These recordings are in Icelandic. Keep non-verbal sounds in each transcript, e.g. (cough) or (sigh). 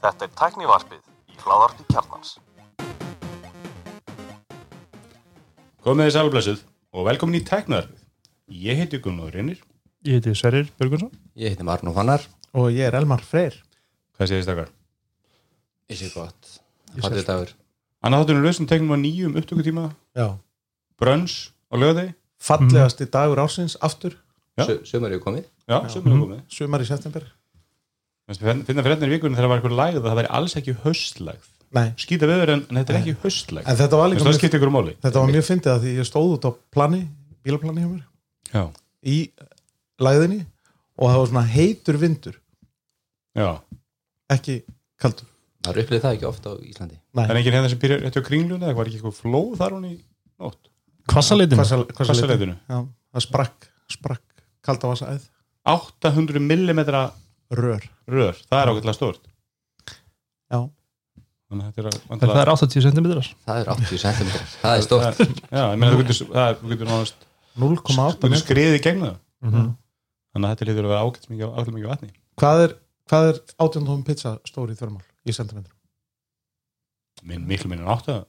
Þetta er tæknivarpið í hláðarpi kjarnans. Komið þið sælblessuð og velkomin í tæknaðarfið. Ég heiti Gunnar Reynir. Ég heiti Sverrir Björgunsson Ég heiti Marnó Fannar og ég er Elmar Freyr Hvað séð þið stakar? Ég sé gott Fallið dagur Annað þáttunum lausum tegnum að nýjum upptökutíma, Já. brönns á lögðegi. fallegasti dagur ársins aftur Sumar eru komið Já, sömur er komið. sumar í september Finna fyrir í vikunum þegar það var eitthvað lægð að það væri alls ekki höstlægð. Nei, Skýta viður en, en þetta er ekki höstlægð. en þetta var það mjög, þetta var mjög fyndið að því ég stóð út á plani bílaplani hjá mér. Já. í læðinni og það var svona heitur vindur. Já. ekki kaldur. Það eru upplýðið það ekki ofta á Íslandi. Nei, Það er enginn hérna sem byrjar á kringluna eða var ekki eitthvað flóð þar hún í nótt? Já, það sprakk, sprakk kalda vasaðið, 800 mm rör rör. Það er ákveðlega stórt. Já, Þannig að þetta er að... En það er 80 cm Það er 80 cm Það er stórt Já, ég meina þú getur, það er- þú getur náðast 0,8 Þú getur metrar. skriðið í gegn það. Mhm. Þannig að þetta lítur að vera ágætt mikið, ágætt mikið vatni. Hvað er, hvað er 18 tómi pizza stóri í þörmál í sentimetrum? Minn, miklu minn en áttu það.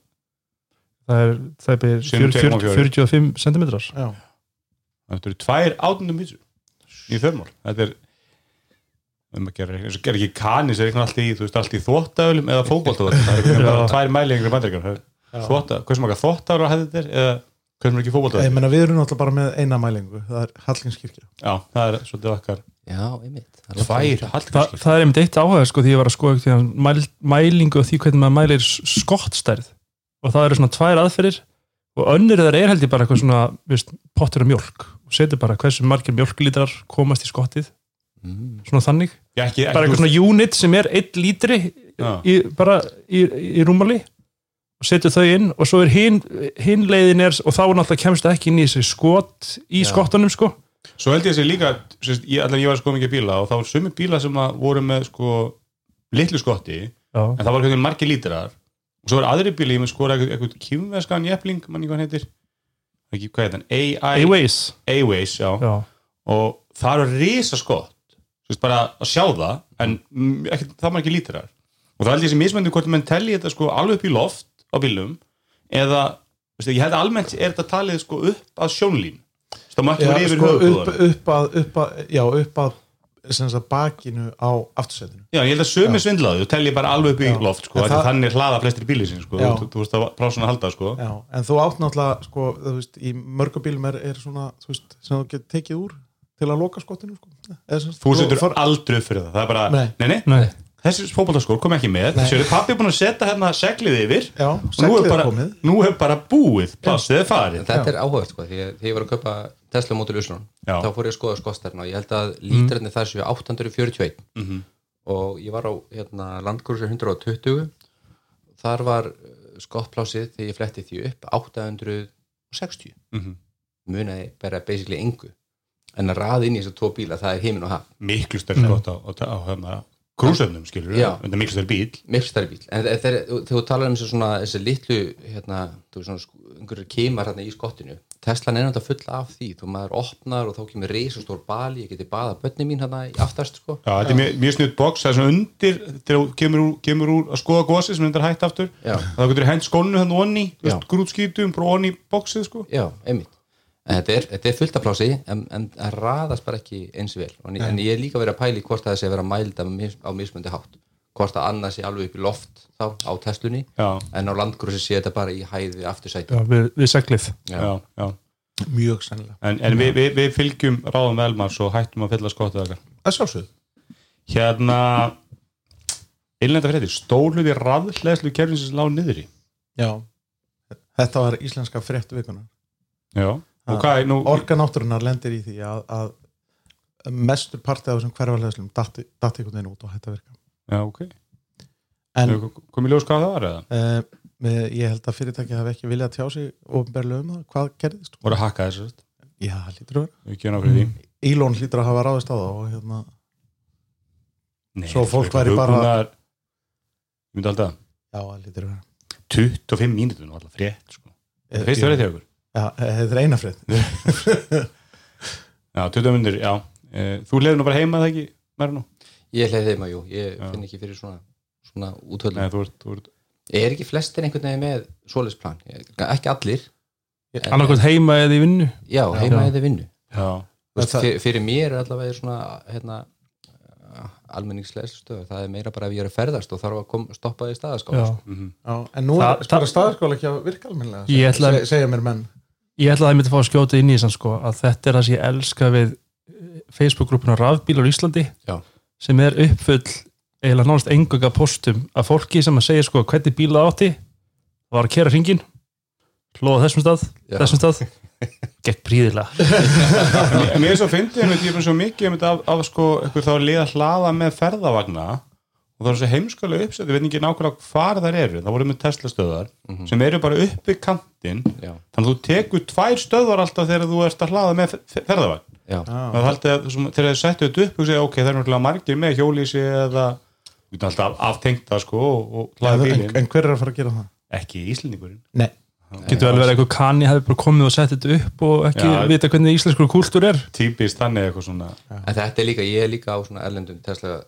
Það er, það er byrjir Sem 2,4. 45 cm Já, Þetta eru tvær átundum pítsu í þörmál. Þetta er um að gera, eins og gera ekki kanis er eitthvað allt í, þú veist, allt í þvóttaölum eða fótboltaölum. Það er bara tvær mælingar bandreikar. Þvótta, hvað sem okkar þvóttaölu hefði er eða hvað sem ekki ég meina við erum náttúrulega bara með eina mælingu það er Hallgrímskirkja. Já, það er svolítið okkar Já, einmitt. Það er tvær Þa, haldkirkir. Það er einmitt eitt áhuga sko því ég var að skoða tímann mæl, mælingu og því hvernig maður mælir skottstærð. Og það eru svona tvær aðferðir og önnur þeirra er held ég bara eitthvað svona viðst, pottur af mjólk. Og setur bara hversu margir mjólklítrar komast í skottið Mm. svona þannig, Já, ekki, bara ekki, eitthvað svona unit sem er 1 lítri í, bara í, í rúmali og setur þau inn og svo er hinn hin leiðin er og þá náttúrulega kemst það ekki inn í þessi skot í Já. skottunum sko. Svo held ég að sé líka, sérst, ég, allan ég var að skoða mikið bíla og þá var sumi bíla sem voru með sko litlu skotti Já, en það var hvernig margir lítrar. Og svo er aðri bíli, með skora eitthvað, eitthvað kýmveskan jefling, mann hvað hann heitir. Ekki, hvað heit hann, AI A-Ways. A-Ways, já. Já, og það eru risa skott sérst, bara að sjá það en ekki, það margir lítrar og það ég sem mismöndu hvort menn telli þetta sko alveg upp í loft á bílum eða, veistu, ég held að almennt er þetta talið sko upp að sjónlín. Það Já, vera yfir sko, upp, upp að, upp að, já, upp að bakinu á aftursætinu. Já, ég held að sömu svindlaðu, þú telli bara alveg upp í Já. loft, sko, það... þannig hlaða flestir bílið sín, sko, þú, þú veist að plásun að halda, sko. já, en þú átt náttúrulega sko, þú veist, í mörgabílum er, er svona þú veist, sem þú getur tekið úr til að loka skottinu sko. Þú setur far- aldrei upp fyrir það, það er bara, Nei. nei, nei, nei þessi fótboltaskór kom ekki með, Nei. þessi pappi er búin að setja hérna seglið yfir já, og nú er er bara, nú er bara búið, plassið er farið. Þetta er áhugað sko Því að þegar ég var að kaupa Tesla mótil Uslun. Þá fór ég að skoða skotstærna og ég held að lítrarnir þar séu 841 Mhm. og ég var á hérna, landgrúsir 120 þar var uh, skottplásið þegar ég fletti því upp 860 Mhm. munaði bara basically engu en að raða inn í þessu tvo bíla það er heiminn og haf Miklu stærn skott á, á, á, á hérna, krúsöfnum, skilur, Já. þetta er miklu stærn bíl. miklu stærri bíl en þegar, þú talar um þessu litlu hérna, þú veist svona sk- einhverju kemar hérna í skottinu Teslan er náttúrulega full af því þú maður opnar og þá kemur reisastór bali ég geti baða bönni mín hérna í aftast sko. Já, þetta er mjög, mjög snudd box, það er svona undir, þegar kemur úr, kemur úr að skoða gósið sem undir hætt aftur, þá getur hent skónu hann onni, þú Já. veist, grútskítum, bara onni boxið, sko. já, einmitt en þetta er, þetta er fullt af plási en, en raðast bara ekki eins vel. En, en ég er líka verið að pæli hvort það sé að vera mælda á mismundi hátt. Hvort að annað sé alveg upp í loft þá á Teslunni Já, en á landgrúsi sé þetta bara í hæði aftursæti. Já, við, við seglið. Já, já. mjög sennilega. En, en við, við, við fylgjum ráðum velmars og hættum að fylla skottið okkar. að Hérna, innlenda fréttir, stórluði raðhleðslu kerfinsins lág niður í. já, þetta var íslenska fréttu vikuna Já. Er nú, orka náttúrunar lendir í því að, að mestur partið af þessum hverfarleðslum datti, einhvern veginn út og hætti að virka já, ok. en Komið ljós hvað það var eða? uh, með, ég held að fyrirtæki hafi ekki viljað tjá sig ofnberlega um það, hvað gerðist Voru að hakka þessu, já, lítur að vera við kjöna fyrir því. Elon hlýtur að hafa ráðist á það og hérna, Nei, Svo fólk væri bara- Ég myndi alltaf, já, lítur að vera 25 mínútur nú alltaf frétt, sko. Eh, Það finnst það verið þig okkur? Já, þetta er eina frétt (laughs) Já, 20 mínútur, já. Eh, Þú leiður nú bara heima það ekki, nú? ég hleyði þeim að jú, ég finn ekki fyrir svona, svona útöldum Nei, þú ert, þú ert er ekki flestir einhvern veginn með svoleiðsplan, ekki allir. Annarkvæmt heima eða í vinnu. Já, heima eða vinnu. Já, Þú veist, það- fyr, fyrir mér er allavega svona hérna almenningsleðslustöð, það er meira bara ef ég er að ferðast og þarf að kom, stoppa því staðaskála Já. sko. Já, en nú Það- er spara staðarskóla ekki að virka almennilega Ég ætla að- Se- segja mér menn ég ætla að það myndi fá að skjóta inn í þess sko, að þetta er það sem ég elska við Facebook-grúpuna Rafbílar Íslandi Já. sem er uppfull eiginlega nánast engunga postum af fólki sem að segja sko hvernig bíla átti. Var að kera hringin hlóða þessum stað, Já. þessum stað. (laughs) Gekk príðilega (laughs) mér er svo fyndið, einmitt, ég er svo mikið af, af sko, eitthvað þá að liða hlaða með ferðavagna og það er svo heimskalega uppsett, ég veit ekki nákvæmlega hvar þær eru, það voru með Tesla stöðar sem eru bara upp við kantinn. Já. þannig að þú tekur tvær stöðvar alltaf þegar þú ert að hlaða með fe- ferðavagn þegar þið settu þetta upp og segja ok, það er náttúrulega margir með hjólísi eða alltaf aftengt það sko og, og en, hlaða en, bílinn, en hver er að fara að gera það? ekki íslendingurinn. Nei, getur vel verið að eitthvað kanni hefði bara komið og sett þetta upp og ekki Já. vita hvernig íslenskur kúltúr er? Típist þannig eitthvað svona. En þetta er líka, ég er líka á svona erlendum Tesla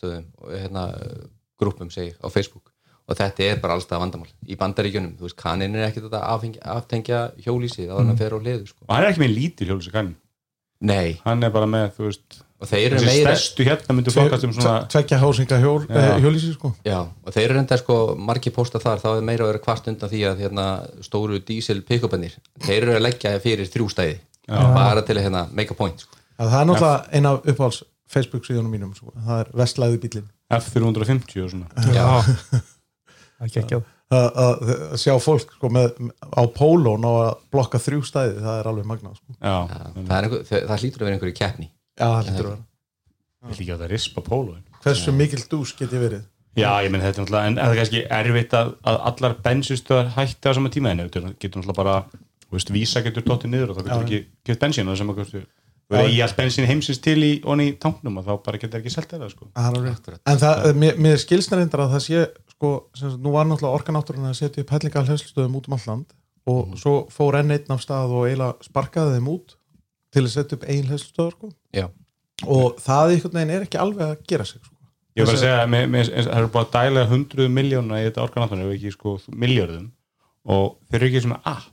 spjallstöðum og hérna grúpum segi á Facebook. Og þetta er bara allstað vandamál. Í bandaríkjunum, þú veist, kannin er ekkert að aftengja hjólísið á þannig að fer á hliðu sko. og hann er ekki með lítil hjólísi kann nei, hann er bara með, þú veist og þeir eru þessi meira stærstu hérna myndu flokkast um svona tvekja hásinga hjól, eh, hjólísi sko. Já, og þeir eru enda sko margir posta þar, þá er meira að vera kvart undan því að hérna, stóru dísil pick-upannir þeir eru að leggja fyrir þrjústæði bara til að hérna, make a point sko. að það er náttúrulega eina af uppáhalds Facebook síðunum mínum sko. það er vestlæði bílin F450 og svona. Já, það gekk að, að, að sjá fólk sko, með, á pólón og að blokka þrjú stæði það er alveg magnað sko. já, það, er einhver, það, það hlýtur að vera einhverju keppni. Já, það lítur að vera. Ég ekki að það rispa pólóin Hversu mikil dús get ég verið? já, ég menn þetta er náttúrulega, en er það er kannski erfitt að, að allar bensinstöðar hætti á sama tíma? En þetta getur náttúrulega bara, þú veist, vísa getur dottið niður og þá getur ekki gett bensín og það sem að við erum í allt bensín heimsins til í onni í tanknum og þá bara getur ekki sko. Það er alveg rétt. En það, mér, mér skilst reyndar að það sé sko, sem nú var náttúrulega orkanátturinn að setja upp hellinga hlæslustöðum út um all land og svo fór enn einn af stað og eiginlega sparkaði þeim út til að setja upp ein hlæslustöðar sko. Já, og það einhvern veginn er ekki alveg að gera sig sko. ég var að segja, með, það eru bara að dæla hundruð miljóna í þetta organáttunum ef ekki sko miljörðum og þeir eru ekki sem app ég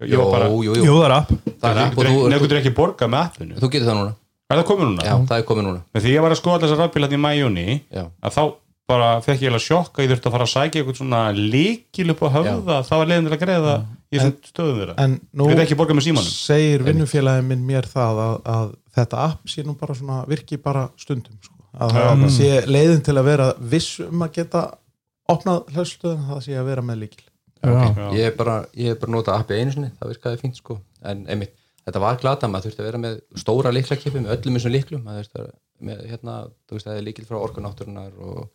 jú, jú, Jú, það er app. App þú ekki borgað með appinu. Þú getur það núna. Er það komið núna? Já, það er komið núna. Því ég var að skoða þessar rafbílarni í mæjunni að þá bara fekk ég alveg sjokka ég þurfti að fara að sækja eitthvað svona líkil upp á höfða, það var leiðin til að greiða í þessum stöðum þeirra. en nú segir vinnufélagin minn mér það að, að þetta app sé nú bara svona virki bara stundum sko. að það sé leiðin til að vera viss um að geta opnað hlæslustöðin það sé að vera með líkil Já. ég er bara, ég er bara notað appi einu sinni, það virkaði fínt sko. En einmitt, þetta var glata, maður þurfti að vera með stóra líklakipi með öllum þessum líklum maður þurfti að vera með, hérna, þú veist, það er líkil frá orkunátturinnar og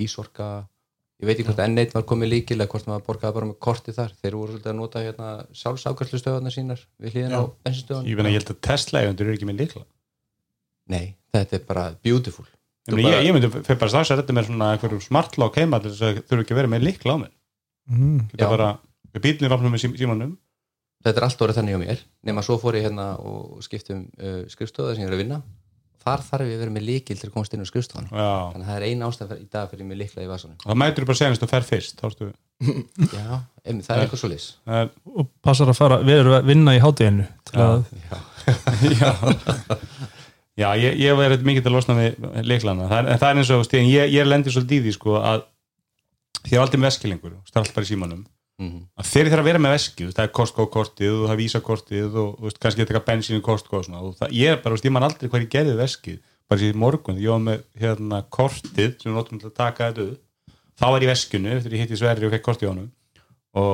ísorka. Ég veit ekki hvort enn eitt var komið líkil eða hvort maður borgaði bara með korti þar. Þeir voru svolítið að nota hérna sjálfsákværslu stöðarnar sínar við hlýðin á bensinstöðan ég, að ég held að Tesla eigundur eru ekki með líkla nei, þetta er bara beautiful. Ég, bara- ég myndi fyrir bara strax að þetta með svona smartlák heima til þess að þurfa ekki að vera með líkla á mér mm. Já. bílnir opnum með sí- símanum. Þetta er allt orðið þannig á mér. Nema svo fór ég hérna og skiptum uh, skrifstöða sem ég er að vinna. Þar þarf ég að vera með líkil til að komast inn á skrifstofan já. þannig að það er ein ástæð í dag fyrir mig líkla í vasanum. Og það mætur bara senast og fer fyrst (laughs) já, einmitt, það er eitthvað svo lis er og passar að fara, við erum að vinna í hátteginu til að (laughs) já, já. Ég, ég var eitthvað mikið til að losna við leiklana það er, það er eins og stíðin, ég, ég lendir svolítið í því sko að því er aldrei með veskilengur alltaf bara í símanum. Mm að þeir þarf að vera með veskið, það er Costco-kortið og það er Visa-kortið og veist, kannski eitthvað bensín í Costco og svona. Og það, ég er bara, veist, ég man aldrei hvað ég gerði veskið. Bara síðan morgun, ég var með hérna kortið sem við notum til að taka þetta þá var ég veskinu, eftir ég hitti Sverri og fekk kortið á honum. Og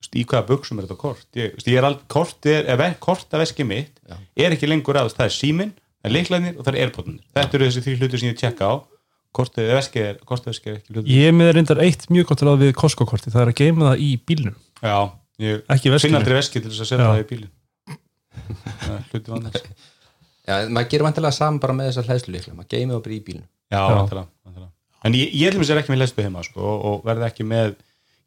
veist, í hvaða buksum er þetta kort? Ég, ég er aldrei, kortið er, ef kort af veskið mitt Já. er ekki lengur að, það er síminn það er leiklæðnir og það er airpodnir þetta eru þessi þrjú hlutir sem ég tjekka á kortið veskið er, kortið veskið er ekki hlutur ég er með reyndar eitt mjög gott ráð við Costco-korti, það er að geima það í bílnum. Já, ég ekki í finn veskinu aldrei veskið til þess að setja það í bílinn. Það er hluti vandans. Já, maður gerir vantilega saman bara með þessar hlæðslu líkla maður geymið og bara í bílinu já, vantilega, en ég, ég ætlum að sér ekki með hlæðslu heima sko, og, og verði ekki með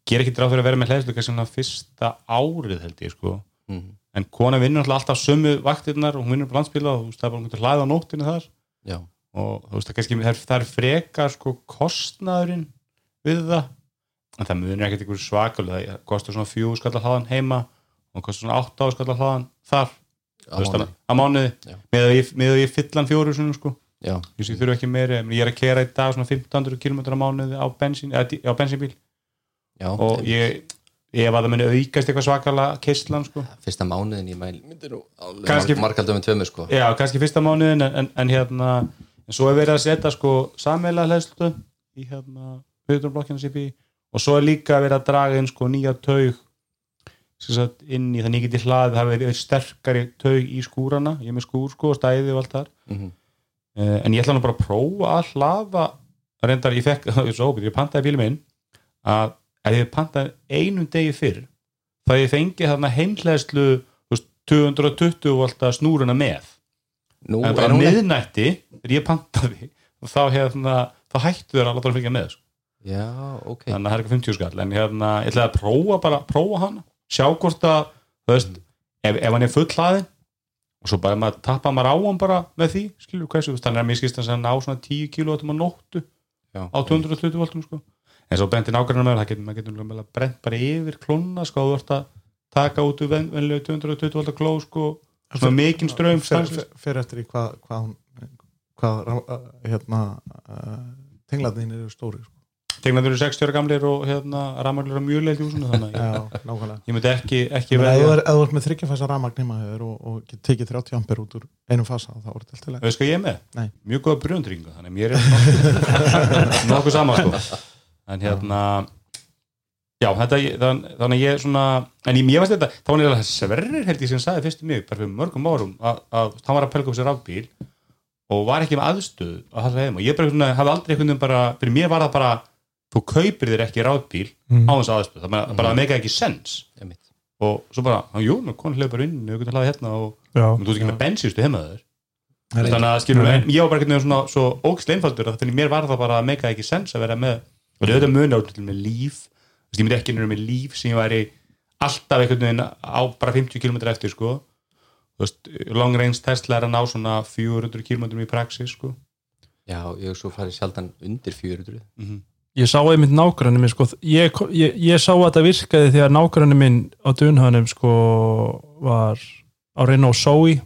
ger ekki dráð fyrir að vera með hlæðslu kannski svona fyrsta árið held ég sko. mm en kona vinnur alltaf sömu vaktirnar og hún vinnur på landsbíla og það er bara hún getur hlaðið á nóttinu þar. Já, og þú veist, það, kannski, það, er, frekar sko kostnaðurinn við það. En það munir ekkert ykkur svakalega. Það kostar svona fjú skallar hlaðan heima og kostar svona átta á skallar hlaðan þar. Á mánuði. að- að með að ég, að fyllan fjóru svona sko. Já, ég sé þurfa ekki meiri, en ég er að kera í dag svona 1500 km á mánuði á bensín á bensínbíl. Já og ég, ef að það muni aukast eitthvað svakalega keislan sko. Fyrsta mánuðin ég mæl margaldum með tveimur sko. Já, kannski fyrsta mánuðin en, en, en hérna en svo er verið að setja sko sammeila hlæðslu í hérna viðurblokkina sér bí og svo er líka verið að draga inn sko nýja taug sagt, inn í þannig getið hlaðið það verið sterkari taug í skúrana ég er með skúr sko og stæði og allt þar. Mhm. uh, en ég ætla nú bara að prófa að hlaða reyndar ég fekk, (laughs) svo ég pantaði bílum minn að ef ég pantaði einum degi fyrr þá ég fengi þarna veist, 220 volta snúruna með nú en er bara miðnætti þegar ég pantaði og þá, hérna, þá hættu þér að láta hann fylgja með sko. já, ok þannig að það er ekki 50 skall en hérna, ég ætlaði að prófa bara prófa hana, sjá hvort að veist, ef, ef hann er full hlaðin og svo bara maður tappa maður á hann bara með því, skilur hversu, þannig að mér skist að ná svona 10 kilo á nóttu já, á 220 voltum sko. en svo benti nákvæmlega með það getur maður getur alveg brent bara yfir klónna sko, þú ert að taka út úr ven- venjulegu 220 volta kló sko, svona mikinn ströym fer eftir í hvað hvað hvað rá- hérna uh, tenglarnir eru stóri sko. Tegnaður eru 60 ára gamlir og hérna rammarlir á mjög leilt í húsinu þannig já, ég, nákvæmlega ég myndi ekki, ekki meina, ef þú er- ert með þryggjafæsa þér og, og tekið 30 ampere út úr einum fasa þá er þetta alltaf leið Veist hvað ég er með? Nei. Mjög góða brjóndringa þannig mér er nokkuð, (laughs) nokkuð sama sko en hérna já, þetta, þann, þannig að ég svona en ég, ég veist þetta, þá var nýlega Sverrir held ég sem sagði fyrst um mig, bara fyrir mörgum árum að, að hann var að pelga upp sér rafbíl og var ekki með aðstöð að halda heim. Og ég bara svona, hafði aldrei einhvern veginn bara fyrir mér var það bara, þú kaupir þér ekki rafbíl á þess aðstöð, það bara, bara mega ekki sens einmitt. og svo bara, "Á, jú, nú konur hljóð bara inn við getum hlaðið hérna og já, þú ert ekki með bensístu heima þér. Það er þannig að skilur ég var bara einhvern veginn svona svo ógislega einfaldur að fyrir mér var það bara mega ekki sens að vera með. Og þetta er muni á líf. veist, ég myndi ekki nefnir með líf sem ég væri alltaf einhvern veginn á bara 50 km eftir sko. Veist, long range Tesla er að ná svona 400 km í praxis sko. Já, ég svo farið sjaldan undir 400 ég sá einmitt nágranni minn sko, ég, ég, ég sá að þetta virkaði þegar nágranni minn á Dunhanum sko var á Renault Zoe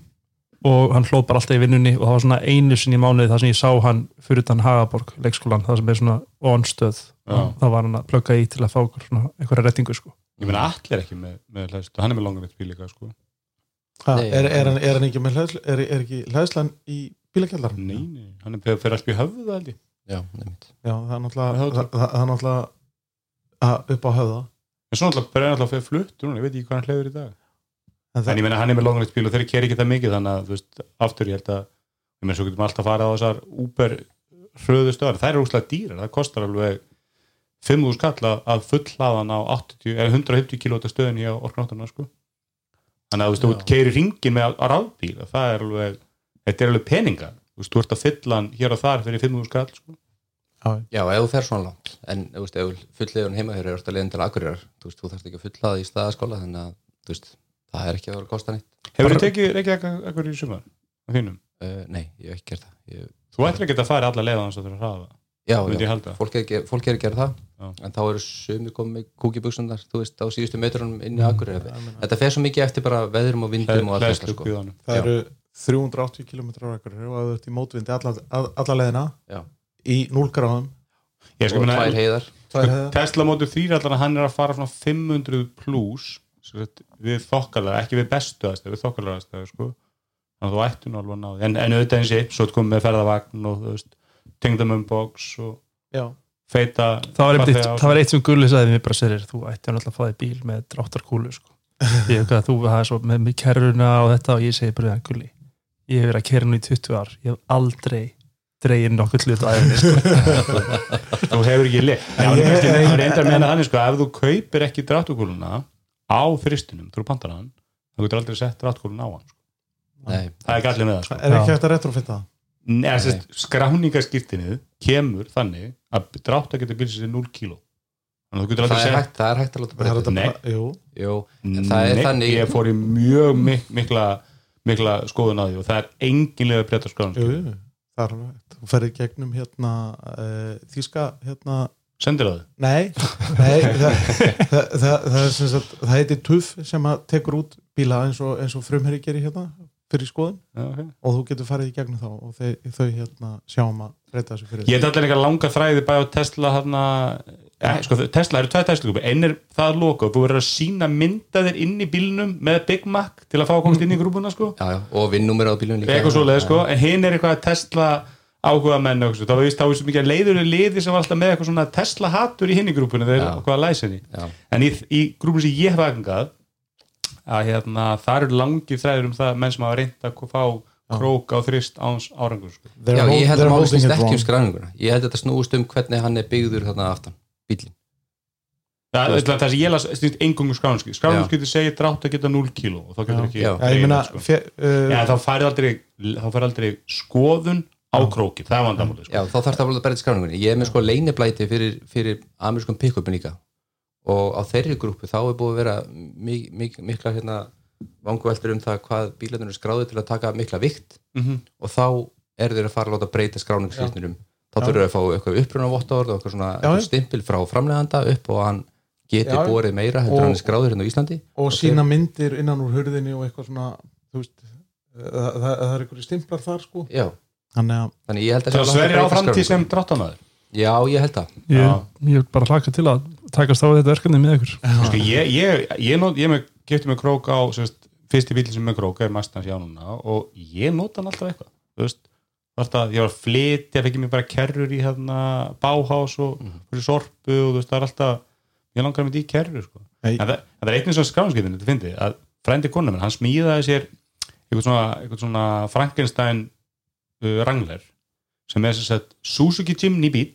og hann hlóð bara alltaf í vinnunni og það var svona einu sinni í mánuði þar sem ég sá hann fyrir utan Hagaborg leikskólan, það sem er svona onstöð, Það var hann að plugga í til að fá einhverja rettingu sko. Ég meina allir ekki með, með hlæðslu, hann er með long range bíl líka sko. Ha, Nei, er, er, hann, er hann ekki með hlæðslu er, er ekki hlæðslan í bílakjallar nei, nei, hann er fyrir allt í höfðu það held ég. Já, einmitt. Já, það er náttúrulega það, það, það er upp á höfða. En svo náttúrulega bara er náttúrulega fyrir flutt núna, ég veit ekki hvað hann hleyður í dag. En en það, ég meina hann er með long range bíl og þeir keri ekki það mikið þannig að þú veist, aftur ég held að ég meina svo getum alltaf að fara á þessar Uber hröðu stöðar, þær eru úslega dýrar það kostar alveg 5.000 skall að- að fullhlaðan á 80, eða 150 km stöðin hjá orknátturna sko. þannig að þú veist, þú Já. keiri ringin með rafbíl og það er alveg þetta er alveg peningar, þú veist, þú ert að fylla hann hér og þar fyrir 5.000 skall sko. já, já, ef þú fer svona langt en þú veist, ef fulllegun heima hér er að leiðin til Akureyrar þú veist, þú þarfst ekki að fulla það í staðaskóla þannig að, þú veist, það er ekki að vera að kosta neitt Hefur þið tekið ekki eitthvað í sumar á þínum? uh, nei, ég hef ekki gert það ég, Þú ættir ekki að fara alla leið á það já, já, fólk er, fólk er að gera það Já. en þá eru sumi komið með kúkibuxundar þú veist, á síðustu metrunum inn í Mm. Akureyrar þetta fer svo mikið eftir bara veðrum og vindum og allt þetta sko. það eru 380 km á ekkur og þú ert í mótvindi alla, alla leðina í 0 gráðum Ég sko og meina, tvær heiðar. Tesla 3 allan hann er að fara svona 500 plus við þokkalega, ekki við bestu aðstæðu, við þokkalega aðstæðu sko. þannig að þú ættu nú alveg að ná því en, en auðvitað eins og ég, svo komið með ferðavagn og þú veist, tengdamumbox og já, feita það var, á- það var eitt sem Gulli sagði við mér bara sérir, þú ætti hann alltaf að fá þig bíl með dráttarkúlu sko. ég hef þú það er svo með, kerruna og þetta og ég segi bara hann Gulli ég hef verið að kerra nú í 20 ár ég hef aldrei dreigin nokkuð hlut á æfinni sko. (laughs) þú hefur ekki lið Já, En en ég- ég, en- það er enda að meina þannig sko, ef þú kaupir ekki dráttukúluna á fristunum, þú pantar hann þá getur aldrei sett dráttukúluna á hann sko. nei, það er gallið með það sko. er ekki Já. hægt að retrofitta það Skráningarskiptinu kemur þannig að drátt að geta er 0 kíló. Það er hægt, það er hægt að láta breyta. Nei. bara- jú, Jú, en það er Nei, þannig ég fór í mjög mik mikla, mikla skoðun á því og það er enginlega breyta skráning jú, jú. það er alveg hægt. þú ferði gegnum hérna uh, þíska hérna sendir það Nei, nei það, það, það, það, er sem sagt, það heitir TUF sem að tekur út bíla eins og, eins og frumherri gerir hérna fyrir skoðun Já, ok. og þú getur farið í gegnum þá og þau, þau hérna sjáum að breyta þessu fyrir Ég hef allir eitthvað langa þræði bæði á Tesla hana, ja, sko, Tesla eru tveið Tesla einn er það loka og þú verður að sína myndaðir inn í bílnum með Big Mac til að fá að komast inn í grúpuna sko. já, já, og vinnúmer á bílunum líka eitthvað svo leið sko. en hinn er eitthvað Tesla áhuga menn og, þá veist þá er svo mikið leiðurinn liði sem var alltaf með eitthvað svona Tesla hattur í hinn í grúpuna þegar Já. hvað að læsa henni Já. en í, í grúpuna sem ég hef aðgangað að hérna, það eru langir þræður um það menn sem hafa reynd að fá krók á þrist áns árangur sko. Já, ég held að máli snýst ekki um skræninguna Ég held að þetta snúist um hvernig hann er byggður þarna aftan, bílinn Ja, það, sem ég las stýrt engungu skráninskið skráninskið segir drátt að geta 0 kíló og þá getur ekki Já. Meina, sko. fe, uh, Já, þá færði aldrei, aldrei skoðun á króki, það er vandamáli sko. Já, þá þarf það að bara til skráningunni. Ég er með sko leiniblæti fyrir, fyrir amerískum pick-upin líka og á þeirri grúpu þá er búið að vera mik mik mikla hérna vanguveldur um það hvað bílarnir eru skráði til að taka mikla vikt. Mhm. og þá eru þeir að fara að láta breyta skráningslýsnirum þá þurfur þeir að fá eitthvað uppruna vottorð og eitthvað svona Já, já. stimpil frá framleganda upp og hann geti Já, borið meira heldur Og- hann er skráður hérna á Íslandi. og sína myndir innan úr hurðinni og eitthvað svona veist, það, það, það er einhverju stimplar þar sko. Já, þannig að þannig ég held að Það að sverjir á framtíð sem dráttamæður Já, ég held það. Ég, ég bara hlaka til að takast á við þetta verkefni með ykkur? Sko, ég, ég, ég, not, ég með, kefti með krók á sérst, fyrsti bíl sem með krók er Mustang sjá núna og ég nota hann alltaf eitthvað þú veist, alltaf, ég var að flytja fekk ég mér bara kerrur í hérna báhás og fyrir sorpu og þú veist, það er alltaf ég langar með því kerrur sko. En það, en það er einnig svona skráðskipin þetta fyndi, að frændi kona minn, hann smíðaði sér eitthvað svona, eitthvað svona Frankenstein uh, rangler sem er sagt Suzuki Jimny bíl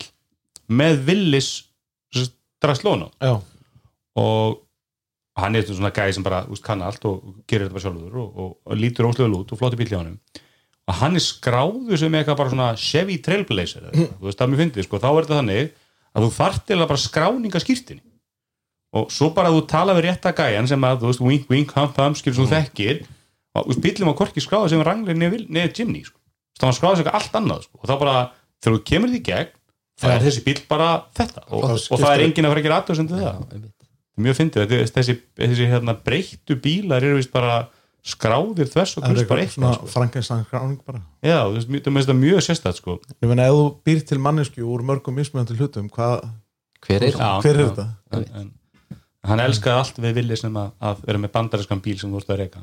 með Willis drasslóna já, og hann er svona gæði sem bara úst, kann allt og gerir þetta bara sjálfur og, og, og lítur óslega út og flottir bíl hjá honum. Og hann er skráður sem eitthvað bara svona Chevy Trailblazer eitthvað, þú veist það mér fyndið sko, þá er þetta þannig að þú þarft til að bara skráninga skýrtinni og svo bara þú tala við rétta gæjan sem að þú veist wink wink hump hump skýr sem þú þekkir. Og bílum á korki skráður sem ranglir neða Jimny sko. Það var skráður sem eitthvað allt annað sko. og þá bara þegar þú kemur því gegn það er þessi bíl bara þetta og, Flott, og það er enginn að fara að gera aðtöðsendu það Já, einmitt. mjög fyndið, þetta- þessi, þessi hérna, breyttu bílar eru vist bara skráðir þvers og það krus bara eitthvað sko. Frankenstein skráning bara já, þú veist, það mjög sérstætt sko. ég meina, ef þú býr til mannesku úr mörgum mismunandi hlutum, hvað, Hver er Já. hver er þetta? en, en, hann elskaði allt við villi sem að, að vera með bandariskan bíl sem þú vorst að reyka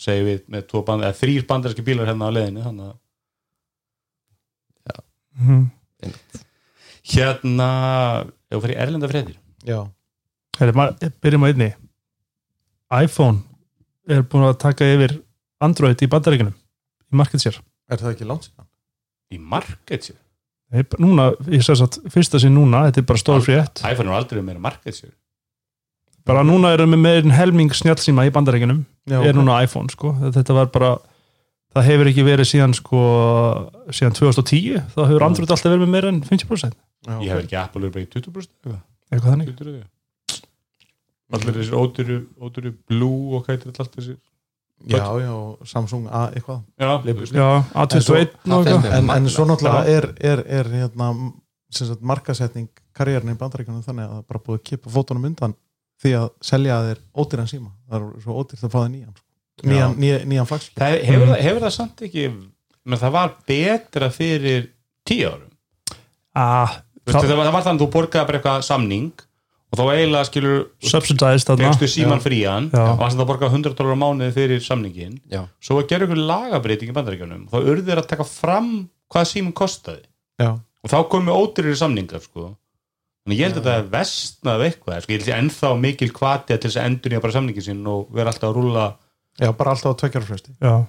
segjum við með tvo band, eða, þrýr bandariski bílar hérna á leiðinu þannig að Mhm. Hérna ef þú fyrir erlenda fréttir. Já, Heri, byrjum á einni. iPhone er búin að taka yfir Android í bandaríkunum í market share. Er það ekki langt síðan? í market share? Nei, bara núna, ég sagði að fyrsta sín núna þetta er bara stór frétt. iPhone er aldrei meira market share. Bara núna erum við með einn helming snjálfsíma í bandaríkunum er núna iPhone sko. Þetta var bara það hefur ekki verið síðan sko síðan 2010 þá hefur Android alltaf verið með meira en 50% Já, ég hef ekki Apple verið bara í 20% eitthvað? Eitthvað þannig. Getur þau? Allir þessir ódýru, ódýru Blue og hvað heitir þetta allt þessir? Já, já, Samsung A eitthvað. Já, já, A21 og það eitthvað. finnst mér- en, en Magna. svo náttúrulega er, er, er hérna, sem sagt, markasetning karriérni í bandaríkunum þannig að það er bara búið að kipa fótunum undan því að selja þeir ódýran síma. Það er svo ódýrt að fá þeir nýjan sko. Nýjan, nýjan, nýjan fax það hefur, það, hefur það samt ekki menn það var betra fyrir tíu árum. Ah, Vistu, það, var, það var þannig að þú borgaði bara eitthvað samning og þá eiginlega skilur subsidized þarna. fegstu síman frían Já. og þannig að borgaði 100 dólar á mánuði fyrir samningin Já, svo að gera ykkur lagabreiting í bandaríkjunum þá urðu þeir að taka fram hvað símum kostaði. Já, og þá komu ódýrir samningar sko. þannig ég held að þetta vestnaði eitthvað sko. ég held að ennþá mikil kvati til þess að endur bara samningin sinn og vera alltaf að rúlla já, bara alltaf fresti. Já,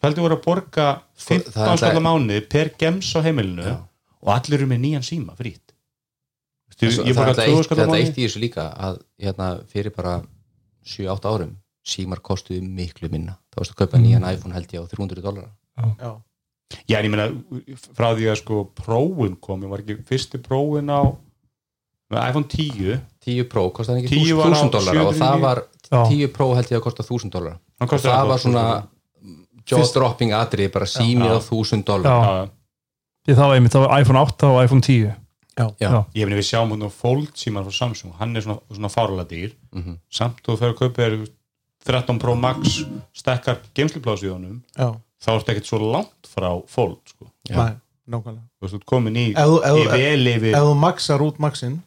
Pældi voru að borga 15 það er skall á alltaf- mánuði per gems á heimilinu Já. og allir eru með nýjan síma frýtt ég það er borga alltaf 2 eitt, skall á þetta eitt í þessu líka að hérna, fyrir bara 7-8 árum símar kostuðu miklu minna. Þá varstu að kaupa nýjan iPhone held ég á 300 dólar já, já. En ég meina frá því að sko prófun kom ég var ekki fyrsti prófun á með iPhone 10 10 Pro 10 ekki var á 1000 dólar og það 799. var 10 Pro held ég að kosta 1000 dólar Hann og það var svona jaw-dropping atrið, bara símið á þúsund dólar Því þá einmitt, þá var iPhone 8 og iPhone 10 Já. Já. Ég meni við sjáum hún á Fold símar frá Samsung, hann er svona, svona fárlega dýr. Mhm. samt þú fyrir að kaupa þér 13 Pro Max stekkar geimsluplási í honum Já, þá ertu ekkert svo langt frá Fold sko. Já. næ, nákvæmlega. Þú veist, þú ert komin í, í þú- vel yfir Ef þú maxar út maxin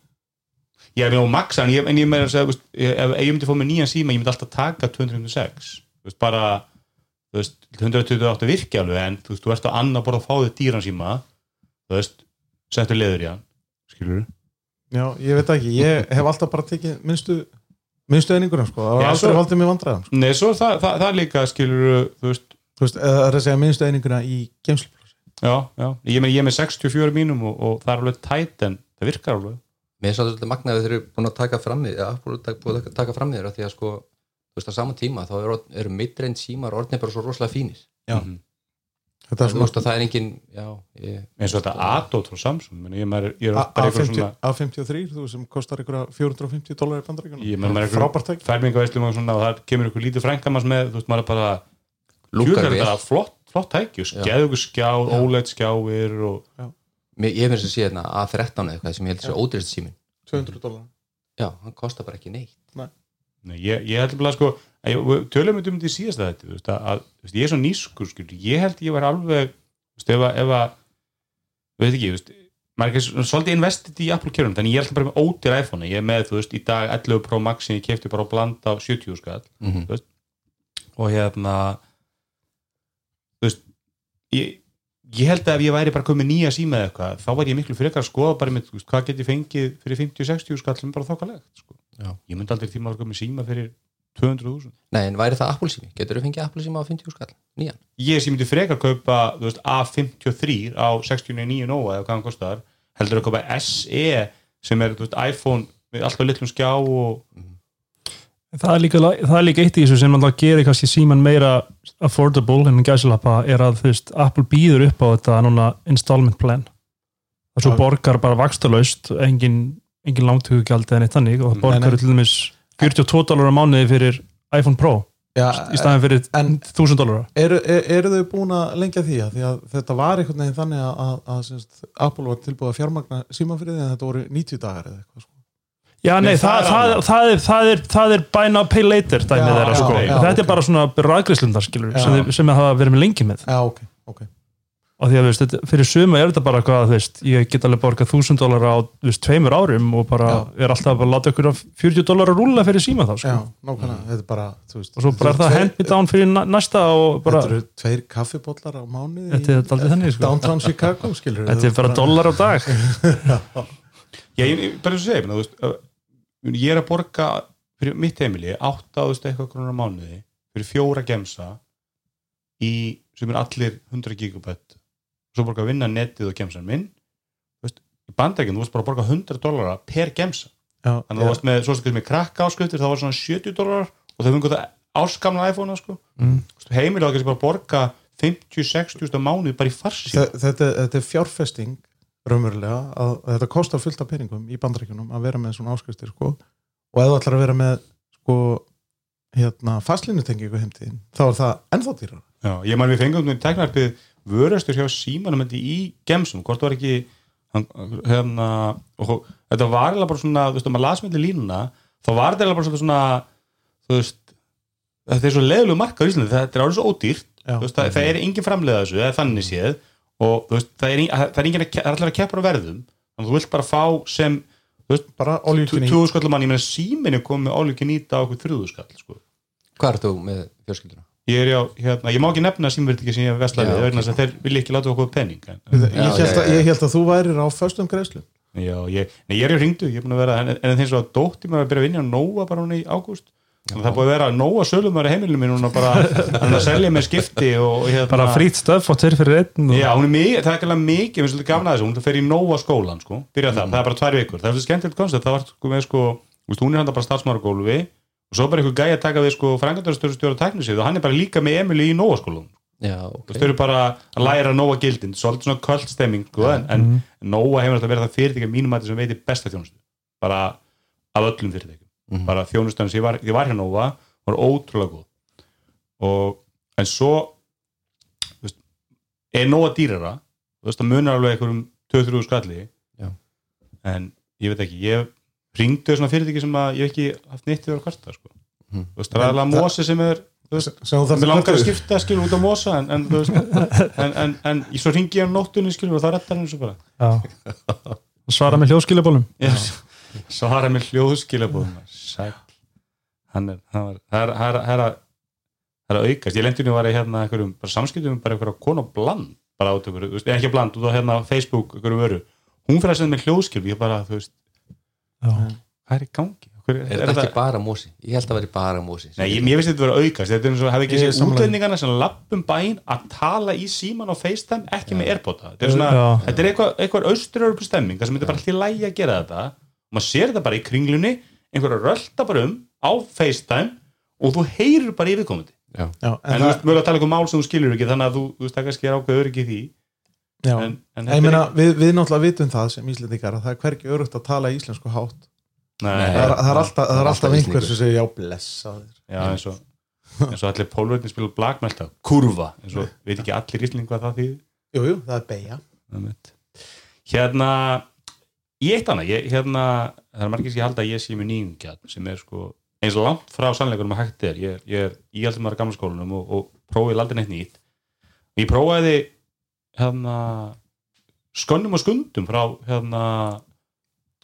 ég er nú Max en ég, en ég meira að segja þú ef, ég myndi fá með nýjan síma ég myndi alltaf taka 256 þú veist, bara þú veist, 128 virki alveg en þú veist, þú ert á annar borð að fá þér dýran síma þú veist, settu leður í hann skilur Já, ég veit ekki, ég hef alltaf bara tekið minnstu, minnstu eininguna sko, það var aldrei valdið mér vandræðum sko. Nei, svo það, það, það líka skilur þú veist, Þú veist, það er að segja minnstu eininguna í geimsluplássi já, já. Ég, er með 64 mínum og, og það er alveg tætt en það virkar alveg Mér er svolítið magnaði þeir eru búin að taka fram í ja, búin að taka, búin að taka fram í þeirra því að sko, þú veist, á sama tíma þá eru, eru midreind símar orðnir bara svo rosalega fínir. Já. Mhm. Þetta er svona að það er engin já, eins og þetta Adot frá Samsung ég, maður, ég er A- bara eitthvað A50 svona A53, þú sem kostar ykkur 450 dólar í bandaríkjunum. Ég er Frábært tæk færmingavæslum og svona og það kemur ykkur lítið frængamans með þú veist, maður er bara lúkar er þetta flott, flott tækju, skeðu skjár, OLED skjáir og Mér, ég finnst að sé hérna A13 eða eitthvað sem ég held að sé ódýrst símin 200 dólar já, hann kostar bara ekki neitt. Nei, ég, ég held bara sko að ég- við tölum við um þetta í síðasta þetta veist, að, að, veist, ég er svo nýskur skil, ég held ég var alveg veist, ef að, ef að þú veit ekki, veist maður er svolítið investið í Apple kjörnum þannig ég er alltaf bara með ódýr iPhone ég er með, þú veist, í dag 11 Pro Max sem ég kefti bara á blanda á 70 skall mm og hérna þú veist ég, ég held að ef ég væri bara komið nýja síma eða eitthvað, þá væri ég miklu frekar að skoða bara með, hvað get ég fengið fyrir 50-60 skall sem er bara þokkalegt sko. Já. ég myndi aldrei tíma að komið síma fyrir 200.000 Nei, en væri það Apple sími? Getur þú fengið Apple síma á 50 skall? Nýjan? ég sem myndi frekar kaupa þú veist, A53 á 69 Nova eða hvað hann kostar, heldur að kaupa SE sem er þú veist, iPhone með alltaf litlum skjá og það er, líka, það er líka eitt í þessu sem alltaf gerir kannski síman meira affordable en gæsilappa er að þú veist, Apple býður upp á þetta núna installment plan og svo borgar bara vakstalöst engin, engin langtökugjald eða neitt þannig og Mm. borgar til dæmis 42 dólar á mánuði fyrir iPhone Pro Já, í staðin fyrir en 1000 dólar eru, er, eru þau búin að lengja því að því að þetta var einhvern veginn þannig að, að, að semst, Apple var tilbúið að fjármagna síman fyrir því en þetta voru 90 dagar eða eitthvað sko. Já, nei, það, það er það, er, það, er, það er buy now pay later dæmið Já, þeirra já, sko. já, þetta ok. er bara svona Já. sem, sem það hafa verið með lengi með Já, ok, ok og því að veist, þetta- fyrir suma er þetta bara hvað þú veist, ég get alveg borgað 1000 dólar á veist, tveimur árum og bara er alltaf að láta ykkur af 40 dólar að rúlla fyrir síma þá sko. Já, nákvæmlega, þetta er bara þú veist, og svo bara er það hand me down fyrir næ- næsta og bara, Þetta eru tveir kaffibóllar á mánuði Þetta er aldrei þannig, sko. Downtown Chicago, skilur þetta er bara dólar á dag (laughs) Já, ég, ég- bara eins og segja, þú veist, ég er að borga fyrir mitt heimili 8.000 eitthvað krónar á mánuði fyrir fjóra gemsa í, sem er allir 100 gigabætt. Svo borga að vinna netið og gemsan minn. Veist, í bandækjum, þú veist bara að borga 100 dólara per gemsa. Já, þannig að þú varst með, svo sem með krakka áskriftir þá var svona 70 dólarar og þau fengur það áskamla iPhone sko. Mm. kannski bara að borga 50-60 á mánuði bara í farsi Þe- þetta, þetta er fjárfesting raunverulega að, að þetta kostar fullt af peningum í bandaríkjunum að vera með svona áskriftir sko. og ef þú ætlar að vera með sko, hérna, fastlínutengingu heimtíðin þá er það ennþá dýrar Já, ég man við fengum um teknarpið vörastur hjá símanum í gemsum, hvort var ekki hérna, og þetta var eiginlega bara svona, þú veist, að maður las með línuna, þá var þetta eiginlega bara svona þú veist þetta er svo leðilegu marka á Íslandi, þetta er árið svo ódýrt Já. veist, það, það er engin framleiða þessu, það er þannig séð og þú veist, það er, það er það er allir að keppa á verðum, þannig að þú vilt bara fá sem, þú veist, bara oljukinni 20 skall mann, ég meina síminu komið álíki nýta á okkur þrjúðu skall, sko. Hvað er þú með fjölskylduna? ég er já, hérna, ég má ekki nefna símverðiki sem ég hef Já, vegna ok. þess að þeir vilja ekki láta okkur penning en, ég, Já, held já, að, ég held að þú værir á föstum greiðslu já, ég, nei, ég er í hringdu, ég er búin að vera en, en svo að dótti mér að byrja að vinna á Nóa bara hún í ágúst, það búið að vera Nóa sölum á heimilinu mín, er bara er að selja með skipti og, hérna, bara frýtt stöf og tveir fyrir einn og, Já, hún er mikið, það er ekki alveg mikið, við svolítið gafna þessu, hún fer í Nóa skólan, sko, byrja það, það er bara tvær vikur, það er svo skemmtilegt koncept, það var sko með, sko, þú veist, hún er hann bara starfsmára gólfi og svo bara einhver gæja að taka við, sko, frangandarstjórnstjóra tæknisið og hann er bara líka með Emily í Nóa skólan, Já, þú ok. Veist, þau eru bara að læra Nóa gildin, svolítið svona kvöldstemming, sko, en, en Nóa hefur alltaf besta þjónustu, bara þjónustan sem ég var, ég var hjá Nóa, var ótrúlega góð og, en svo er nóga dýrara þú veist, það munar alveg einhverjum 2-3 skalli Já. en ég veit ekki, ég ringdu svona fyrirtæki sem að ég hef ekki haft neitt yfir að kvarta sko. Mhm. þú veist, það er alveg mosi sem er veist, mér langar að skipta skilur út á mosa en, en, veist, en, en, en ég svo ringi ég á nóttunni skilur og það rettar henni svo bara Já. (laughs) svara með hljóðskilabólum svara með hljóðskilabóðum sæl hann er, hann var, það er, það er, það er, að- það er að aukast, ég lendinu var í hérna einhverjum, bara samskiptum bara einhverja konu bland bara át einhverju, þú veist, ekki bland, út á hérna Facebook einhverju vöru, hún fyrir að senda með hljóðskilb ég bara, þú veist, Já. hvað er í gangi? Hver, Er þetta ekki bara mósi? Ég held að það væri bara mósi Nei, ég, ég vissi þetta verið að aukast þetta er eins og hefði ekki Ég er séð sammála. útlendingana sem lappum bæinn að tala í síman á FaceTime ekki með Airpoda þetta er, svona, Já. þetta er eitthvað, eitthvað austurörup stemming það sem þetta bara allir lægi að gera þetta og maður sér þetta bara í kringlunni einhverja rölda bara um á FaceTime og þú heyrir bara í viðkomandi. Já, já, en, en þú veist, mjög að tala um mál sem þú skilur ekki þannig að þú, þú veist, það kannski er ákveð öryggi í því. Já. en, en ég meina, við, við náttúrulega vitum það sem íslendingar að það er hvergi örugt að tala íslensku hátt. Nei, það er, það er alltaf, það er alltaf alltaf einhver sem segir já, blessa þér. Já, eins og eins og allir pólverðin spila blagmælta kurva, eins og veit ekki allir íslending hvað það þýðir? Jú, jú, það er Einmitt. hérna í eitt annað, ég, hérna það er margir sem ég halda að ég sé með nýjungjarn sem er sko eins og langt frá sannleikunum að hægt er. Ég, ég er íhaldum að gamla skólanum og, og prófið aldrei neitt nýtt. Ég prófaði hérna skönnum og skundum frá hérna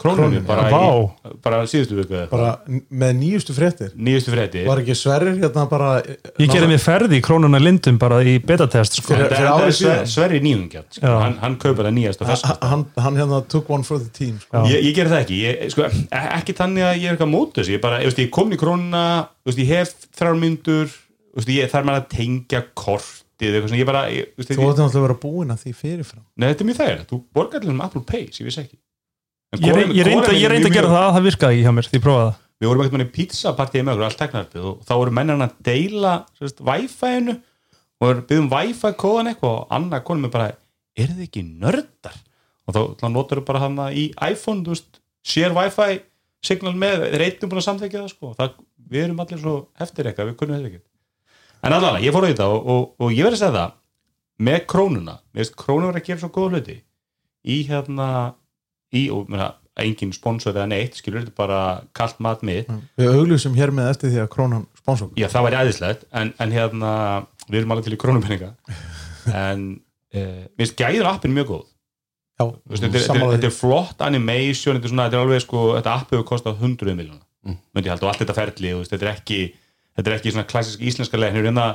krónunni bara, í, bara síðustu viku bara með nýjustu fréttir? Nýjustu frétti var ekki Sverrir hérna bara ég gerði mér ferði í krónuna lindum bara í betatest sko. Fyrir- Þetta fyrir þetta ári er Sver- síðan. Sverri nýjungjarn sko. Hann, hann kaupar það nýjast og ferskast hann, hann hérna took one for the team sko. Ég, ég ger það ekki, ég, sko, e- ekki þannig að ég er eitthvað mót þessu, ég bara, ég, veist, ég kom í krónuna ég hef þrjár myndur þú veist, ég þarf maður að tengja kortið eitthvað svona, ég bara ég, þú ætti náttúrulega að vera búin að því fyrirfram. Nei, þetta er mjög þægilegt, þú borgar allir um Apple Pay sem ég vissi ekki ég, reyndi að gera það, það virkaði hjá mér því ég prófaði það. Við vorum eitthvað með pizzapartíð með okkur, allt teknarpið og þá voru mennan að deila Wi-Fi-inu og byggðum Wi-Fi-kóðan eitthvað og annað konum er bara, er þið ekki nördar? Og þá, notur við bara hann í iPhone, þú veist, share Wi-Fi signal með, þeir eitthvað búin að samþekja það sko, það, við erum allir svo eftir eitthvað, við kunnum þetta ekki en allavega, ég fór á þetta og, og, og ég verði að segja það með krónuna, veist, krónuna í og mér engin sponsor eða neitt, skilur þetta bara kallt mat mitt. Við augljósum hér með eftir því að krónan sponsor Já, það væri æðislegt en, en hérna, við erum alveg til í krónupenninga (laughs) en uh, mér finnst gæður appin mjög góð. Já, Þú veist, þetta, er, þetta, er, er flott animation þetta er, svona, þetta er alveg sko, þetta app hefur kostað 100 miljóna Mm. myndi ég halda og allt þetta ferli þú veist, þetta er ekki, þetta er ekki svona klassisk íslenska leið, hérna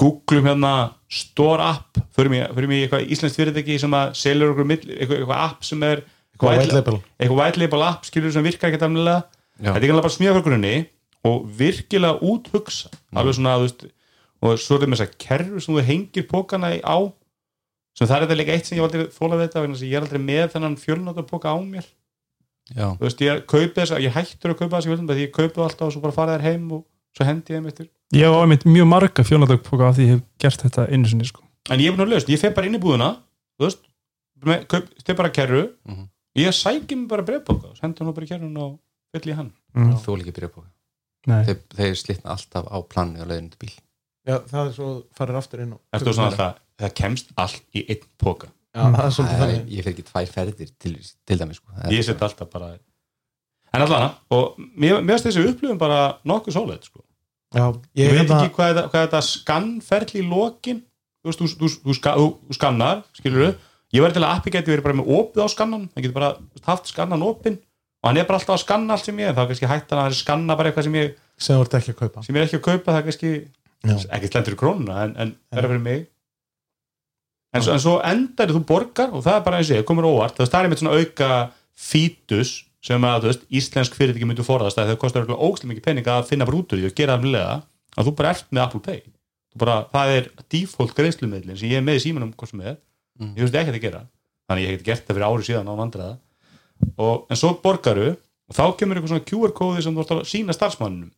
googlum hérna store app. Fyrir mig, fyrir mig eitthvað íslenskt fyrirtæki sem að selur okkur eitthvað, eitthvað app sem er Eitthvað white label. eitthvað white label app skilur sem ekki alveg Já. þetta er alveg bara smíða frá grunni og virkilega úthugsa alveg svona, veist og svo er þetta með þess að kerru sem þú hengir pókana í á sem það er þetta líka eitt sem ég aldrei þóla við þetta að ég er aldrei með þennan fjölnóta póka á mér já, þú veist, ég kaupi þess að ég hættur að kaupa þess fjölnóta því ég kaupi alltaf og svo bara fara þær heim og svo hendi ég þeim eftir ég á einmitt mjög marga fjónadögpoka af því ég hef gert þetta einu sinni sko. en ég búin að löst, ég fer bara inn í búðuna þú veist, kaup, stið bara kerru Mhm. Ég sækja mig bara breyfbóka og sendi hann bara í kerrun og fyll í hann mm. þú byrja på Nei. þeir, þeir slitna alltaf á planni á leiðinu til bíl já, það er svo farir aftur inn og alltaf, það kemst allt í einn póka það Það þannig ég fer ekki tvær ferðir til, til dæmis sko. Það ég set alltaf bara en allan, og mér finnst þessi upplifun bara nokkuð sóleit sko. já, ég ég veit hérna ekki hvað er þetta, hvað er þetta skannferli í lokin þú þú, þú, þú, ska, þú, þú skannar skilur þú, ég var til að appi geti verið bara með opið á skannan, það getur bara haft skannan opinn og hann er bara alltaf að skanna allt sem ég þá kannski hægt hann að skanna bara eitthvað sem ég, sem þú ert ekki að kaupa. sem ég er ekki að kaupa það er kannski, Já. ekki slendur í krónuna en, en er fyrir mig. En, en svo endar þú borgar og það er bara eins og ég, komur óvart. Það er einmitt svona auka fítus sem að veist, íslensk fyrirtæki myndu forðast að það kostar ógeðslega mikið peninga að finna því og gera mjög að þú bara ert með Apple Pay. Bara, það er default greiðslumiðlin sem ég er með í símanum er Mm. ég veist ekki að gera. Þannig ég hef gert það fyrir ári síðan á vandræða. Og, en svo borgaru og þá kemur eitthvað svona QR-kóði sem þú ætti að sína starfsmannum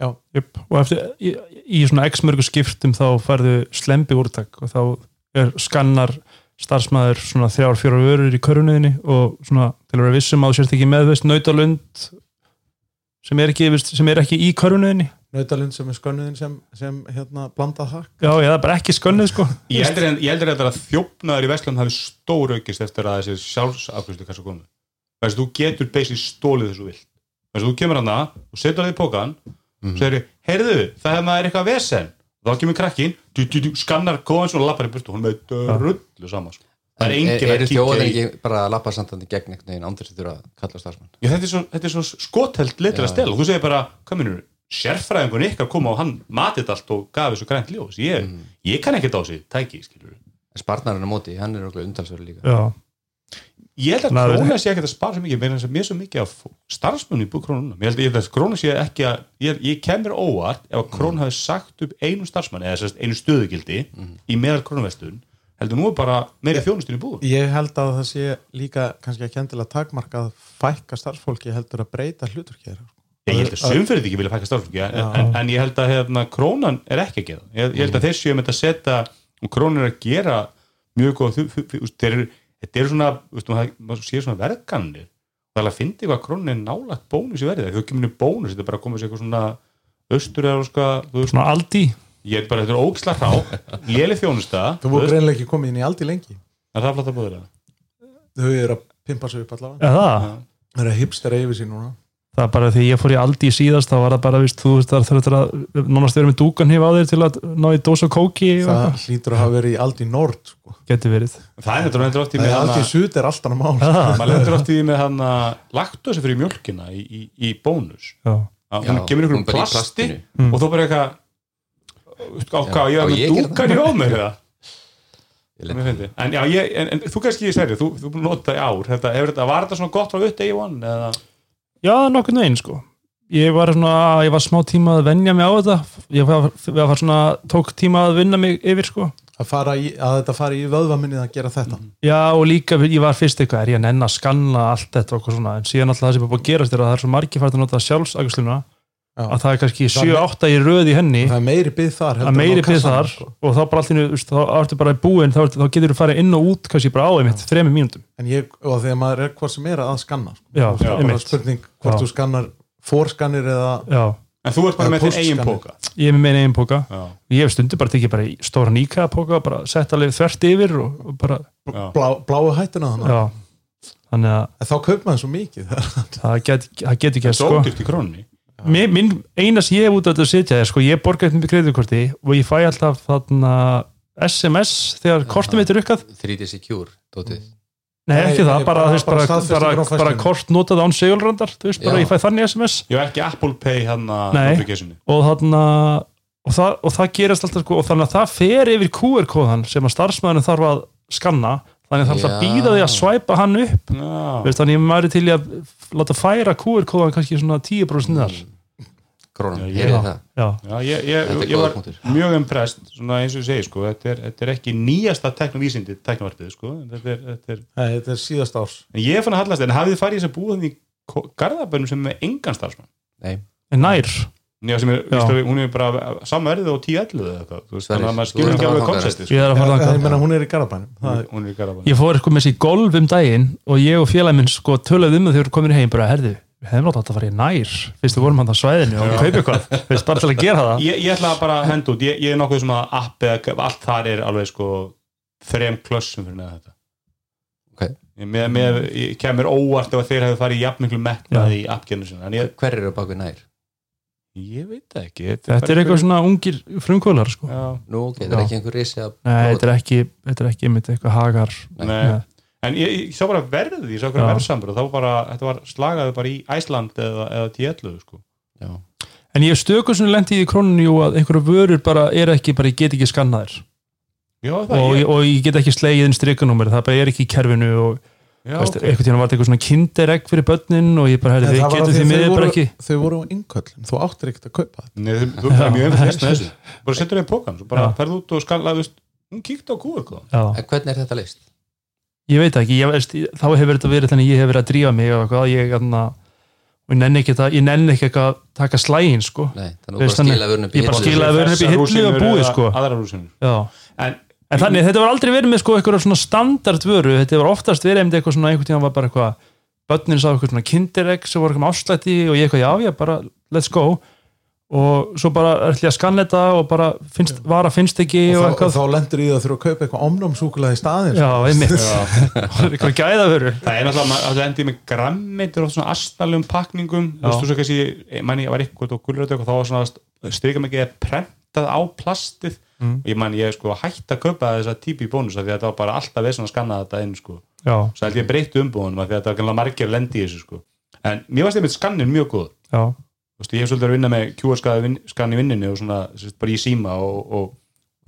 Jöp, og eftir, í, í svona x mörgu skiptum þá færðu slembi úrtak og þá er skannar starfsmæður svona þrjár, fjórar vörur í körunniðinni og svona til að vera vissum þú sért ekki með veist nautalund sem er ekki, sem er ekki í körunniðinni nautalund sem er skönnuðin sem, sem hérna blandað hakk já, ég það er bara ekki skönnuð sko Ég heldur en- ég heldur þetta að þjófnaður í Vestlum hafi stór aukist eftir að þessi sjálfsafgjörslu kassa komu. Þess að þú getur basic stólið þessu vilt. Þess að þú kemur hana og setur það í pókan og segir, heyrðu, það hefði maður eitthvað vesen. Þá kemur krakkin, du, du, du, skannar kóðan svona og lappar í burtu, hún með drullu saman. Sko. Það er enginn eru að kíkja þjóðan í. ekki bara að lappa sandandi gegn einhvern veginn ándur þurfa að kalla starfsmann Já, þetta er svo, þetta er svo skotheld leið til að stela. Þú segir bara, hvað minnur, sérfræðingun ykkar koma og hann matið allt og gaf þessu grænt ljós. Ég, ég kann ekkert á sig, tæki, sparnarinn á móti, hann er okkur undalsverður líka. Já, Ég held að Nei, króna sé ekki að spara svo mikið að mér er svo mikið af starfsmunni búið krónuna. Ég held, ég að króna sé ekki að ég, ég kemur óvart ef að króna hafi sagt upp einu starfsmann eða sérst einu stöðugildi í meðal krónavestun heldur nú er bara meiri þjónustun í búið. ég held að það sé líka kannski ekki endilega takmarka að fækka starfsfólki heldur að breyta hluturki þeirra Ég held að sumferðið ekki vilja fækka starfsfólki en, en, en ég held að hérna, krónan er ekki að gera. Ég, ég held að þeir séu með þetta að setja og krónan er að gera mjög góð þetta eru svona, svona verðganir það er að fyndi hvað krónan er nálagt bónus í verðið, þau kemur niður bónus þetta er bara að koma sér eitthvað svona austur eða svona Aldi. Ég er bara, þetta er ógisla hrá. Léli þjónusta, þú voru greinlega ekki komið inn í aldi lengi. Er það flott að búið það? þau eru að pimpa sig upp allavega. Það? Eru að hipstera yfir sín núna það er bara því ég fór í Aldi í síðast þá var það bara, víst, þú veist, það þurftur að nánast vera með dúkan hif á þér til að ná í dós og kóki og það hlýtur að hafa verið í aldi nord sko. geti verið. Það er þetta lendur oft í það með er aldi sud er alltaf mál. (laughs) Maður lendur oft í því með hana laktósi fyrir mjölkina í, í, í bónus. Já, að hún kemur ykkur í plasti plastinu. og þá bara eitthvað veist, á hvað, ég var með að dúkan í ómur en já, ég, en, þú kannski ég sverri þú, þú búin að nota í ár þetta, hefur þetta, var þetta svona gott frá já nokkurn veginn sko. Ég var svona, ég var smá tíma að venja mig á þetta. Ég var, ég var svona, tók tíma að vinna mig yfir sko. Að, fara í, að þetta fari í vöðvaminnið að gera þetta. Já og líka, ég var fyrst eitthvað, er ég að nenn að skanna allt þetta og svona, en síðan alltaf það sem er búið að gerast er að það er svo margir fært að nota sjálfsagsluna Já. Að það er kannski Það er 7-8 í röð í henni. Það er meiri byggð þar þar sko. og þá bara allir, þá ertu bara búinn þá, ertu- þá getur þú farið inn og út kannski bara á einmitt þremi mínútum. En ég, og þegar maður er hvort sem er að skanna sko. Já, það er bara spurning hvort Já. þú skannar fórskannir eða Já, en þú ert bara með þinn eigin póka ég er með meina einn póka já, ég hef stundu bara tekið bara í stóran íka póka bara sett alveg þvert yfir og, og bara, já. blá, bláu hættuna þannig já. Þannig að en þá kaup maður svo mikið. (laughs) Það get, það get ekki að sko minn eina sem ég hef út af þetta að sitja er sko, ég borga eitthvað með kreditkorti og ég fæ alltaf þarna SMS þegar kortum mitt er rukkað 3D Secure, dótið. Nei, Nei, ekki það, nei, bara, bara- bara bara, bara, á bara, kort notað án segulrandar þú veist, bara Já. ég fæ þannig SMS hef ekki Apple Pay hann að Nei. notificationinu. Og þarna og það, og það gerast alltaf sko, og þannig að það fer yfir QR-kóðan sem að starfsmæðurinn þarf að skanna þannig að það þarf að Já. býða því að svæpa hann upp. Já, veist, þannig að maður er til í að láta færa QR-kóðan kannski svona 10% niðar. Krónan, Já, heyrið já. það. Já, já ég, ég, Þetta er ég góður var punktur. mjög impressed svona eins og ég segi sko, þetta er, þetta er ekki nýjasta teknovísindi teknovarpið sko, en þetta er, þetta er Nei, þetta er síðast árs. En ég fann að hallast, en hafið þið farið í þess að búa því garðabönnum sem er með engan starfsmann? Nei, en nær Já, sem er, Já. víst, að hún er bara samverðið og 10-11 eða eitthvað, þú veist, Sverrir, þannig að maður skilur ekki að alveg Ég sko. er að fara ég þangað meina hún er í garabænum það hún í garðabönnum. Ég fór eitthvað með þessi golf um daginn og ég og félagin minn sko töluðum um það þegar við komin heim bara, herðu, við hefum nátt að fara í nær fyrst við vorum hann á svæðinu og kaupa eitthvað (laughs) fyrst bara til að gera það Ég, ég ætla að bara að henda út, ég, ég er nokkuð sem að app eða allt þar er alveg sko þrem klössum fyrir neða þetta. ok Ég, með, með, ég kemur óvart ef að þeir hefur farið jafn miklu metnað í ég, Hver eru bak við nær? Ég veit ekki. Þetta er eitthvað svona ungir frumkvölar sko. Já, Nú, ok, það er ekki einhver risi að Nei, þetta er ekki, þetta er ekki einmitt eitthvað hagar nei. Nei. En ég, ég sá bara verðið, ég sá verðsamur og þá bara, þetta var slagaði bara í Æsland eða, eða 10-11 sko. Já, En ég stöku svona lendi í krónunni að einhverju vörur bara er ekki, bara ég get ekki skannaðir Já, það og, ég, og ég get ekki slegið inn strikanúmer það bara er ekki í kerfinu og já, veist, ok. einhvern tíðan var þetta eitthvað svona kinderegg fyrir börnin og ég bara, það við getum því að miður bara ekki þau voru á innköllin þú áttir ekkert að kaupa það Nei, þú, þú er mjög einfætt þess með þessu bara setur það í pókan, svo bara ferðu út og skalla þú veist, hún kíkti á kúur. Já. en hvernig er þetta leist? ég veit ekki, ég, veist, þá hefur þetta verið þannig að ég hef verið að drífa mig og eitthvað, ég, anna, og ég nenni ekki, það, ég nenni ekki eitthvað að taka slægin sko. Nei, þannig að þú bara þannig- skila vörnum upp í hillu og búið, sko. aðra rúsinur Já. en, en þannig, þetta var aldrei verið með sko, eitthvað svona standard vöru, þetta var oftast verið einmitt eitthvað svona, einhvern tíðan var bara eitthvað börnin sá eitthvað svona kinderegg sem voru eitthvað með áslætti og ég eitthvað, já, já, bara let's go. Og svo bara ætla ég að skanna þetta og bara finnst, vara finnst ekki og, og, þá, og eitthvað þá lendur það að þurfa að kaupa eitthvað omnámsúkulega í staðin já, einmitt. (laughs) Eitthvað gæðavöru það er náttúrulega, maður það endi með grammitur og svona astalegum pakningum þú veist, þú að Mm. og ég manni, ég sko hætti að kaupa þessa típi í bónus af því að þetta var bara alltaf veist að skanna þetta inn sko, já, svo held ég breytti umbúðunum af því að þetta var kannski margir lendi í þessu sko. En mér varst einmitt skannin mjög góð. Veist, ég hef svolítið að vinna með QR-skann í vinninu og svona, sérst, bara í síma og, og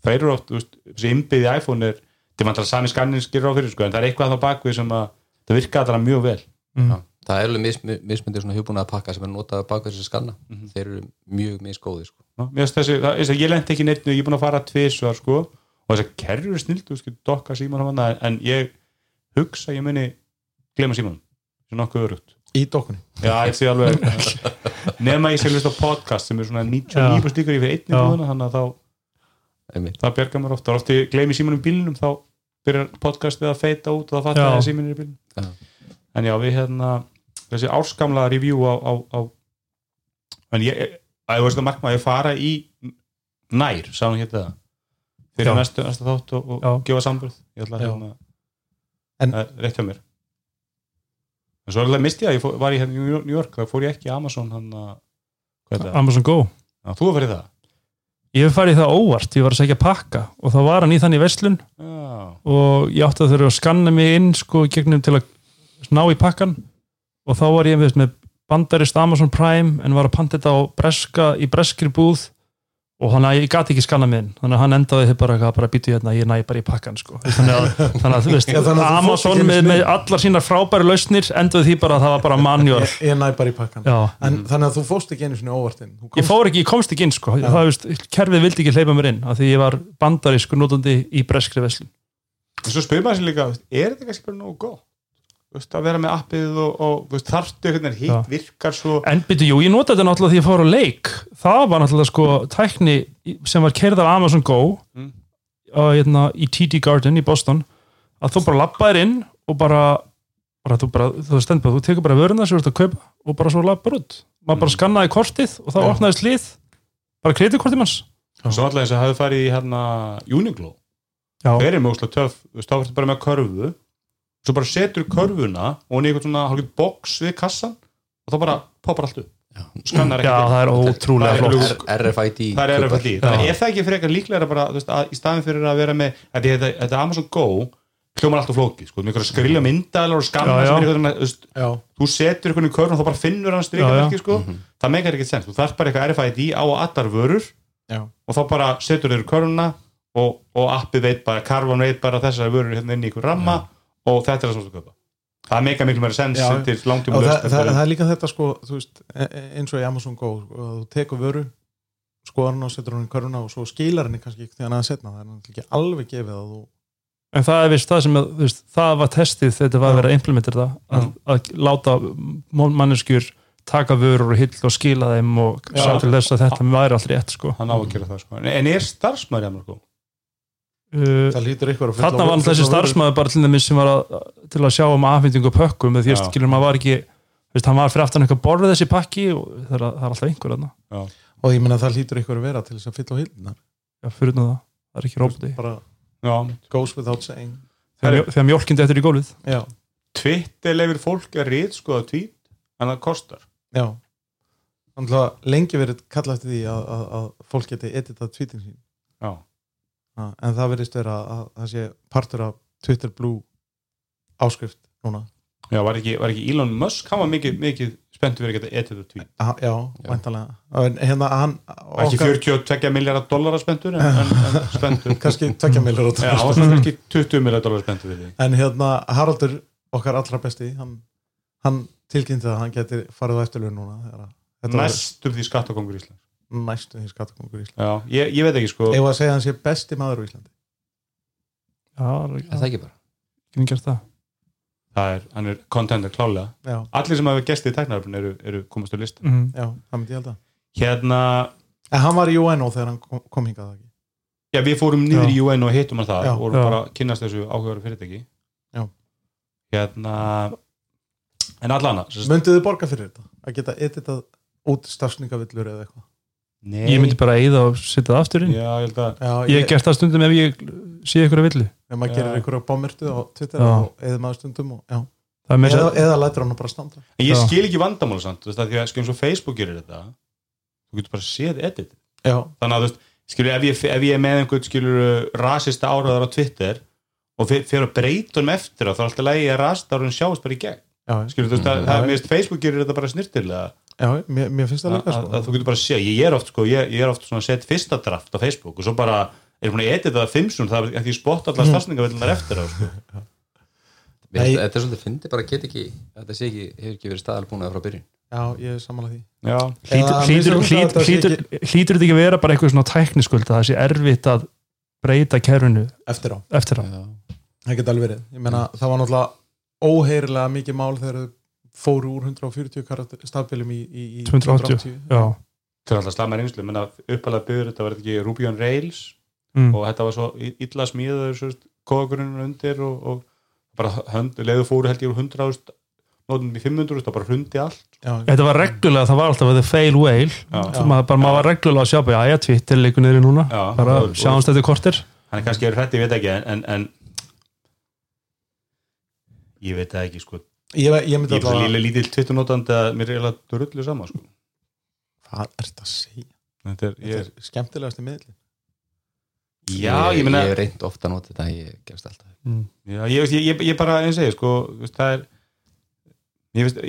það eru oft, þessi innbyggði iPhone er, þetta er vantilega sami skannin skilur á fyrir, sko, en það er eitthvað þá bakvið sem að það virka alltaf mjög vel. Mm. Það er alveg mis, mismyndir svona hugbúna að pakka sem er notað bak þessi skanna. Þeir eru mjög misgóði sko. Ég lendi ekki neitt ég er búin að fara tvisvar, sko. Og þess að kerfur er snild, þú veist, dokka síman hann, en ég hugsa, ég muni glema símanum, sem nokkuð örugt í dokkunni? Já, ég sé alveg nema ég sé hlust á podcast sem er svona 99 stíkur í fyrir einni þannig að þá Einmitt. það bjargar mér ofta, ofta ég gleymi símanum í bílnum þá byrjar podcastið að feita út og það fattar Já. að símanum er í bílnum. Já. en já, við hérna þessi áskamla review á, á, á en ég, að ég veist að markma að fara í nær, sá hétta það fyrir næstu, þátt og, og gefa samburð ég ætla að hérna En- en, rétt hjá mér. En svo alveg misti ég að ég fór, var í hérna í New York þá fór ég ekki í Amazon að er það? Amazon Go. Já, þú var fyrir það? ég hef farið í það óvart, ég var að segja pakka og þá var hann í þannig verslun Já, og ég átti að þurfa að skanna mig inn sko gegnum til að ná í pakkan og þá var ég veist, með bandarist Amazon Prime en var að panta þetta á breska, í breskri búð. Og að ég gati ekki skanna mig inn. Þannig að hann endaði þið bara, bara býtu hérna ég næ bara í pakkan sko. Þannig að, (laughs) þannig að þú veist Já, þannig að Amazon með, með allar sínar frábæri lausnir endaði því bara að það var bara manual ég, ég næ bara í pakkan Já. en þannig að þú fóst ekki einu sinni óvart inn. Þú ég komst- fór ekki, ég komst ekki inn sko. Það, veist, kerfið vildi ekki hleypa mér inn af því ég var bandarísku notandi í breskri verslun. En svo spyrir maður sér líka er þetta kannski bara nógu góð Veist, að vera með appið og, og veist, þarftu einhvern veginn hitt virkar svo En byrju, jú, ég notaði þetta náttúrulega því ég fór á leik. Það var náttúrulega sko tækni sem var keirð af Amazon Go Mm. og, hérna, í TD Garden í Boston að þú bara labbaðir inn og bara, bara þú bara, þú stendur bara, þú tekur bara vöruna sem þú ert að kaupa og bara svo labbar út. Maður bara skannaði kortið og þá Já. opnaðist lið bara kreditkortið manns. Svo alltaf eins og hafði farið í hérna Uniqlo. Já, þeir eru mjög úslega töff, þú verður bara með körfu svo bara setur körfuna og hún í eitthvað svona hálfgeir box við kassan og þá bara poppar allt upp. Skannar Já, ekki það er ótrúlega er flott RFID það er. RFID, þannig er það ekki frekar líklega bara, þú veist, að, í staðin fyrir að vera með þetta, þetta Amazon Go hljómar alltaf flókið, sko, með einhverja skrilja myndaðalar og skanna Já, já. sem er eitthvað, þú veist, Já, þú setur einhvern í körfun og þá bara finnur hann Já, já. strikamerki, sko. Það meikar ekkert sens, þú þarf bara eitthvað RFID á allar vörur já, og þá bara setur þeir körfuna og, og appið veit bara, karvan veit bara þessar vörur hérna inn í ykkur ramma og þetta er það sem þú köpa það meikar miklu meira sens Já. til langtíma og það, það, það er líka þetta sko veist, e- e- eins og í Amazon Go sko, þú tekur vöru skoðar hann og setur hann í körfuna og svo skilar hann kannski ekki þegar hann að setna, það er náttúrulega ekki alveg gefið að þú En það er vist það sem, að, veist, það var testið þetta var að vera að implementa þetta að, að láta manneskjur taka vörur og hill og skila þeim og sá til þess að þetta væri allt rétt sko. hann á að gera það sko. en- er það ykkur að fylla Þarna var þessi starfsmæður bara til dæmis sem var að, til að sjá um afhendingu pökkum því að skilur maður var ekki veist, hann var fyrir aftan eitthvað borðið þessi pakki og það er, það er alltaf einhver þarna. Og ég meina það lítur ykkur að vera til þess að fylla á hildina Já, fyrir það, það er ekki Já. goes without saying. Þegar, þegar mjólkindi eftir í gólfið. Já, Twitter leifir fólk að rít sko að tweet en það kostar. Já. Þannig að lengi verið kalla eftir því að, að, að fólk geti editað tweetin sín. Já. En það verðist vera að það sé partur af Twitter Blue áskrift núna. Já, var ekki, var ekki Elon Musk, hann var mikið, mikið spenntur fyrir að geta etið tweet. Ah, já, væntalega en hérna hann ekki 42 miljardar dollara spenntur en, en, en spenntur. (laughs) Kannski tvekja millar Já, hann var svona ekki 20 miljardar dollara spenntur en hérna Haraldur okkar allra besti hann, hann tilkynnti að hann geti farið á eftirlun núna þetta var Næstum því skattakongur Ísland næstu því skattakongur í Íslandi. Já, ég, ég veit ekki sko. Eða að segja að hann sé besti maður á Íslandi? Já, Er það ekki bara? Ekki gert það? Það er, hann er contender klálega Já, Allir sem hafa gestið í tæknaröfn eru, eru komast á lista mm. já, það myndi ég held að Hérna, En hann var í UNO þegar hann kom, kom hingað það ekki? Já við fórum niður Já. í UN og hittum hann það Já. og vorum bara að kynast þessu áhugaður fyrirtæki. Já. Hérna En allana Mönduðu borga fyrir þetta? Að geta editað út stafsningavillur eða eitthvað Nei, ég myndi bara eyða og setja það aftur inn. Já, ég held að Já, ég hef gert það stundum ef ég sé ykkur að villu. Ef maður gerir bommertu á Twitter Já. og eða maður stundum og, já. það er eða, eða lætur hann bara standa. En ég Já. skil ekki vandamál samt, þú veist, að því að eins og Facebook gerir þetta þú getur bara séð edit. Já, þannig að þú veist, skilur, ef ég, ef ég er með einhvern skilur rasista áraðar á Twitter og fer fer að breyta um eftir á, þá er alltaf lægi að rasista áraðin sjáist bara í gegn. Já, skilur, þú veist, Mm, það, það, finnst Facebook gerir þetta bara snirtilega já mér, mér finnst það að, líka að, sko. að þú getur bara að sé, ég er oft sko, ég, ég er oft svona að setja fyrsta draft á Facebook og svo bara er búin að edita það fimmsun það er ég spott allar stafsningavillunar eftir á sko. (laughs) Þetta er svolítið fyndi bara get ekki þetta sé ekki, hefur ekki verið staðalbúnað frá byrjun. Já, ég er samanlega því. Hlýtur, að þetta ekki að vera bara eitthvað svona tækniskuld að það sé erfitt að breyta kerfinu? Eftir á, eftir á. Það geti alveg verið. Ég meina, það var náttúrulega óheyrilega mikið mál þegar þau fóru úr 140 karakter, stafbílum í, í, í 280, já. Það er alltaf slamma reynslu menna uppalega byggður þetta var ekki Ruby on Rails mm. og þetta var svo illa smíður kóðagrunnur undir og, og bara hönd, leiðu fóru held ég úr 100.000 nótum í 500.000 og bara hrundi allt. Já, þetta var reglulega, það var alltaf að the fail whale. Já. Maður, bara, maður var reglulega að sjá bara, já, já, Twitter leikur niður í núna. Já, bara sjáumst þetta kortir hann er kannski er hrætti, ég veit ekki en, en, en ég veit það ekki sko ég, ég myndi ég er svo alltaf lítill tvittunótandi að mér er eiginlega rullu sama sko. hvað er þetta að segja? þetta er, ég er, er skemmtilegast í miðli já, ég meina ég hef reynd ofta að nota þetta ég gefst alltaf mm. já, ég, ég, ég, ég bara eins og segi sko, það er ég veist,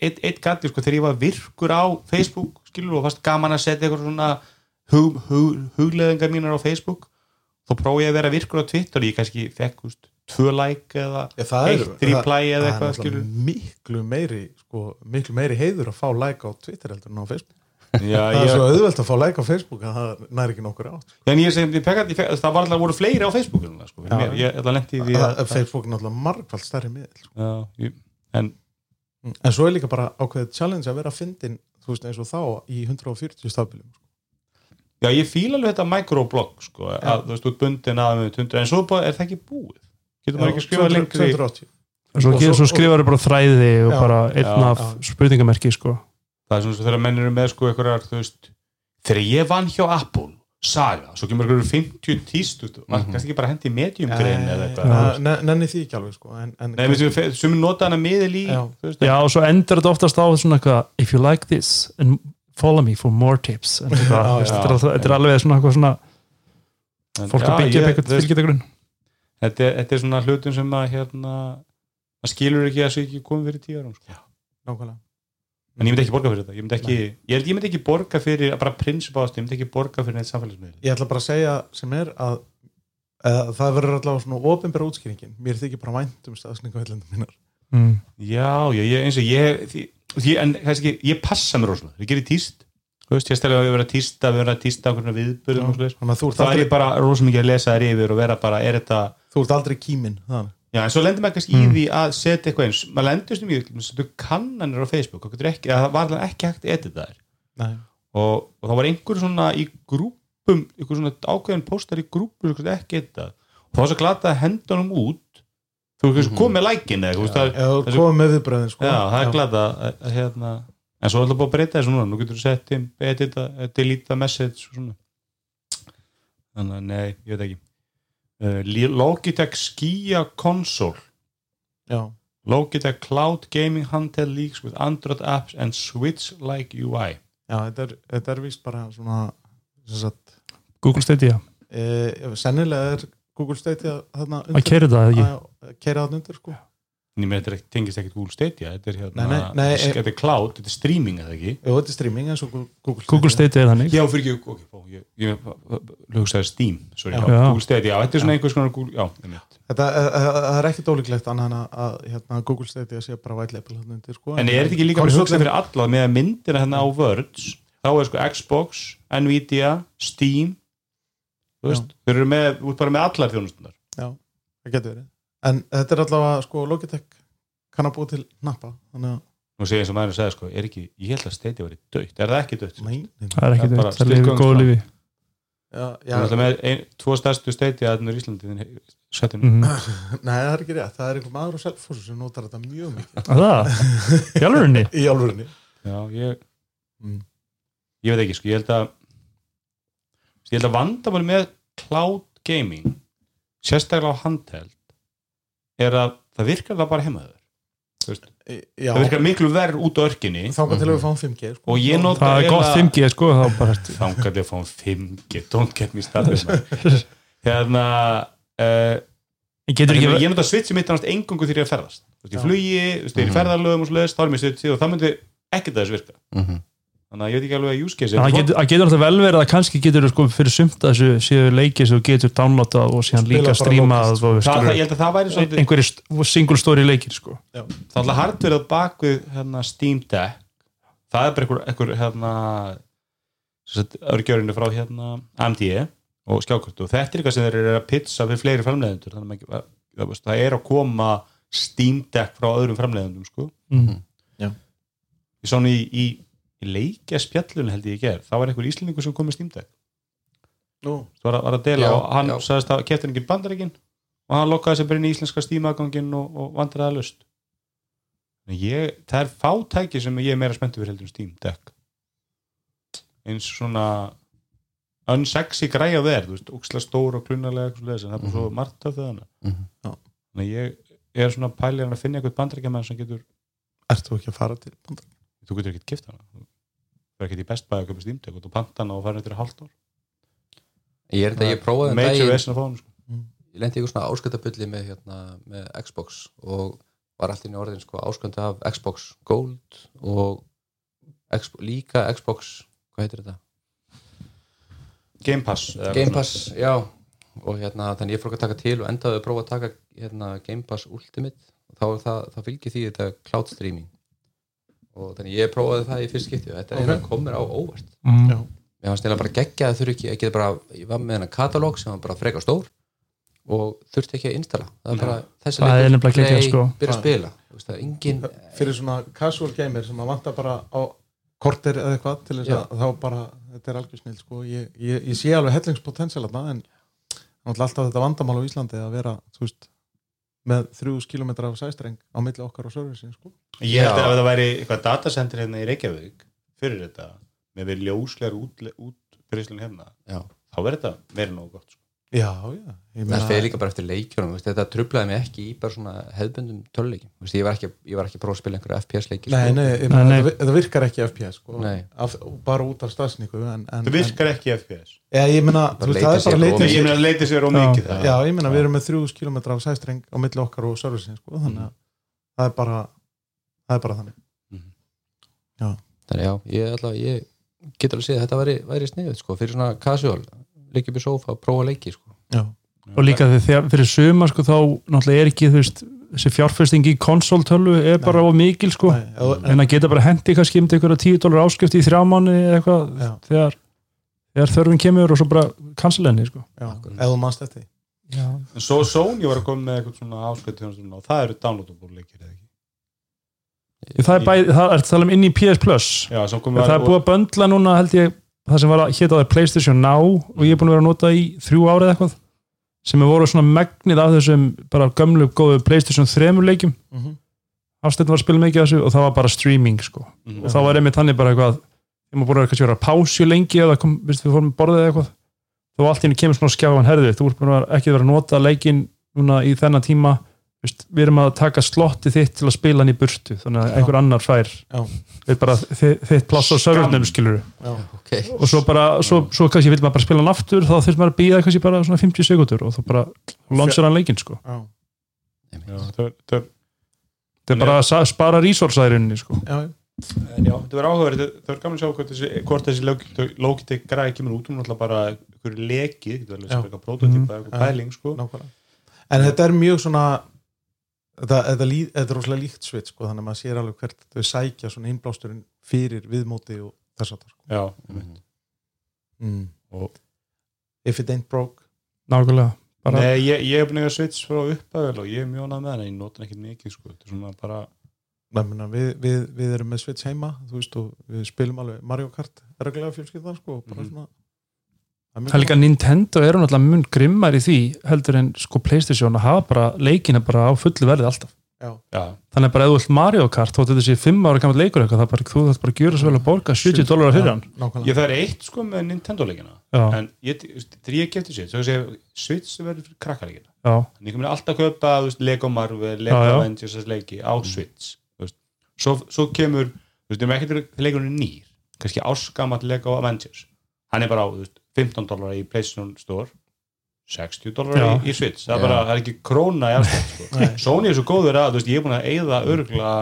eitt, eitt gatti sko, þegar ég var virkur á Facebook skilur og fast gaman að setja eitthvað svona hug, hug, hugleðingar mínar á Facebook þá prófið ég að vera virkur á Twitter ég kannski fekk, þú veist, tvö like eða það er- eitt reply það- eða það er eitthvað náttúrulega skilur miklu meiri sko, miklu meiri heiður að fá like á Twitter heldur en á Facebook. Já, það er ég, svo auðvelt að fá like á Facebook að það næri ekki nokkur átt en ég ég ég fekk, það var alltaf voru fleiri á Facebook sko, Já. ég ætla að að, Facebook er náttúrulega margfald stærri miðl sko. já, ég, en en svo er líka bara ákveðið challenge að vera að fyndin þú veist eins og þá í 140 stafbílum sko. já, ég fíla alveg þetta microblog sko, að þú veist, út bundin að með 100, en svo er það ekki búið getur maður ekki skrifað lengri 280 svo, svo, svo- svo skrifar þau bara þræði og Já. bara einn af spurningamerki sko. það er svona svo þegar menn eru með sko einhverjar, þú veist, þegar ég vann hjá Apple saga, svo kemur einhverjum 50 tíst, þú veist, maður kannski ekki bara hendi í medium grein eða eitthvað Eh, ne- nenni því ekki alveg sko. en, en Nei, við sem nota hana miðil í Já. veist, já og svo endur þetta oftast á svona eitthvað if you like this and follow me for more tips (laughs) þetta er er alveg svona eitthvað svona fólk að byggja eitthvað þú veist, fylgitagrunn þetta, er- þetta er svona hlutum sem að hérna, að skilur ekki að það sé ekki komið fyrir tíu árum sko. nákvæmlega. En ég myndi ekki borga fyrir þetta. Ég myndi ekki, ég held ég myndi ekki borga fyrir bara prinsip ást, ég myndi ekki borga fyrir neitt samfélagsmiðl ég ætla bara að segja sem er að, að það verður allavega svona ofinbæra útskýringin. Mér þykir bara vænt um staðsningu heilendum mínar. Mm. já, já, ég, eins og ég því, því, en kannski, ég passa mér rosalega. Ég gerir tíst, þú veist, ég stæði að við vera tísta við vera tísta á einhvern viðbyrðum að þá er bara rosalega mikið að lesa þær yfir og vera bara, er þetta þú ert aldrei kímin þannig já, en svo lendir maður kannski í því að setja eitthvað eins. Maður lendur sem ég, setja kannanir á Facebook. Ekki, það var ekki hægt að edita þær. Og, og það var einhver svona í grúpum einhver svona ákveðin póstar í grúpum ekki þetta og það var svo glata að henda honum út. Þú veist, mm -hmm. komið lækin eða þú þú komið með viðbröðin sko. já, það er glata að, að, hérna, en svo er alltaf búið að breyta þessu núna. Nú getur þú sett edita, delete message svona. Þannig að nei, ég veit ekki Logitech Skia Console. Já, Logitech Cloud Gaming Handheld Leaks with Android apps and Switch-like UI já þetta, er, þetta er víst bara svona sem sagt, Google Stadia. e, sennilega er Google Stadia þarna að keira það ekki? að keira þarna undir sko. en ég með þetta tengist ekkert Google Stadia þetta er hérna, Nei, nei, nei, þetta er- þetta er cloud, þetta er streaming eða ekki Jú, þetta er streaming eins og Google Google Stadia er þannig já, fyrir ekki, ok, ó, ég, ég, ég hugsaði Steam, sorry, já. Já. Já. Google Stadia, já, þetta er svona einhvers konar Google, já, einmitt. Þetta eh, eh, það er ekkert ólíklegt annað en að, hérna, Google Stadia sé bara white label þarna undir sko. en er þetta ekki líka bara Konsólinn- hugsað fyrir alla með að myndina hérna á Words þá er sko Xbox, Nvidia Steam þú veist, þeir eru með, út bara með allar þjónustunar Já, það getur verið En þetta er allavega, sko, Logitech kann að búa til nappa Þannig að, nú segir eins og maður að segja, sko, er ekki ég held að Stadia verið dögt, er það ekki dögt? nei, það er ekki Það er bara þetta, það er styrkgöng, góð lífi. Já, Já. já, með ein, tvo stærstu Stadia þarna í Íslandi svettinu Mhm. (coughs) nei, það er ekki rétt. Það er einhver maður á Selfossu sem notar þetta mjög mikið. Að það, (laughs) í alvörinni Í álfurinni já, ég Mm. ég veit ekki, sko, ég held að ég held að vandamáli með cloud gaming sérstaklega á handheld er að það virkar það bara heimaður það virkar miklu verð út á örkinni. Þangað til að við fáum 5G sko. og ég nota það er gott 5G sko þá bara þangar til að fá 5G don't get me started (laughs) hérna uh, ég ég, ég nota switchi mitt annars engungu þegar ég er að ferðast. Í flugi, veist, ég er í ferðarlögum og svo leiðist, þá er mér switchi og það myndi ekkert að þess virka. Mhm. Þannig að ég veit ekki alveg að use case það getur, getur alltaf vel verið að kannski getur sko fyrir sumt að þessu séu leikið sem þú getur downloadað og síðan líka að svolítið einhverjir single story leikir sko. Það er alltaf hardverið bak við hérna, Steam Deck. Það er bara einhver, einhver hérna örgjörinu frá hérna AMD og skjákvörtu og þetta er eitthvað sem þeir eru að pizza fyrir fleiri framleiðendur þannig að það, er að koma Steam Deck frá öðrum framleiðendum sko. mm. ég svona í, í, í leikja spjallun held ég ekki er, þá var einhver íslendingur sem kom með Steam Deck. Nú, það var, að- var að dela Já, og hann já. sagðist að kefti hann ekki bandaríkin og hann lokkaði sér bara inn í íslenska Steam-agangin og, og vandræði að lust ég, það er fátæki sem ég er meira spenntu fyrir heldur en Steam Deck. Eins svona unsexy græja verð, þú veist, ókslega stór og klunarlega eitthvað svoleiðis, en það er bara svo margt af það Mhm. þannig að ég er svona pælir að finna eitthvað bandaríkjaman sem getur ert þú ekki að fara til Bandaríkjanna? þú getur ekkert gift hana þú er ekkert í best bæði að köpa Deck og þú panta hana og fara eftir hálft ár. Ég er þetta, ég prófaði um major daginn vesen að fá hana sko. ég lendi í eitthvað svona áskjöndabulli með, hérna, með Xbox og var alltaf inn í orðin sko, áskjönd af Xbox Gold og Xbox, líka Xbox hvað heitir þetta? Game Pass eða Game eitthvað Pass, já. Og hérna, þannig ég fór ekki að taka til og endaði að prófa að taka hérna, Game Pass Ultimate. Og þá, er það, þá fylgir því þetta cloud streaming og þannig ég prófaði það í fyrst skipti og þetta er Ok. okay. komur á óvart Mm. Já. mér fannst eða bara geggja að þurfi ekki ég, geti bara, ég var með hennar katalóg sem var bara freka stór og þurfti ekki að installa það er bara þessi Það er leikur, play, sko. byrja að spila Þú veist, það er engin fyrir svona casual gamer sem að vanta bara á korter eða eitthvað til þess að þá bara, þetta er algjör snill sko. ég, ég, ég sé alveg hellingspotential þarna en alltaf þetta vandamál á Íslandi að vera, þú veist með þrjúðus kilometra af sæstreng á milli okkar og servisin sko. Ég held að ef það væri eitthvað datacenter hérna í Reykjavík fyrir þetta með verið ljóslegar út, útbyrðslun hérna já, þá verður þetta verið nógu gott sko. Já, já ég það fer líka bara eftir leikjunum veist, þetta trublaði mig ekki í bara svona hefðbundum töluleikim, veist, ég var ekki, ég var ekki að prófa að spila einhverja FPS leiki Nei, sko. nei, Nei, nei. þetta virkar ekki FPS sko, Nei. af, bara út af stafsningu en, en, Það virkar ekki FPS en, ég, meina, það er bara er Nei, leitið Ég meina að leiti sér ómikið það. Já, ég meina, við erum með 3000 km af sæstreng á milli okkar og servisin, sko, þannig að það er bara það er bara þannig. Þannig já, ég, alltaf, ég get alveg séð að þetta væri, væri sniðið sko, leikja upp í sofa prófa leiki sko. Já, og líka þegar fyrir suma sko þá náttúrulega er ekki veist þessi fjárfesting í konsoltölu er bara of mikil sko. Nei, en að geta bara hendi kannski um einhverja 10 dólar áskrift í þrjá mánu eða eitthvað þegar, þegar þörfin kemur og svo bara sko. Ef þú mannst eftir. Því. Já. En Svo Sony var að koma með eitthvað svona áskvætt og það eru downloadable leikir eða ekki? Það er bæði, það er að tala um inn í PS Plus. Já, það er búið að böndla núna held ég það sem var að hétt á það Playstation Now og ég er búin að vera að nota í þrjú árið eitthvað sem er voru svona megnið af þessum bara gömlu góðu Playstation 3 leikjum mm -hmm. Hafsteinn var að spila mikið af þessu og það var bara streaming sko Mhm. og þá var einmitt þannig bara eitthvað þegar maður búin að vera að pásu lengi eða kom, viðst, við fórum borðið eða eitthvað þá allt í henni kemur svona skjáðan herðið þú ert búin að vera- ekki vera að nota leikin núna í þennan tíma viðst, við erum að taka slotti þitt til að spila hann í burtu þannig að einhver annar fær Já. við bara þi- þitt pláss á servernum skilur Já, okay. og svo bara, svo, svo kannski vil maður bara spila hann aftur þá þurft maður að býða kannski bara svona 50 sekundur og þá bara launchar hann leikin sko. Já, Já, það er- það þetta bara að spara resource-ærinni sko. Já, En já, þetta verður áhugaverð, það er gaman að sjá hvort þessi, Logitech græði kemur út. Um náttúrulega bara einhverju leki, verður Já. prototípa, eitthvað pæling sko. nákvæmlega. En þetta er mjög svona þetta, er rosalega líkt sveit sko, þannig að maður sér alveg hvert þau sækja svona innblásturinn fyrir viðmóti og þess að það sko. Já, mm. og If it ain't broke nákvæmlega bara, Nei, ég, ég hef búin að switch frá upphæðvel og ég er mjög nað með hana, ég nota ekkert mikið sko, þetta er svona bara Nei, menna, við, við, við erum með Switch heima þú veist og við spilum alveg Mario Kart reglulega fjölskyldan sko bara Mhm. svona það er er líka. Nintendo eru náttúrulega mun grimmar í því heldur en sko Playstation að hafa bara leikina bara á fullu verði alltaf. Já, já, þannig bara ef þú vilt Mario Kart þótt þetta sé 5 ára gammal leikur eitthvað bara, þú þarf bara að gjöra svo vel að borga 70 dólarar fyrir hann. nákvæmlega. Ég það er eitt sko með Nintendo-leikina já, en ég, þegar ég kefti Switch þá sé Switch verður fyrir krakkarleikina já, en ég komið alltaf að kaupa þú veist, Lego Marvel, Lego Já, já. Avengers leiki á Switch svo, svo kemur, þú veist, er nýr, kannski áskamall Lego Avengers, hann er bara á veist, 15 dólar í PlayStation Store 60 dólar í, í Switch. Það er bara, það er ekki króna í afstöð sko. Sony er svo góður að, veist, ég er búin að eigða örgla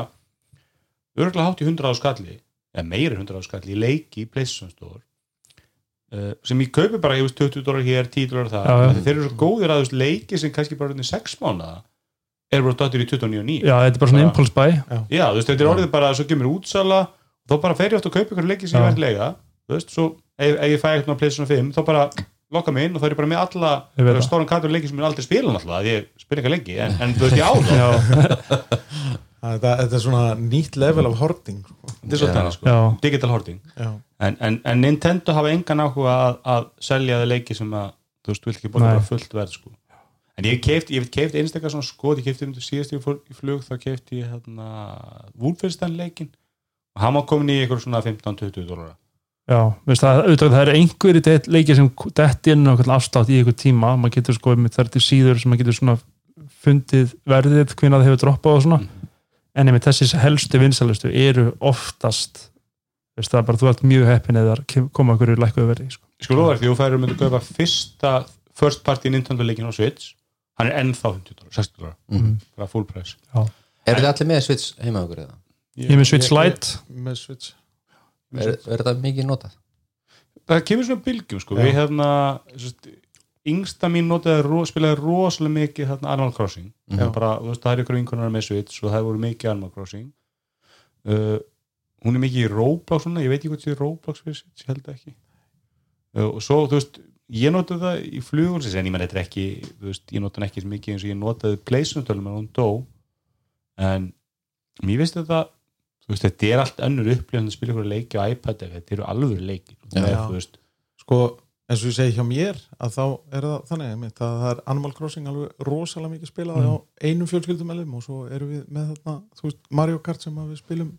örgla hátt í 100 á skalli eða meira en 100 á skalli í leiki í PlayStation Store uh, sem ég kaupi bara, ég veist, 20 dólar hér 10 dólar það, Já, þeir eru svo góðir að leiki sem kannski bara orðin 6 mánuða er bara dottir í 29.9 já, þetta er bara svona impulse buy. Já, þú veist, þetta er orðið bara, svo kemur útsala þá bara fer ég átt að kaupa ykkur leiki sem Já. ég verð lega þú veist, svo ef, ef ég fæ eitthvað á PlayStation 5, þá bara lokka mig inn og þá er ég bara með alla það. stóran katur leiki sem ég aldrei spila náttúrulega, því ég spila ekki leiki en, en þú veist, ég á (laughs) það, þetta, er svona nýtt level af horting sko. þetta er svo Já. þannig sko, já, digital hoarding já, en, en, en Nintendo hafa engan áhuga að, að selja það leiki sem að þú veist, þú vilt ekki Nei. bara fullt verð sko. en ég hef keift, ég hef keift einstaklega svona skot, ég keifti um þetta síðast ég fór í flug, þá keifti ég hérna Wolfenstein leikin og hann var komin í einhver svona 15-20 dólar já veist, það, auðvitað, það er einhverjir leikir sem detti inn á afstátt í einhvern tíma. Maður getur sko með þær síður sem maður getur svona fundið verðið hvenær það hefur droppað og svona. En einmitt þessi helstu vinsalistu eru oftast veist, það er bara þú ert mjög heppin eða koma einhverju lækkuðu verði sko. Ég sko þér, því þú færir myndi að kaupa fyrsta first party Nintendo leikin á Switch. Hann er ennþá 50 dólar, 60 dólar. Mhm. bara full price. Eru þið allir með Switch heima okkur eða? ég er með Switch Lite. með Switch er, er þetta mikið notað? það kemur svona bylgjum sko. Við sest, yngsta mín notaði, ro, spilaði rosalega mikið hérna, Animal Crossing. Mhm. bara, veist, það er ykkur vinkunar með Switch og það voru mikið Animal Crossing. Uh, hún er mikið í Roblox svona, ég veit ekki hvað það er Roblox ég held ekki. Uh, og svo, þú veist ég notaði það í flugulsins en ég menn þetta er ekki, veist, ég notaði ekki svo mikið eins og ég notaði Playstation en hún dó. En mér veist þetta þú veist, þetta er allt önnur upplifn að spila ykkur leiki á iPad eða þetta eru alveg leiki sko, eins og ég segi hjá mér að þá er það þannig einmitt, að það er Animal Crossing alveg rosalega mikið spilað á einum fjölskyldumælum og svo erum við með þarna, þú veist, Mario Kart sem við spilum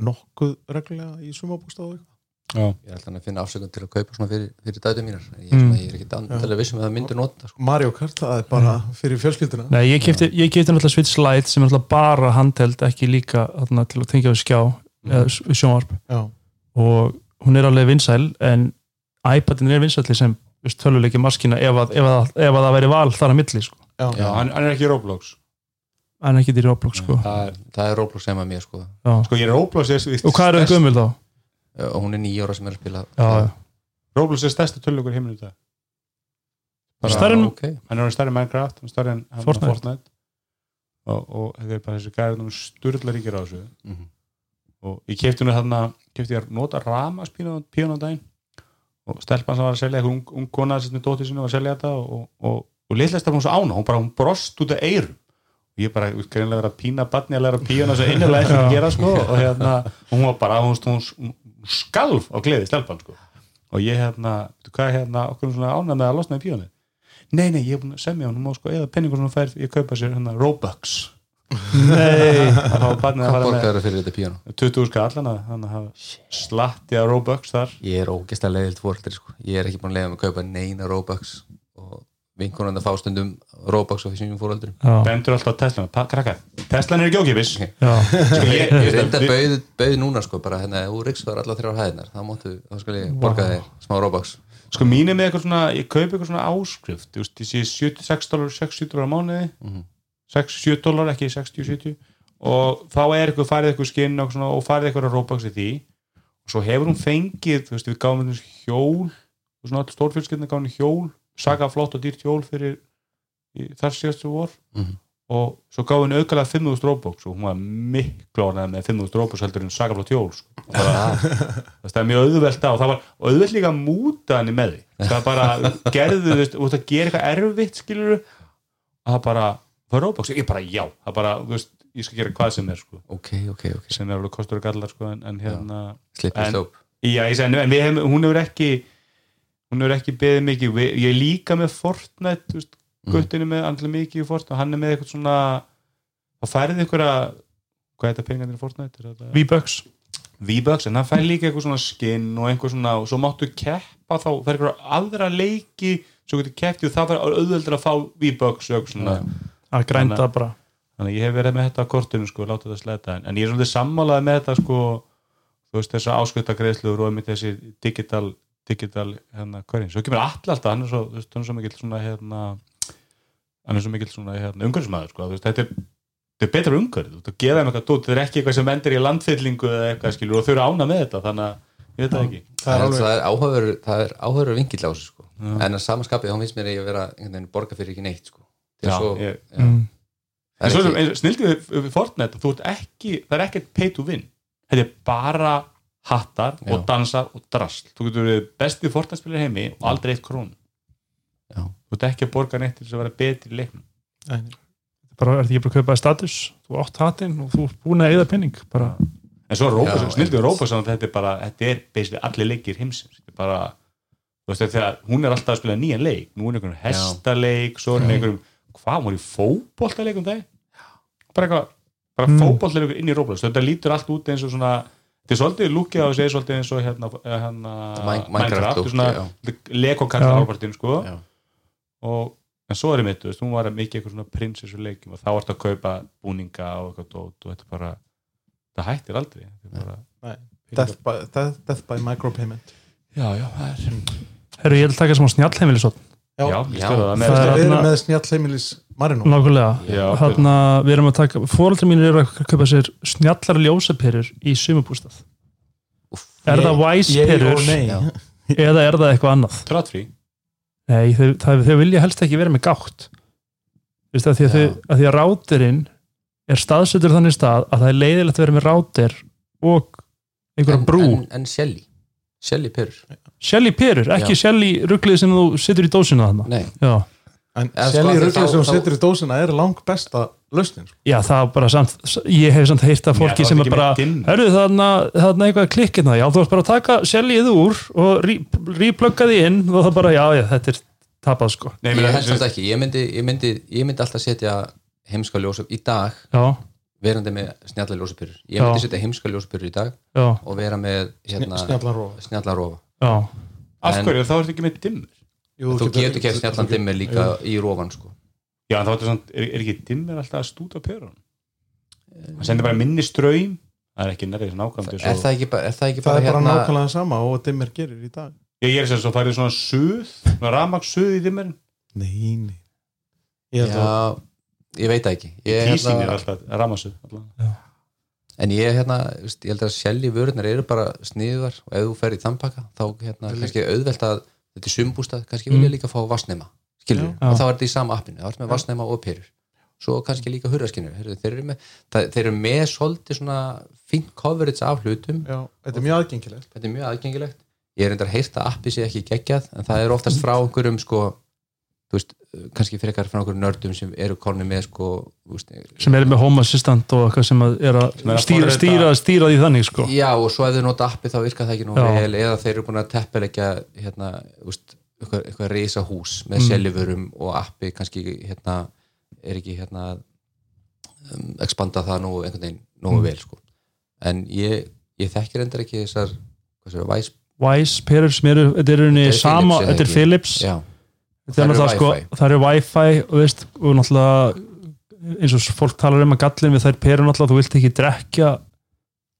nokkuð reglulega í sumabústaðu Já. ég er alltaf að finna afsökun til að kaupa svona fyrir, fyrir dætu mínar ég, Mm. mm. ég er ekki andalega vissum að það myndir nota sko. Mario Kart, það er bara fyrir fjölskylduna Nei, ég kefti náttúrulega Switch Lite sem er náttúrulega bara handheld ekki líka þarna, til að tengja við skjá við sjónvarp já, og hún er alveg vinsæl en iPadin er vinsælli sem töluleiki maskina ef að, ef, að, ef að það væri val þar að milli sko. já, Já, hann, hann er ekki í Roblox en ekki til Roblox sko. það er, það er Roblox sem að mér sko. Já. sko ég er Roblox er, og hvað er það gömul þá? Og hún er nýja ára sem er að spila Já, já. Roblox er stærsta Bara- Stærri en- ok, hann er orðinn stærri en Minecraft hann er stærri en hann- Fortnite. Fortnite. Og, og þetta er bara þessi gæðum sturla ríkir á þessu Mhm. og ég kefti nú þarna kefti ég að nota Ramas píónadaginn og stelpan sem var að selja eitthvað ung, ung kona sem er dóttir sinni var að selja þetta og, og, og, og litlega stefn hún svo ána hún bara hún brost út af eyrum og ég bara greinlega verið að pína barni að læra píóna svo innilega ekki að gera sko og hérna hún var bara hún, hún, hún skalf á gleði stelpan sko. Og ég hérna, hvað er hérna okkur er svona ánað með að losna í píónu nei, nei, ég er búin að semja hún, hún má sko eða penningur sem hún fær, ég kaupa sér hérna Robux. Nei, (laughs) það var barnið að hvað fara með borgar það fyrir þetta píano? 20 skall þannig að hafa slatti á Robux þar. Ég er ógæslega leiðilt fóreldri sko. ég er ekki búin að leiða með að kaupa neina Robux og vinkonandi að fá stundum Robux og þessum fóreldrum já, bendur alltaf á Tesla, Teslan er ekki ókipis sko, ég, reynda bauð, bauð núna sko bara hérna, úr Ríksfjör allar þrjár hæðinar þá máttu, þá skal ég borga þig smá Robux sko mín er með eitthvað svona ég kaupi eitthvað svona áskrift. Þú veist, ég sé 76 dólar, 60 dólar á mánuði. Mhm. 6-7 dólar, ekki 60-70 og þá er eitthvað farið eitthvað skinn og, svona, og farið eitthvað Robux í því. Og svo hefur hún fengið, þú veist, við gáum saga flott og dýrt hjól fyrir þar síðastu vor. Mhm. og svo gáum henni aukalega 5.000 Robux og hún var miklu ánægð með 5.000 Robux heldur en saga flott hjól sko. Það er mjög auðvelt á. Og það var auðvelt líka að múta henni með því. (laughs) Það bara gerðu þú veist, og það gerir eitthvað erfitt skilur að það bara, það er Robux, ég bara já það bara, þú veist, ég skal gera hvað sem er sko, ok, ok, ok, sem er alveg kostur og gallar sko, en, en hérna, slippi En- já, ég segi, en hefum, hún hefur ekki hún hefur ekki beðið mikið. Ég er líka með Fortnite, veist Mm. guttinu með andlega mikið í Fortnite, hann er með eitthvað svona þá færið einhverja hvað er þetta peningarnir í Fortnite? Er þetta- V-Bucks. V-Bucks, en það fær líka eitthvað svona skinn og einhver svona, og svo máttu keppa þá, það er eitthvað aðra leiki svo getur keppti og það var auðveldur að fá V-Bucks og eitthvað svona. Að grænda Þannig- bara. þannig að ég hef verið með þetta á kortinu sko, láta þetta sletta, en, en ég er svolítið sammálaði með þetta sko, þú veist, þessa áskutagreðslur og einmitt þessi digital digital, hérna, hverjum, svo kemur all alltaf, hann er svo, þú veist, hann er svo mikill svona, hérna hann er svo mikill svona, hérna, umhverfismæður, sko, þú veist, þetta er þetta er betra umhverfið, þú veist, að gefa þeim eitthvað dót, þetta er ekki eitthvað sem endur í landfyllingu eða eitthvað, skilur, og þau eru ána með þetta, þannig að ég veit það ekki. það er er áhugaverður það er áhugaverður vingill á þessu sko. en að samanskapið þá finnst mér að ég að vera einhvern veginn borga fyrir ekki neitt sko. Er Já, svo, ég- já, mm. En svo sem, ekki, snildið við, við Fortnite, þú ert ekki, það er ekkert pay to win. Þetta er bara hattar og Já. dansar og drasl. Þú getur verið besti Fortnite-spilir heimi og aldrei eitt krón. já, Þú ert ekki að borga neitt til þess að vera betri í leiknum. Nei, bara er þetta ekki bara að kaupa status þú átt hatinn og þú ert búin að eða penning bara, En svo Rópa, Já, snildið við einmitt. Rópa saman þetta er bara, þetta er basically allir leikir heimsins. Þetta er bara, þú veist, þegar hún er alltaf að spila nýjan leik. Nú er einhverjum hestaleik, svo er einhverjum, hvað, hún er í fótboltaleik um það? Bara eitthvað, bara Mm. mm. fótboltaleik inn í Rópa. Þetta lítur allt út eins og svona, þetta er svolítið lúkið á þessu, er svolítið eins og hérna, hérna Min- Minecraft Minecraft, Já. ápartinn, sko. Já. Og, en svo er einmitt, þú veist, hún var mikið eitthvað svona prinsessu leikum og þá ertu að kaupa búninga og eitthvað dót og þetta er bara, það hættir aldrei. Er bara, nei. Death, by, death, death by micropayment Já, já, það er herru ég vil taka smá snjallheimili svo Já, Já, það Það er- þarna- með snjallheimilis Marino nákvæmlega, þarna við erum að taka fóröldri mín eru að kaupa sér snjallar ljósaperur í sumabústað er það wise Ég perur? Og nei. Já. (laughs) eða er það eitthvað annað? Trattfrí nei, þau, það, þau vilja helst ekki vera með gátt. Vist, að, því að, þau, að því að rátirinn er staðsettur þannig stað að það er leiðilegt að vera með rátir og einhverja en, brú. en, en Shelly. Shelly perur. Shelly perur, ekki. Shelly rugglið sem þú situr í dósinu þarna. Nei, já. En selji þá- sem setur í dósina er langt besta lausnin sko. já, það er bara samt ég hef samt heyrt af fólki Já, það sem er bara hörru þarna, þarna eitthvað klikkina já, þú varst bara að taka Shellyið úr og ríplugga því inn og það bara, já, já, þetta er tapað sko. Nei, ég held samt ekki. Ég myndi, ég, myndi, ég myndi alltaf setja heimska ljósa í dag já, verandi með snjalla ljósapyrur ég Já. myndi setja heimska ljósapyrur í dag já, og vera með hérna, snjalla rofa. já. Af hverju, þá ertu ekki með dimmur Jú, þú getur keft snjallan dimmer líka í rofan sko. Já, en þá er, er ekki dimmur alltaf að stúta perun Það sendir bara minni ströym Það er ekki nærið nákvæmd er það ekki bara, er það ekki það bara er bara hérna nákvæmlega sama og dimmer gerir í dag. Ég er sem svo færið svona suð Ramaks suð í dimmurin nei, nei. Ég að já, ég veit það ekki. Ég, Tísin er hérna, alltaf ramasuð en ég, hérna, veist, ég held að Shelly vörunar eru bara sniðuðar og ef þú fer í þannpakka þá hérna, kannski auðvelt að þetta er sumbústað, kannski vilja Mm. líka fá vassnema skilur, og þá er þetta í sama appinu þá er með vassnema og perur. Svo kannski líka hurraskinnur, þeir eru með það, þeir eru með svolítið svona fínt coverage af hlutum, já, þetta er mjög aðgengilegt. Þetta er mjög aðgengilegt. Ég er heyrt að appi sé ekki geggjað en það er oftast frá einhverjum sko, þú veist, kannski frekar frá einhverjum nördum sem eru konni með sko, þú veist, sem er með home assistant og eitthvað sem að er að stýra, stýra, stýra því þannig sko Já, og svo ef þau nota appi þá virkar það ekki nú vel eða þeir eru búin að teppilegja hérna, úst, eitthvað, eitthvað reysa hús með Mm. seljufurum og appi kannski hérna, er ekki hérna um, expanda það nú einhvern veginn nógu Mm. vel sko. en ég, ég þekkir endur ekki þessar hvað sér, Vice, Wise perur sem eru, þetta er rauninni Þetta er sama, þetta er? Philips já, þetta er Þær eru náttúrulega sko, Wi-Fi. það eru Wi-Fi og, veist, og náttúrulega eins og fólk talar um að gallin við þær perur náttúrulega, þú vilt ekki drekja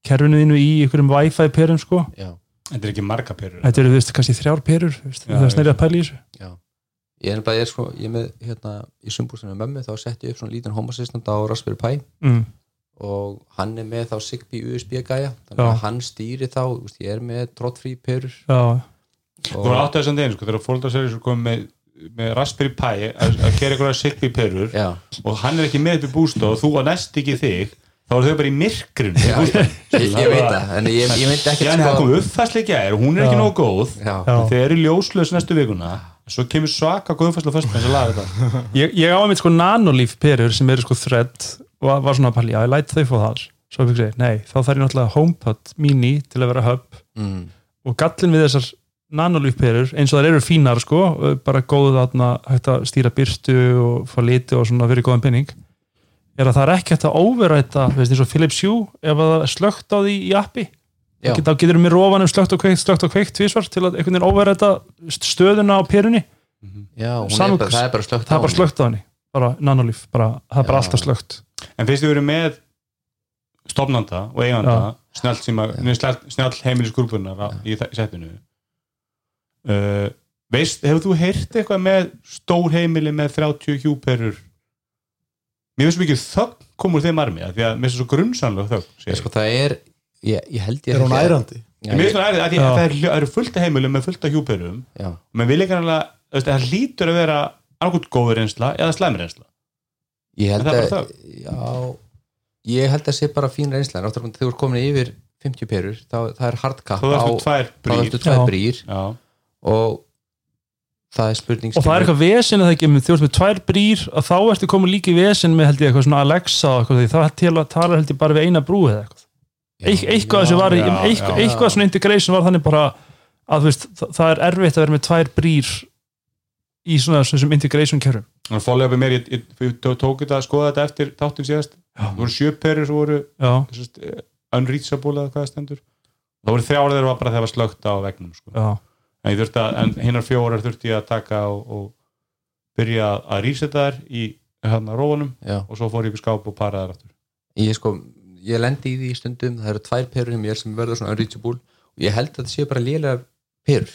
kerfinu þínu í einhverjum Wi-Fi perum sko, já, Þetta er ekki marga perur. Þetta eru þú veist kannski þrjár perur, þú veist, Já, það er ég snerið að pæla í þessu. Já. Ég er bara, ég er sko, ég er með hérna, í sumbústinu með mömmu, þá setti ég upp svona lítinn home assistant á Raspberry Pi. Mm. og hann er með þá Zigbee USB gæja þannig Já. að hann stýri þá, þú veist, ég er með trottfrí perur. Já, Þú voru áttu þessum deginu, sko, þegar fólkdrar sér svo komið með, með Raspberry Pi að gera eitthvað Sigby perur já, og hann er ekki með upp í bústof og þú að næst ekki þig þá eru þau bara í myrkrun já ég, ég, ég veit það en ég, ég myndi ekki Já, en það kom uppfærsleikja er og hún er ekki nóg góð. Já, Já. þeir eru ljóslaus næstu vikuna svo kemur svaka góð uppfærsla fyrst með þess að laga þetta. (laughs) Ég, ég á einmitt sko nanolíf perur sem eru sko thread og var svona að pæla, já ég læt þau fá þar. Svo fikk ég, nei, þá þarf ég náttúrulega HomePod mini til að vera hub mm, og gallin við þessar nanolíf perur eins og þær eru fínar sko bara góð þarna hægt að stýra byrstu og fá liti og svona fyrir góðan penning er að það er ekki hægt að overræta veist, eins og Philips Hue ef að það er slögt á því í appi? Já. þá getur við með rofanum slögt og kveikt, slögt og kveikt tvísvar til að einhvern veginn overræta stöðuna á perunni. Já, hún Samlokus. er bara, það er bara slögt það er bara slögt á henni, bara nanolíf bara, það er bara Já. alltaf slögt En fyrst við erum með stofnanda og eiganda snjall heimilisgrúpunar í, setinu uh, veist, hefur þú heyrt eitthvað með stór heimili með 30 hjúperur mér finnst mikið þögn komur þeim armi af því að mér finnst svo grunnsanlega ég. sko, það er, ég, ég held ég er hún ærandi? Já, ég, það ærið að, því Já. að það er, það eru fullt af heimilum með fullt af hjúperum já, maður vil ekki alveg, það hlýtur að vera annarkot góður reynsla eða slæmi reynsla ég held Það að já, ég held að sé bara fín reynsla þegar þú er komin yfir 50 perur þá það er hardcap þá á ertu tvær þá brýr ertu tvær Já. brýr Já. Og það er spurning og það er eitthvað vesen að það ekki með þú veist með tvær brýr að þá ertu komin líka í vesen með held ég eitthvað svona Alexa og eitthvað það til að tala held ég bara við eina brú eða eitthvað. Eik, eitthvað sem var, já, eitthvað, já. eitthvað svona integration var þannig bara að þú veist, það, er erfitt að vera með tvær brýr í svona þessum integration Þannig að fóllega upp mér, ég, ég, ég tó- tók þetta að skoða þetta eftir þáttum síðast. Það voru sjöperur sem voru sest, unreachable eða hvað það stendur. Það voru þrjár þeirra var bara þegar það var slögt á vegnum sko. En, en hinnar fjórar þurfti ég að taka og, og byrja að resetta þær í hérna rófunum já, og svo fór ég upp í skáp og paraði þær aftur. Ég sko ég lendi í því í stundum, það eru tvær perur í mér sem verður svona unreachable og ég held að þetta séu bara lélega perur.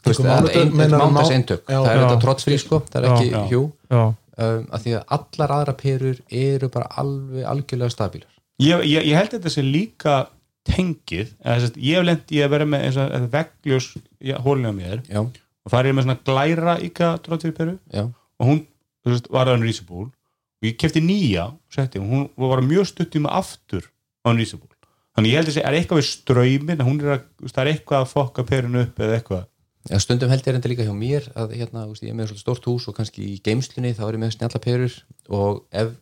Þú veist, Einhver það er mánudag- ein- meinar þetta má- mátas eintök það er þetta trotsfrí sko, það er ekki Já. hjú. Já, um, að því að allar aðra perur eru bara alveg algjörlega stabílar. Ég, ég, ég held að þetta sé líka tengið, eða, ég hef lent í að vera með veggljós hólinu á mér já, og það er með svona glæra trótfyrirperu já, og hún veist, var unreachable og ég kefti nýja og setti, og hún var mjög stutt í mig aftur unreachable. Þannig ég held að það er eitthvað við ströymin er að, það er eitthvað að fokka perinu upp eða eitthvað? Já, stundum held ég reynda líka hjá mér að hérna, veist, ég er með stórt hús og kannski í geimslunni þá er ég með snjalla perur og ef,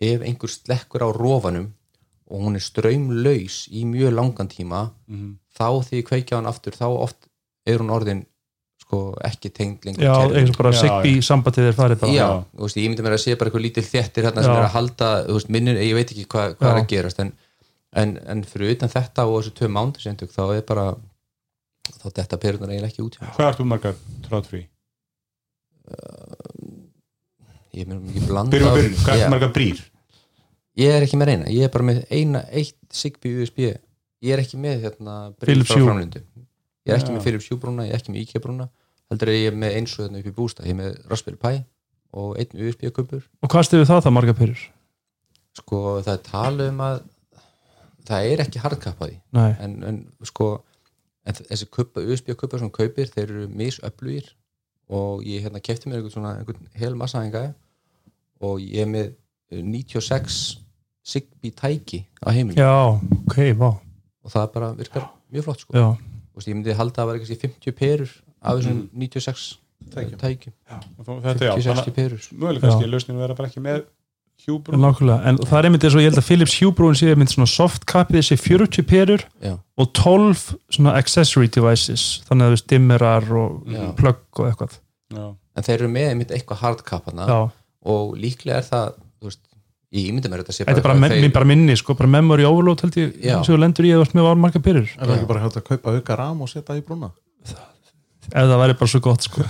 ef einhver slekkur á rofanum og hún er ströymlaus í mjög langan tíma mm þá því ég kveikja hann aftur þá oft er hún orðin sko, ekki tengd lengur já, eins og bara Já, Sigby sambandið er farið bara Já, Já. þú veist, ég myndi mér að sé bara eitthvað lítil þéttir hérna sem Já. er að halda, veist, minnir, ég veit ekki hvað, hvað er að gerast en, en, en fyrir utan þetta og þessu tvö mándisendug þá er bara þá þetta perunar eiginlega ekki út hvað ert þú margar trótfrí? ég er mér mikið blanda byrjum að byrjum, hvað ert þú margar brýr? Ég er ekki með reyna, ég er bara með eina eitt Sigby USB ég er ekki með hérna Philips Hue. ég er ekki með Philips Hue brúna, ég er ekki með IKEA brúna heldur að ég er með eins og hérna upp í bústa ég er með Raspberry Pi og einn USB kuppur og hvað stiður það það marga perur? sko það er tala um að það er ekki hardcap á því. En, en sko en þessi kuppa, USB kuppa sem kaupir þeir eru misöflugir. Og ég hérna kefti mér einhvern svona einhvern hel massaðinga og ég er með eh, 96 Sigby tæki á heimilinu já, ok, vá. Og það bara virkar mjög flott sko. Já, og ég myndi halda að það var kannski 50 perur af þessum 96 Tækjum. tækjum. Þetta já, 50-60 þannig perur. mögulega kannski lausninu vera bara ekki með hjúbrú nákvæmlega, en það er einmitt eins og ég held að Philips Hue brúin sé einmitt svona soft capið sé 40 perur já, og 12 svona accessory devices þannig að þú veist dimmerar og Já. plugg og eitthvað. Já, en þeir eru með einmitt eitthvað hardcap og líklega er það þú veist, ég ímynda mér þetta sé þetta er bara, men, þeir- bara minni sko, bara memory overload held ég Já. sem þú lendur í þú ert með marga perur Er það ekki bara hægt að kaupa auka ram og setja í brúna? ef það væri bara svo gott sko (laughs)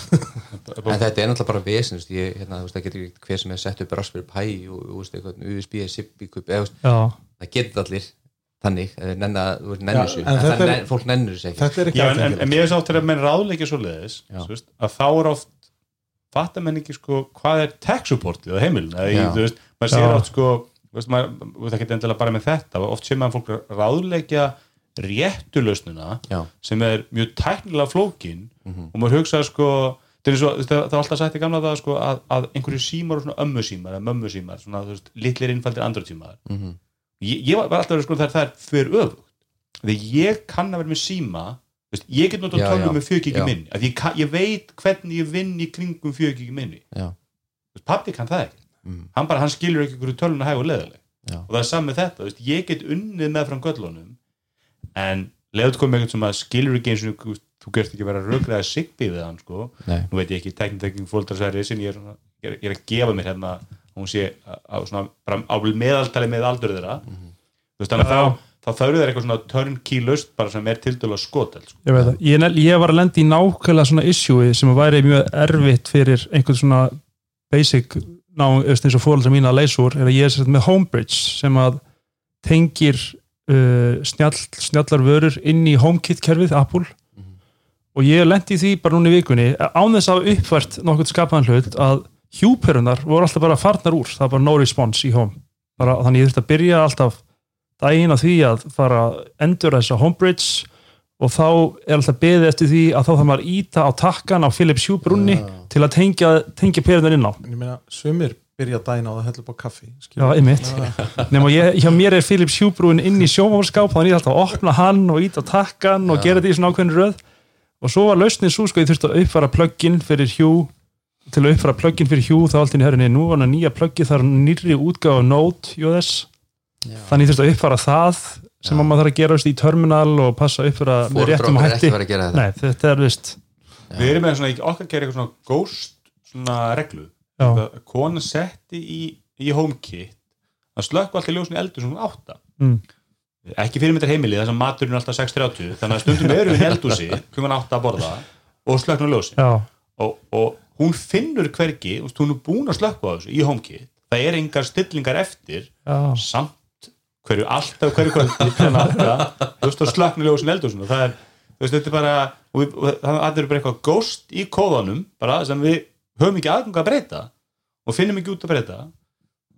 En þetta er náttúrulega bara vesen, þú veist, ég, hérna, þú veist, það getur ekki hver sem er sett upp Raspberry Pi og þú veist, eitthvað USB, eða, já, það getur allir þannig, eða nenna, þú veist, nennur sér, en en er- fólk nennur sér ekki. Þetta er ekki já en, en, en aðgengilegt. mér finnst áttur að menn ráðleikja svo leiðis að þá er oft fattar menn ekki sko hvað er tech supportið á heimilin þú veist, maður sér oft sko veist, maður, veist ekki endilega bara með þetta oft sé maður fólk ráðleikja réttu lausnuna Já, sem er mjög tæknilega flókin Mhm. og maður hugsa sko það er, svo, það er alltaf sagt í gamla það sko, að, að einhverju símar og svona ömmu símar eða mömmu símar, svona þú veist, litlir innfaldir andra símar. Mhm, ég, ég var alltaf að sko það, það er fyrir öfugt þegar ég kann að vera með síma veist, ég get tölvu já. með fjögiki Já. minni. Af því ég, ég veit hvernig ég vinn í kringum fjögiki minni. Já, Þú veist, pappi kann það ekki. Mm, hann bara, hann skilur ekki hverju tölvuna hæg og leðileg og það er saman með þetta, þú veist, ég get unnið með frá göllunum en leður komið eitthvað sem að skilur ekki eins og þú, gerst ekki vera röglega sigbi við hann sko. Nei, nú veit ég ekki teknitekking fólkdrasverði sem ég er, svona, ég er, ég er að gefa mér hérna hún sé á, á meðaltali með aldur þeirra þú veist, þannig að þá, þá þarf þeir eitthvað svona turnkey laust bara sem er tildurlega skotel sko. ég ég, ég var að lenda í nákvæmlega svona issue sem væri mjög erfitt fyrir einhvern svona basic ná, eins og fóröldra mína að leysa úr er að ég er sem sagt með Homebridge sem að tengir uh, snjall, snjallar vörur inn í HomeKit kerfið Apple. Og ég lendi því bara núna í vikunni án þess að hafa uppfært nokkuð skapaðan hlut að hjúperunar voru alltaf bara farnar úr, það var bara no response í home. Bara, þannig ég þurfti að byrja alltaf daginn á því að fara að endur þessa Homebridge og þá er alltaf beðið eftir því að þá þarf maður að íta á takkan á Philips Hue brunni til að tengja, tengja perunar inn á. Ég meina, sumir byrja dæna á það upp á kaffi Já, einmitt. (laughs) Nefnum ég, hjá mér er Philips Hue brúin inn í sjómavarskáp þannig ég þarf alltaf að opna hann og íta á takkan og gera þetta í svona ákveðin röð. Og svo var lausnin svo sko ég þurfti að uppfara plugin fyrir Hue til að uppfara plugin fyrir Hue þá allt inn í herrinni nú var hann nýja plugin þar er nýrri JS þannig ég þurfti að uppfara það sem að maður þarf að gera veist, í terminal og passa að uppfara með Fóreldrar réttum hætti. að að þetta. Nei, þetta er vist við erum með svona, okkar gerir eitthvað svona ghost svona reglu. Já. að kona setti í, í HomeKit að slökku alltaf ljósin í eldur hún átta mm. ekki fyrirmyndar heimili þess að maturinn er alltaf 6.30 þannig að stundum erum við í eldhúsi (laughs) klukkan átta að borða og slöknum ljósin. Já, og, og hún finnur veist, hún er búin að slökka á þessu í HomeKit. Það er engar stillingar eftir já, samt hverju alltaf hverju átta, þú veist og slöknum ljósin og það er þú veist þetta er bara það er bara eitthvað ghost í kóðanum bara sem við höfum ekki aðgang að breyta og finnum ekki út að breyta.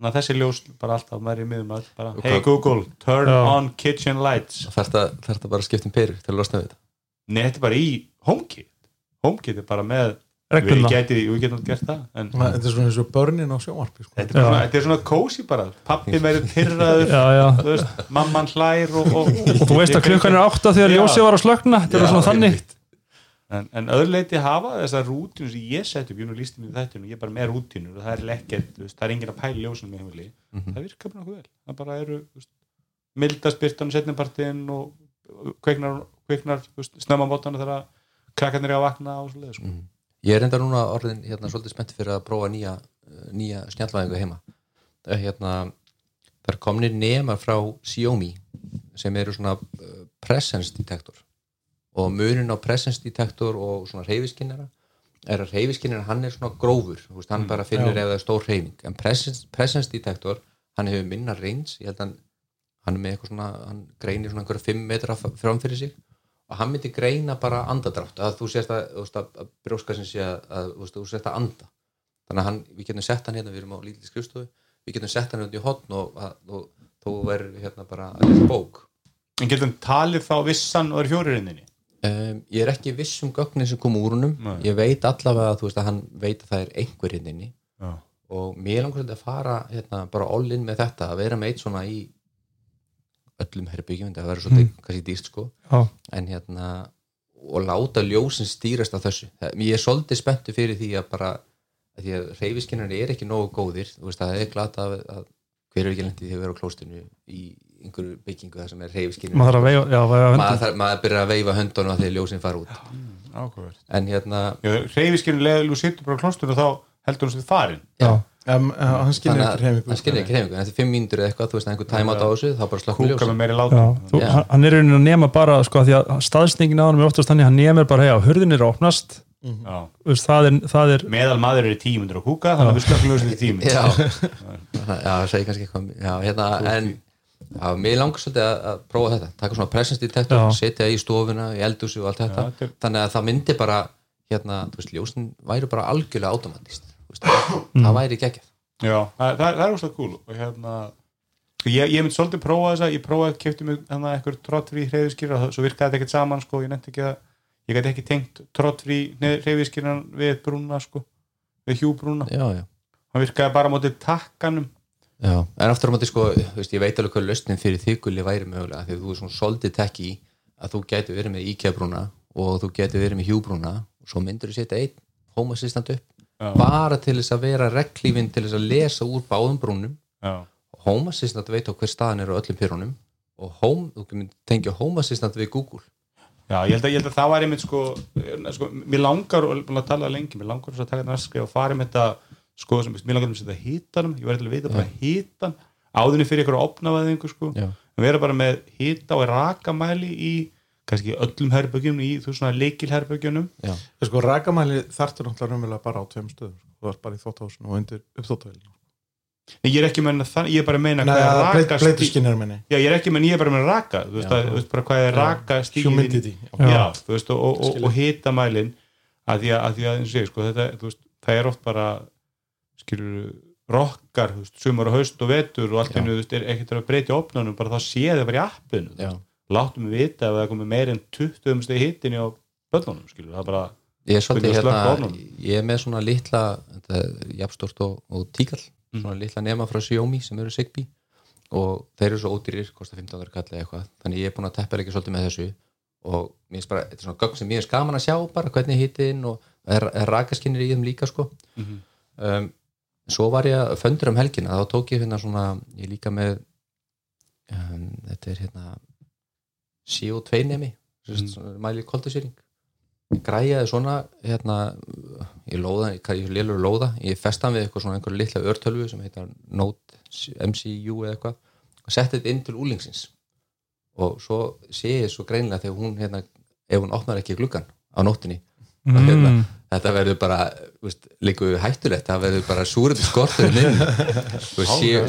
Þannig að þessi ljós bara alltaf maður í miðum að bara, hey Google, turn Já. on kitchen lights. Það bara að skipta um perur til að losna við þetta? Nei, þetta er bara í HomeKit. HomeKit er bara með við regluna getum, við getum gert það en þetta er svona eins og börnin á sjónvarpi sko. þetta er, svona, þetta er svona kósi bara pappi verður pyrraður Já, já, þú veist, mamman hlær og, og, og þú veist að klukkan er átta þegar Já. ljósið var að slökna þetta er svona þannig en, en öðruleiti hafa þessar rútinu sem ég sett upp, ég nú líst inn í þetta ég er bara með rútinu og það er lekkert þú veist, það er enginn að pæla ljósunum í heimili Mhm. það virkar bara vel það bara eru mildaspyrtan setnipartin og kveiknar, kveiknar snömmabótana þegar krakkarnir er að vakna og svoleiðis sko. Mhm. Ég er enda núna orðin hérna, svolítið spennt fyrir að prófa nýja, eh, nýja snjallvæðingu heima. Er hérna, það er komnir nema frá Xiaomi sem eru svona uh, presence detektor og munin á presence detektor og svona reyfiskinnara er að reyfiskinnara hann er svona grófur. Veist, hann bara finnur ef það er stór reyfing en presence, presence detektor, hann hefur minna reyns, ég held að hann hann svona, hann greinir svona einhverja 5 metra f- fram fyrir sig og hann myndi greina bara andadrátt að þú sést að, að, að brjóska sem sé að, að þú sést að anda. Þannig að hann, við getum sett hann hérna, við erum á lítið skrifstofu við getum sett hann hérna í hotn og, að, og þú verður hérna bara að lesa bók. En getum talið þá vissan og er fjóririnninni um, ég er ekki viss um gögnin sem kom úr húnum ég veit allavega að þú veist að hann veit að það er einhver hérna og mér langar svolítið að fara hérna, bara all in með þetta, að vera með eitt svona í öllum herbyggjum það verður svolítið kannski dýrt sko. Já, en hérna og láta ljósin stýrast af þessu. Ég er svolítið spenntu fyrir því að bara að því að reyfiskinnarnir er ekki nógu góðir. Þú veist það er glata að, að hver er ekki lendið því að vera á klóstinu í einhverju byggingu það sem er reyfiskinnur maður þarf að veifa, já, veifa maður, maður byrjar að veifa höndunum að því að ljósin fara út. Ákveður en hérna reyfiskinu leður þú sittur bara á og þá heldur hún sér farin. Já, um, uh, hann þannig ekki að reyfingu hann skilja ekki reyfingu en eftir fimm mínútur eða eitthvað þú veist einhver tæma á þessu þá bara þú, Já. hann- hann er raunin að nema bara sko, því að staðsningin á hann er oftast þannig að hann nemur bara, hei, hurðin er að opnast. Já. Þú veist, það er, það er meðal maður er í tímundur að kúka þannig að við slökkum ljósin í tímund já, (laughs) já, það segir kannski eitthvað já, hérna, en já, mér langar svolítið að, að prófa þetta. Taka svona presence detektor, Já. setja í stofuna í eldhúsi og allt þetta, Já, þetta. er- þannig að það myndi bara hérna, þú veist, ljósin væri bara algjörlega automatist, Mm. það væri geggjað. Já, það, það, er úrslag cool og hérna ég, ég myndi svolítið prófa þessa ég prófaði, kefti mig hérna eitthvað trottfrí hreyfiskýra og svo virkaði þetta ekkert saman sko, ég nefndi ekki að ég gæti ekki tengt trottfrí hreyfiskýran við brúna sko, við hjúbrúna. Já, já, hann virkaði bara móti takkanum. Já, en aftur á móti sko, veist, ég veit alveg hvað lausnin fyrir þykuli væri mögulega, því að þú er svona svolítið tekki að þú gæti verið með IKEA-brúna og þú gæti verið með hjúbrúna og svo myndur þú setja einn home assistant upp Já. bara til þess að vera reglífin til þess að lesa úr báðum brúnum. Já, Home Assistant veit á hver staðan er á öllum pyrrunum og home, þú tengja Home Assistant við Google. Já ég, held að, ég held að það var einmitt sko, sko mér langar, og búin að tala lengi mér langar þess að taka þetta næst skrif og fara með þetta sko sem, mér langar um að setja hitanum ég verði til að vita bara hitan áðunni fyrir ykkur opnavæðingu sko. Já. en vera bara með hita og rakamæli í kannski öllum herbögjum í þú svona leikilherbögjunum já, sko rakamæli þarftur náttúrulega raunverulega bara á tveim stöðum sko. þú ert bara í þóttáhúsinu og undir uppþóttavélinu en ég er ekki meina það, ég er bara meina Nei, hvað er raka já, ég er ekki meina, ég er bara meina raka þú veist, að, þú veist bara hvað er raka stíðin humidity já, þú veist, og, og, og, og hitamælin að því að, að, því að ég, sko, þetta, þú veist, það er oft bara skilur rokkar, sumar og haust og vetur og allt Já. veist, er ekkert að breyta opnunum, bara þá sé það bara í appinu. Já láttum við vita ef það komið meir en 20 steg hittin á bönnunum, skilur, það er bara ég er svolítið hérna ég er með svona litla þetta er jafnstort og, og tíkall Mm. svona litla nema frá Xiaomi sem eru Zigbee. Og þeir eru svo ódýrir kosta 15 kall eða eitthvað. Þannig ég er búin að teppa ekki svolítið með þessu. Og mér finnst bara, þetta er svona gögn sem mér er skaman að sjá bara hvernig hittin og er, er rakaskinnir í þeim líka sko. Mhm. um, svo var ég að föndur um helgina þá tók ég hérna svona, ég líka með um, þetta er hérna CO2 nemi mm. mæli koldisýring ég græjaði svona hérna, ég lóða, ég lélur lóða ég festan við eitthvað svona einhverju litla örtölvu sem heitar Note MCU eða eitthvað og setti þetta inn til úlingsins. Og svo sé ég svo greinlega þegar hún hérna, ef hún opnar ekki gluggan á nóttinni að hérna, þetta verður bara líka hættulegt, það verður bara súrið skortur inn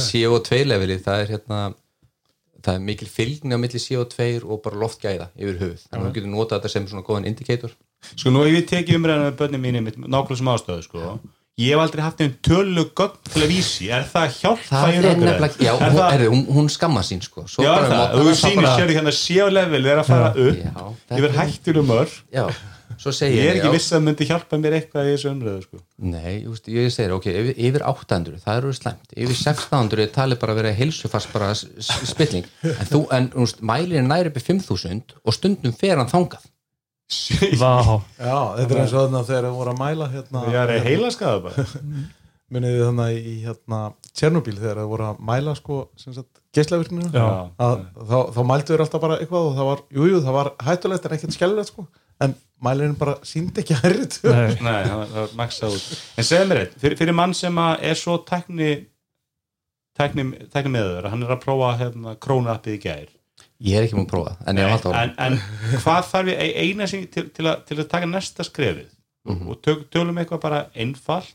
CO2 leveli, það er hérna það er mikil fylgni á milli CO2 og bara loftgæða yfir höfuð. Þannig að við getum notað þetta sem svona góðan indikator. Sko nú ég tekið umræðan með börnum með nákvæmlega sem ástöðu, sko. Ég hef aldrei haft einn tölu gögn til að vísi er það að hjálpa það í rökræðu? nefnilega, já, hún, það- hún, hún skamma sín sko. Svo Já, það, þú bara- sér hérna séu level er að fara upp Já, yfir er- hættur um mörg ég er ekki já, viss að það myndi hjálpa mér eitthvað í þessu umræðu sko. Nei, ég, veist, ég segir, ok, yfir, yfir 800 það eru slæmt, yfir 1600 er talið bara að vera heilsufast bara spilling. En þú, en þú veist, mælir er næri upp í 5000 og stundum fer hann þangað. Vá, (laughs) já, þetta er eins og þarna þegar við vorum að mæla hérna, ég er heila skaða bara. (laughs) Þið þannig í hérna Tjernobyl þegar við vorum að mæla sko geislavirkninu Já. Að þá, þá mældu þér alltaf bara eitthvað og það var, jújú, jú, það var hættulegt en ekkert skellulegt sko. En mælirinn bara síndi ekki hærri töl nei, Nei, það var- það var maksað út. En segðu mér eitt, fyrir, fyrir mann sem að er svo tækni tækni, tækni meður, hann er að prófa hérna, krónappið í gær. Ég er ekki múin að prófa, en ég hef alltaf en, en hvað þarf ég eina sem til, til, að, til að taka næsta skrefið? Og tök, tölum eitthvað bara einfalt.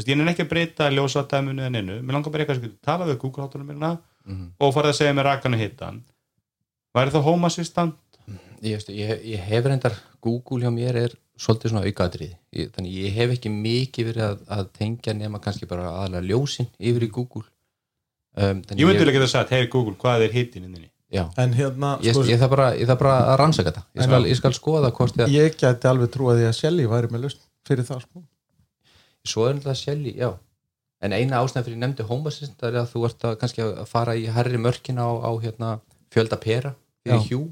Ég er ekki að breyta ljósadæmunu en einu, mér langar bara eitthvað sem getur talað við Google minna Mhm. og farið að segja mér rakan og hittan væri það home assistant ég, ég, ég hef reyndar Google hjá mér er svolítið svona aukaðrið þannig ég hef ekki mikið verið að, að tengja nema kannski bara aðalega ljósin yfir í Google. Um, þannig ég myndi alveg geta sagt, hei Google, hvað er hittin inninni já, en hérna, ég, sko, ég, þarf bara, ég þarf bara að rannsaka þetta. Ég skal, ég skal skoða hvort ég, ég gæti alveg trúa því að Shelly væri með lust fyrir það sko. Svo er þetta Shelly, já en eina ástæðan fyrir ég nefndi Assistant er að þú ert að kannski að fara í herri mörkin á, á hérna, fjölda pera fyrir Já. hjú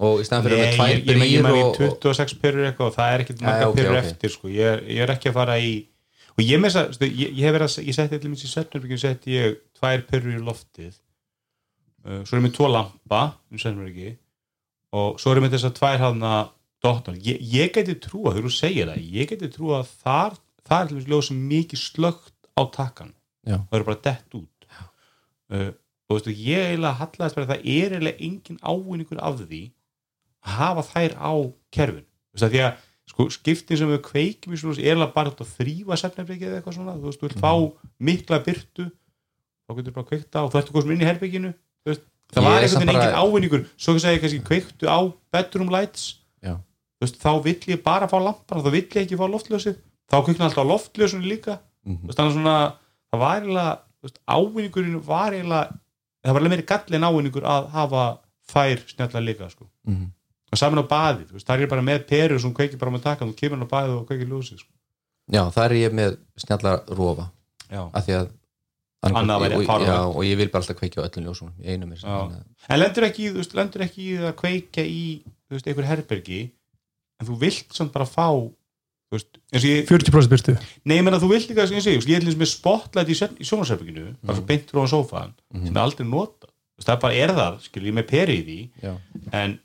og í staðan fyrir með tvær ég, ég, ég, brýr í og, og 26 perur eitthvað og það er ekkert marga perur eftir sko. ég, er, ég er ekki að fara í og ég með þess að ég, ég hef verið að ég setti allir minnst í setnarbyggjum setti ég tvær perur í loftið uh, svo er ég með tvo lampa um setnarbyggi og svo er ég með þess að tvær hafna dottar ég, ég geti trúa, þú segir það ég geti trúa að þar það er allir ljóð sem mikið slögt á takkan það eru bara dett út. Uh, og veistu, ég eiginlega hallaðist bara að það er eiginlega engin ávinningur af því að hafa þær á kerfin Veistu, að því að sko, skiptin sem við kveikjum í svona er eiginlega bara að þrýfa sefnefrikið eða eitthvað svona, þú veist, þú vilt fá mikla byrtu þá getur bara kveikta og þú ert eitthvað inn í herbygginu veist, það var bara- engin ávinningur. Svo að segja kannski kveiktu á bedroom lights. Já. Þú veist, þá vill ég bara fá lampana þá vill ég ekki fá loftljósið þá kveikna alltaf loftljósunni líka Þú veist, þannig svona, það var eiginlega ávinningurinn var eiginlega það var alveg meiri gallin ávinningur að hafa þær snjalla líka sko. Mhm. og saman á baðið, þú veist, það er bara með perur sem kveikir bara með takkan, þú kemur hann á baðið og kveikir ljósið sko. já, það er ég með snjalla rofa af því að fáránlegt. já, og ég vil bara alltaf kveikja á öllum ljósunum í einu mér en lendur ekki, veist, lendur ekki að kveikja í veist, einhver herbergi en þú vilt samt bara fá veist, eins og ég 40% byrstu Nei, ég menna þú vilt líka, eins og ég segi, ég er til þess með spotlight í, í sjónarsherbygginu, bara svo beint frá sófan, sem er aldrei nota. Þú veist, það er bara er það, skil ég með peri í því. Já. en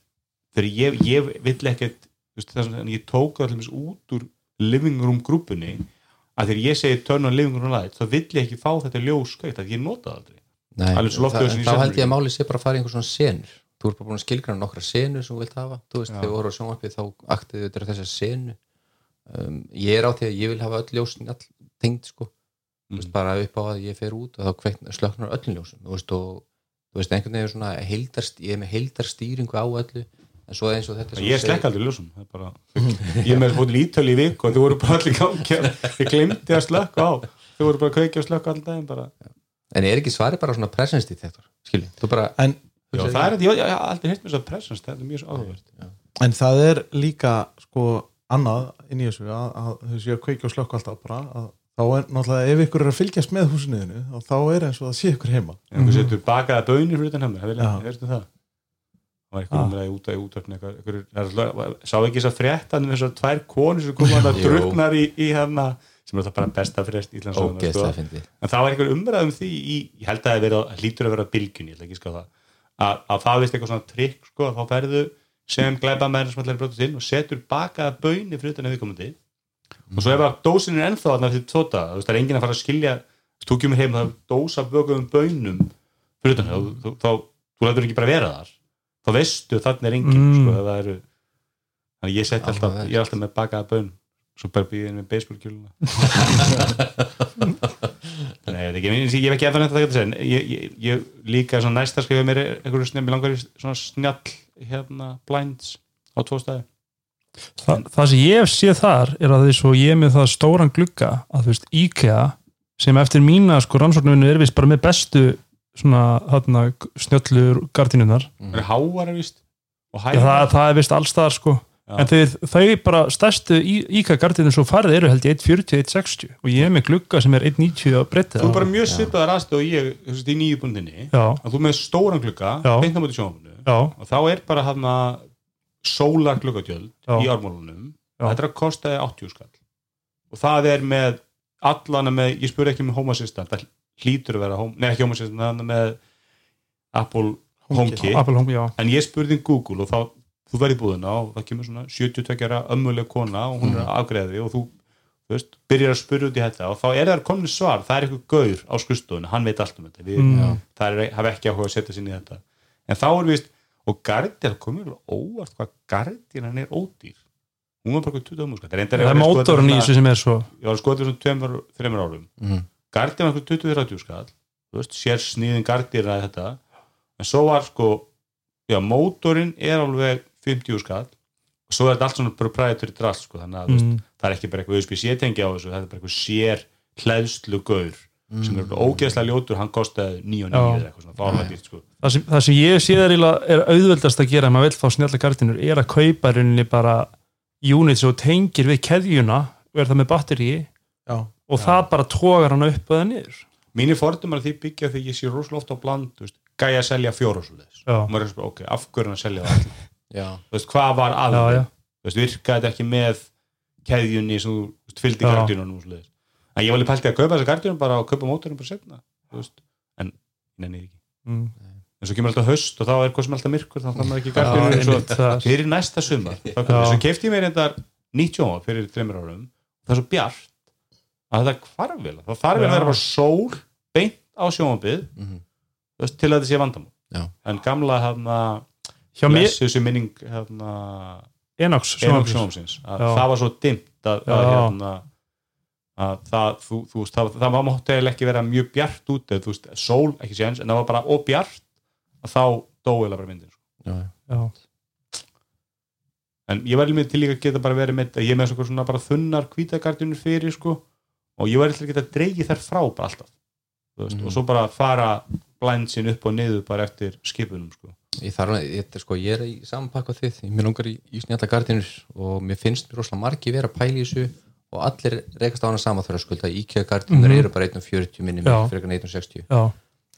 þegar ég, ég vill ekkert að ég tók það allir út úr living room grúpunni að þegar ég segi turn on living room light þá vill ég ekki fá þetta ljós kveikt að ég nota það aldrei. Nei, Alveg svo það, í þá held ég að máli sé bara að fara í einhver svona senur. Þú ert bara búin að skilgræna nokkra senur sem þú vilt hafa. Þú veist, þegar þú voru á sjónvarpið þá aktið þetta er þessa senu um, ég er á því að ég vil hafa öll ljósin all tengd sko. Þú veist, bara upp á að ég fer út og þá kveikna, slöknar öllum ljósum þú veist, og þú veist, einhvern veginn svona heildarst, ég er með heildarstýringu á öllu en svo eins og þetta ég þú slekk aldrei ljósum það er bara, ég er með fótið ítölu í vik og þau voru bara allir gangi ég glemdi að slökka á. Þau voru bara að kveikja og slökka allir daginn bara. En er ekki svari bara svona presence detektor skilji, þú bara en, Já, það er þetta, ég ég hef aldrei hirt mér svo presence, þetta er mjög svo áhugavert en það er líka sko annað inn í þessu að, að þau séu að kveikja og slökka alltaf bara að, þá er náttúrulega ef ykkur er að fylgjast með húsniðinu þá er eins og það sé ykkur heima en þú setur bakaða bönir fyrir utan hefna Já. hefstu það það var Ah. umræði út af það er alltaf- sá ekki þess að frétta en þessar tvær konur sem koma að (laughs) Jú. druknar í, í hérna sem er alltaf bara besta frest ógeðslega sko. en það var einhver umræð um því í, ég held að það verið, að- hlýtur að vera bylgjun, ekki að það að, að það vist eitthvað svona trikk sko, að þá ferðu sem glæpa með sem allir brótið til og setur bakaða böni fyrir utan viðkomandi. Og svo ef að dósin er ennþá þarna fyrir tóta, þú veist, það er enginn að fara að skilja þú kemur heim og það er dósa bökuðum bönum fyrir utan þá, þá, þá þú lætur ekki bara vera þar. Þá veistu að þarna er enginn Mm. sko, það eru þannig að ég seti alltaf, ég er alltaf með bakaða bön svo bara býðið inn með baseballkjöluna (laughs) Nei, ég veit ekki, ég, ég hef ekki eftir þetta að ég, ég, ég líka næsta skrifa mér er einhverju snjall, hérna blinds á tvo staði. Þa, það sem ég hef séð þar er að því svo ég er með það stóran glugga að þú veist IKEA sem eftir mína sko rannsóknunni er vist bara með bestu svona þarna snjöllur gardinunar það er háar er hægar það, það er vist allstaðar sko. En þeir, þau bara stærstu IKEA gardinu svo farið eru held ég 1.40, 1.60 og ég er með glugga sem er 1.90 á breytti þú er bara mjög svipaðar aðstöð og ég veist, í nýju búndinni Já, að þú með stóran glugga, beint á móti já, og þá er bara hann að sólar gluggagjöld Já. í ármálunum þetta er að kosta 80 skall. Og það er með allana með, ég spurði ekki með Home Assistant það hlýtur að vera, home, nei ekki Home Assistant það er með Apple HomeKit en ég spurði um Google og þá þú verði búðina og það kemur svona 72 ára ömmuleg kona og hún er afgreði og þú, þú veist, byrjar að spurja út í þetta og þá er það komin svar, það er eitthvað gaur á skrifstofunni, hann veit allt um þetta. Við, Mm. það er, hafa ekki áhuga að setja sinni í þetta. En þá er vist, og Guardian komið vel óvart hvað Guardian er ódýr. Hún var bara eitthvað 20 múska Það er mótorun í þessu sem er svo. Ég var skoðið svona tveimur, þreimur árum. Mhm. Guardian var eitthvað 20-30 skall þú veist, sér sniðin Guardian að þetta. En svo var sko já, mótorinn er alveg 50 skall. Og svo er þetta allt svona proprietary drast sko, þannig að þú veist, mm. það er ekki bara eitthvað USB-C tengi á þessu, þetta er bara eitthvað sér hlæðslu gaur sem er ógeðslega ljótur, hann kostaði 9 og 9 Já. eða eitthvað svona, dýrt sko. Það, sem, það sem ég sé þar er auðveldast að gera ef maður vill fá snjalla gardinur er að kaupa í rauninni bara unit sem tengir við keðjuna og er það með batteri já, og það bara tógar hann upp og það niður mínir fordumar því byggja því ég sé rosalega ofta á bland þú veist, gæja að selja fjóra svo leiðis Já. og maður er svona, ok, af hverju er hann að selja það? já, (laughs) þú veist, hvað var já. þú veist, virkaði þetta ekki með keðjunni sem þú fylgdi Já. gardínunum og svoleiðis. en ég var alveg pælti að kaupa þessa gardínun bara og kaupa mótorinn bara veist, en nenni því ekki mm. en svo kemur alltaf haust og þá er hvað sem alltaf myrkur þá þarf maður ekki það er- fyrir næsta sumar þá Já. svo kefti ég mér þetta nýtt sjóma fyrir þreymur árum það er svo bjart að þetta hvarf vel það þarf vel að vera bara sól beint á sjómabið Mhm. til að þetta sé vandamál en gamla mér, blessu sem minning hérna Enox að Já. það var svo dimmt að, að, hérna, að það, þú, þú veist, það, það mátti eiginlega ekki vera mjög bjart út þú veist, sól ekki séns en það var bara óbjart að þá dóilega bara myndin sko. já, Já. en ég var með til líka að geta bara verið með ég með svona bara þunnar hvítagardinur fyrir sko og ég var eitthvað að geta dreigið þær frá bara alltaf veist, Mhm. og svo bara fara blindsin upp og niður bara eftir skipunum sko. ég þarf að, ég, sko, ég er í saman pakka á þið, mér langar í, í snjalla gardinur og mér finnst mér rosalega margi vera að pæla í þessu og allir rekast á hana sama þar að skulda IKEA gardinur Mhm. eru bara 1.40 minni mér fyrir 1.60 Já.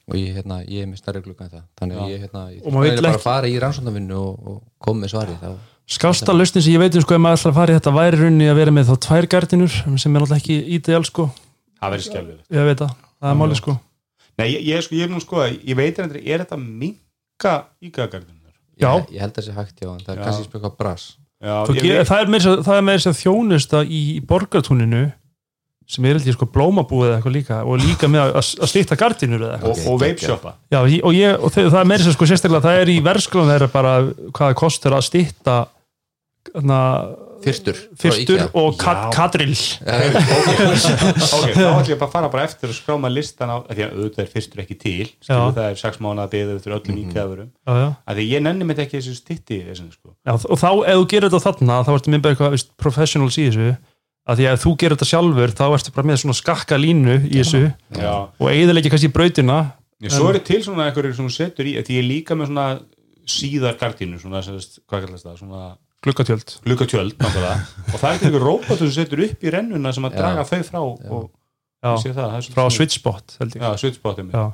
og ég, hérna, ég er með stærri glugga en það. Þannig að ég, hérna, ég þarf bara að fara í rannsóknarvinnu og, og koma með svari þá, Skásta lausnin sem ég veit um sko ef maður ætlar að fara í þetta væri runni að vera með þá tvær gardinur sem er náttúrulega ekki ideal sko. Það verið skjálfilegt ég veit það, það er máli sko Nei, ég, ég, sko, ég er nú sko ég veit er þetta minka ígagardinur? Já. ég, ég held að það sé hægt já, en það er kannski spjöka eitthvað bras. Já, ég það er með þess að þjónusta í, í borgartúninu sem er ég sko blómabúið eða eitthvað líka og líka með að, að stýtta gardínur eða eitthvað. Og, og veipshoppa Já, og, ég, og það er meira sem sko sérstaklega það er í versklan þeirra bara hvað það kostur að stýtta na, fyrstur frá fyrstur og kat, (laughs) kadrill ok, þá ætlum ég bara að fara bara eftir að skráma listan á, af því að auðvitað er fyrstur ekki til skilur, Já. það er sex mánuða beðið eftir öllum mm já, já. að því ég nenni mitt ekki þessu stitti þessu, sko. Já, og þá ef þú gerir þetta þarna þá ertu bara eitthvað veist, professionals í þessu. Að því að ef þú gerir þetta sjálfur þá ertu bara með svona skakka línu í þessu Já. og eigðilegja kannski brautina. Já, svo er til svona einhverjur sem þú setur í því ég líka með svona síðar gardínu svona, sem, það, glukkatjöld glukatjöld náttúrulega. (laughs) og það er einhver róbot sem setur upp í rennuna sem að Já. draga þau frá og Já. það, það er frá Switchbot held ég Já, switchbotum Já.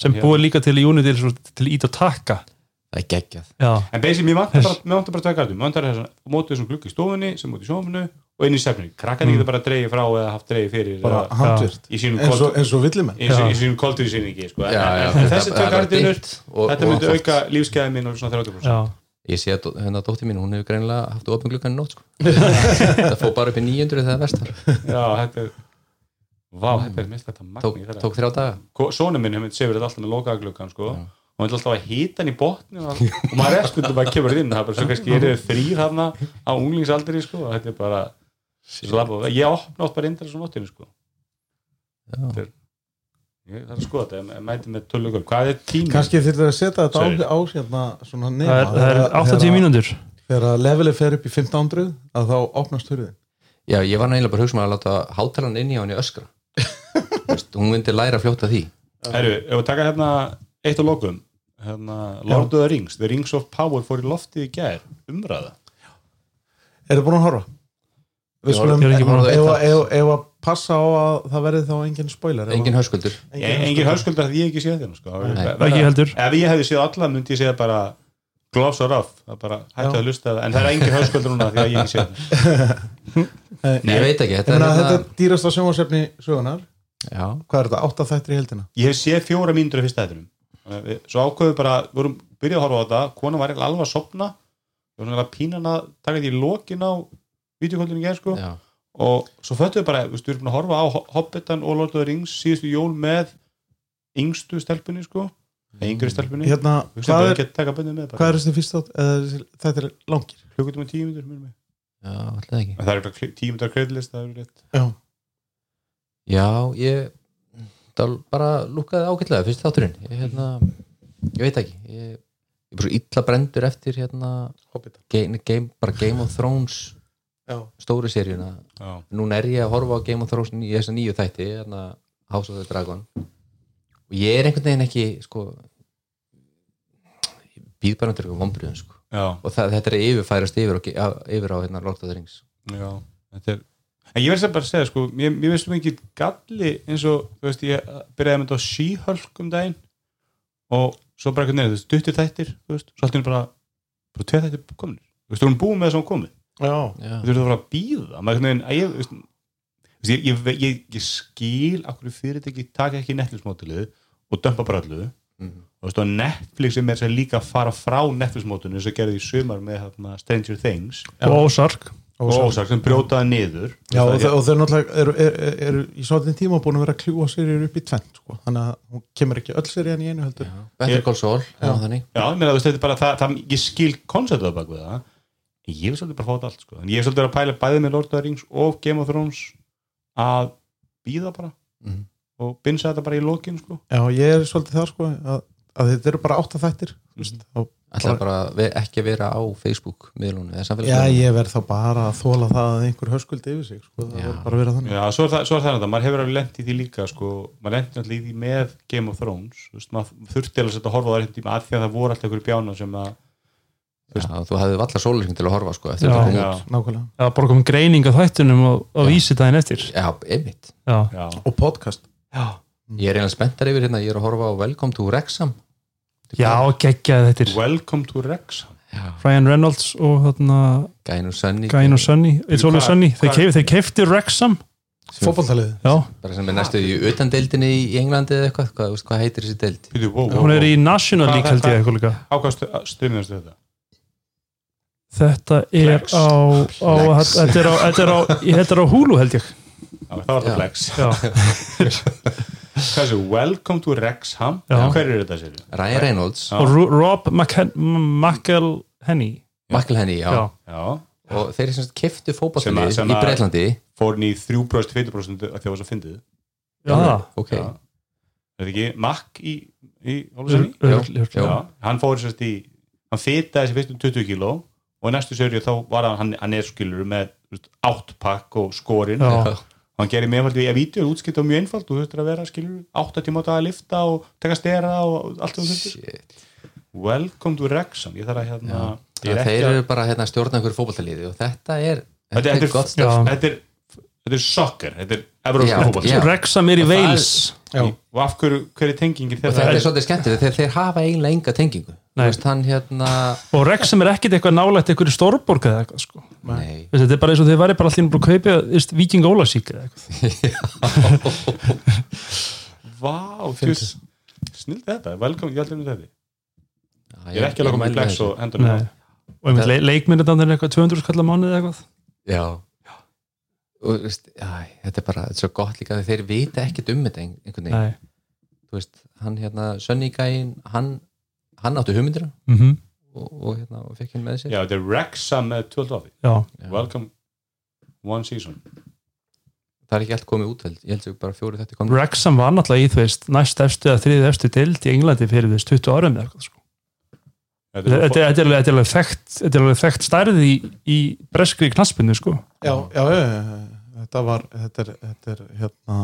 sem Já. búið líka til í Unity til, ít og taka það er geggjað Já, En basically, mér vantar bara, mér vantar bara tvei gardum, mér vantar þess að mótið þessum glugga í stofunni sem mótið í sjófunu og inn í stefninu. Krakkarnir Mm. getur bara dreigið frá eða haft dreigið fyrir bara eða handvirt í sínum eins og, kold- eins og villimenn í sín- Já. í sínum koldurinsýningi, sko. En- Já, já, þessi það tvei er bara gardinur, þetta myndi auka lífsgæði mín og svona 30%. Ég sé að hérna dóttir mín, hún hefur greinilega haft opin glukkan í nótt sko. (laughs) það fór bara upp í 900 þegar verst var Já, þetta er, vá, þetta er mest þetta tók, magni. tók þrjá daga Sónu minn hefur sefur þetta alltaf með lokaða gluggan, sko. og hann er alltaf að hýta hann í botni og, og maður er stundum bara kemur inn það er bara svo kannski er þið þrýr hana á unglingsaldri sko, og þetta er bara og ég opna oft bara indra svo nóttinu sko Já. Ég þarf að skoða þetta, ég mæti með tölugur hvað er tími? kannski þurfum við að setja þetta á, Sorry. á hérna svona það nema er, það er 80 mínútur. þegar levelið fer upp í 1500 að þá opnast hurðin. Já, ég var nægilega bara að hugsa maður að láta hátalan inn í hann í öskra. (laughs) Veist, hún myndi læra fljótt af því. Herru, ef við taka hérna eitt á lokum hérna, Lord of the Rings, The Rings of Power fór í loftið í gær, umræða. Eru búin að horfa? við Já, skulum ég er ekki búin að- ef að- ef- ef að passa á að það verði þá engin spoiler engin að- höskuldur. Engin, engin höskuldar því ég ekki séð þeim sko. Nei. Ekki heldur. ef ég hefði séð alla myndi ég segja bara gloves are off, það bara að en það er engin höskuldur núna því að ég ekki séð (laughs) Nei, ég veit ekki, þetta Ég er þetta hérna er dýrasta sjónvarsefni sögunar já, hvað er þetta, átta þættir í heldina ég hef séð fjóra mínútur af fyrsta hættunum svo ákveðu bara, við vorum byrjað að horfa á þetta. Kona var alveg að sopna við vorum eiginlega pínan að taka því í lokin á videokvöldinu sko og svo föttuðu bara, við erum búin að horfa á Hobbitan og Lord of the Rings síðustu jól með yngstu stelpunni sko, eða yngri stelpunni. Hérna, hvað er, er þessi fyrst átt þetta er langir? Klukkutum og tíu En það er bara tíu er rétt. Já, já, ég það bara lúkaði ágætlega fyrst þátturinn. Ég, hérna, ég veit ekki ég, ég er bara svo illa brendur eftir hérna Hobbitan. Game, game, bara Game of Thrones já, stóri seríuna. Núna er ég að horfa á Game of Thrones í þessa nýju þætti hérna House of the Dragon. Og ég er einhvern veginn ekki sko ég býð bara undir vombriðum sko. Og það, þetta er að yfirfærast yfir, á- á, yfir á hérna Lord of the Rings. Já, þetta er En ég verði sem bara að segja, sko, mér, mér veist um ekki galli eins og, þú veist, ég byrjaði með þetta á She-Hulk um daginn og svo bara eitthvað neður, þú veist, duttir þættir, þú veist, svo allt er bara, bara tveið þættir kominir, þú veist, þú erum búið með þess að komið, þú veist, þú fara að býða, maður einhvern veginn, að ég, þú veist, þú veist, ég, ég, ég, ég skil akkur fyrirtæki taka ekki Netflix-mótilið og dömpa bara allu, Mhm. og þú veist, og Netflix er með þess að líka fara frá Netflix-mótinu sem gerði í sumar með hérna, Stranger Things. Og Ozark. Og Ozark sem brjótaði niður. Já og, þau, og þau náttúrulega eru, eru, eru í svolítinn tíma búin að vera að kljúa seríur upp í tvent sko. þannig að hún kemur ekki öll serían í einu heldur. Better Call Saul já. þannig? Já, ég meina, þú veist, þetta er bara það, það ég skil konceptið bak við það ég vil svolítið bara fá þetta allt, sko en ég vil svolítið vera að pæla bæði með Lord of the Rings og Game of Thrones að býða bara Mhm. og binsa þetta bara í lokin, sko já, ég er svolítið það sko að, að þetta eru bara átta þættir mm og, ætla bara ekki að vera á Facebook miðlunum eða já, ég verð þá bara að þóla það að einhver höskuldi yfir sig sko. það Já. verður bara að vera þannig Já, svo er það, svo er það þetta, maður hefur alveg lent í því líka, sko maður lent náttúrulega í því með Game of Thrones þú veist, maður þurfti alveg að setja að horfa á það að því að það voru alltaf einhverju bjána sem að já, þú hefði valla sólarsing til að horfa sko, eftir Já. þetta kom Já, út. nákvæmlega. Var bara komið greining á þættunum og, og vísi daginn eftir. Já, einmitt. Já, já, og podcast. Já, ég er eiginlega spenntar yfir hérna, ég er að horfa á Welcome to Wrexham. Já geggjaði þetta Welcome to Wrexham. Já, Ryan Reynolds og þarna Gæin og Sunny Gæin og Sunny It's Always Sunny þeir, keifti Wrexham. Fótballtalið já, bara sem er næstu í utandeildinni í Englandi eða eitthvað, hvað, heitir þessi deild? Bíddu, wow, wow, hún er í National League held ég hvað- eitthvað líka. Ákvæmstu þetta þetta er Flex. á, á þetta er á, þetta er á, þetta er á Hulu held ég Já, það var það flex já. (laughs) Hvað er þessu? Welcome to Wrexham Já. Hver er þetta sér? Ryan Reynolds, og Ro- Rob McElhenney Michael já. já, Já, og þeir sem kiftu Sem að- sem í að- Breitlandi fór hann í 3% 4% að því að það var svo fyndið já, ok, Já. Er það ekki Mac í, í Ólusinni? Örugglega, Já. Já, hann fór sérst í hann fitaði þessi fyrstum 20 kíló og í næstu sörju þá var hann, hann, hann er skilur með áttpakk og skorinn. Og hann gerir mjög einfalt í að útskipt og mjög einfalt. Þú þurftir að vera skilur 8 tíma á dag að lifta og taka stera og allt það þurftir. Shit. Welcome to Wrexham ég þarf að hérna er þeir eru bara hérna að stjórna einhverju fótballtaliði og þetta er, Þetta- þetta þetta er gott Já. stöf þetta er, þetta er soccer þetta er Evrópska fótball já. Wrexham er í Og Já. og af hverju, hver er tengingin og þetta það er er svolítið skemmtilegt þegar þeir hafa eiginlega enga tengingu veist hann hérna og Wrexham er ekkit eitthvað nálægt eitthvað stórborg eða eitthvað sko. Þetta er bara eins og þeir væri bara allir búin að kaupa Viking Ólasík eða eitthvað. Vá, þú snild þetta, velkom, ég ætlum þetta Já, ég er ekki mæli með flex og hendur Nei. og einmitt le leikmyndir er eitthvað 200 skallar mánuð eða eitthvað. Já. Og þú veist, já, þetta er bara þetta er svo gott líka þegar þeir vita ekkert um þetta ein- einhvern veginn, hann hérna, Sönni gæinn, hann hann áttu hugmyndina Mm og, og hérna, og fekk henni með sér. Já, þetta er Wrexham með 12 áfi. Welcome one season. Það er ekki allt komið út held, ég held sem bara fjóri þetta komið Wrexham var náttúrulega í þú veist næst efstu eða þriðið efstu deild í Englandi fyrir veist 20 árum eða eitthvað sko. Þetta er, þetta er- þetta er alveg- er þekkt þetta er alveg þekkt stærð í, í breskri knaspinu sko. Já, já, já, já, þetta var þetta er, þetta er hérna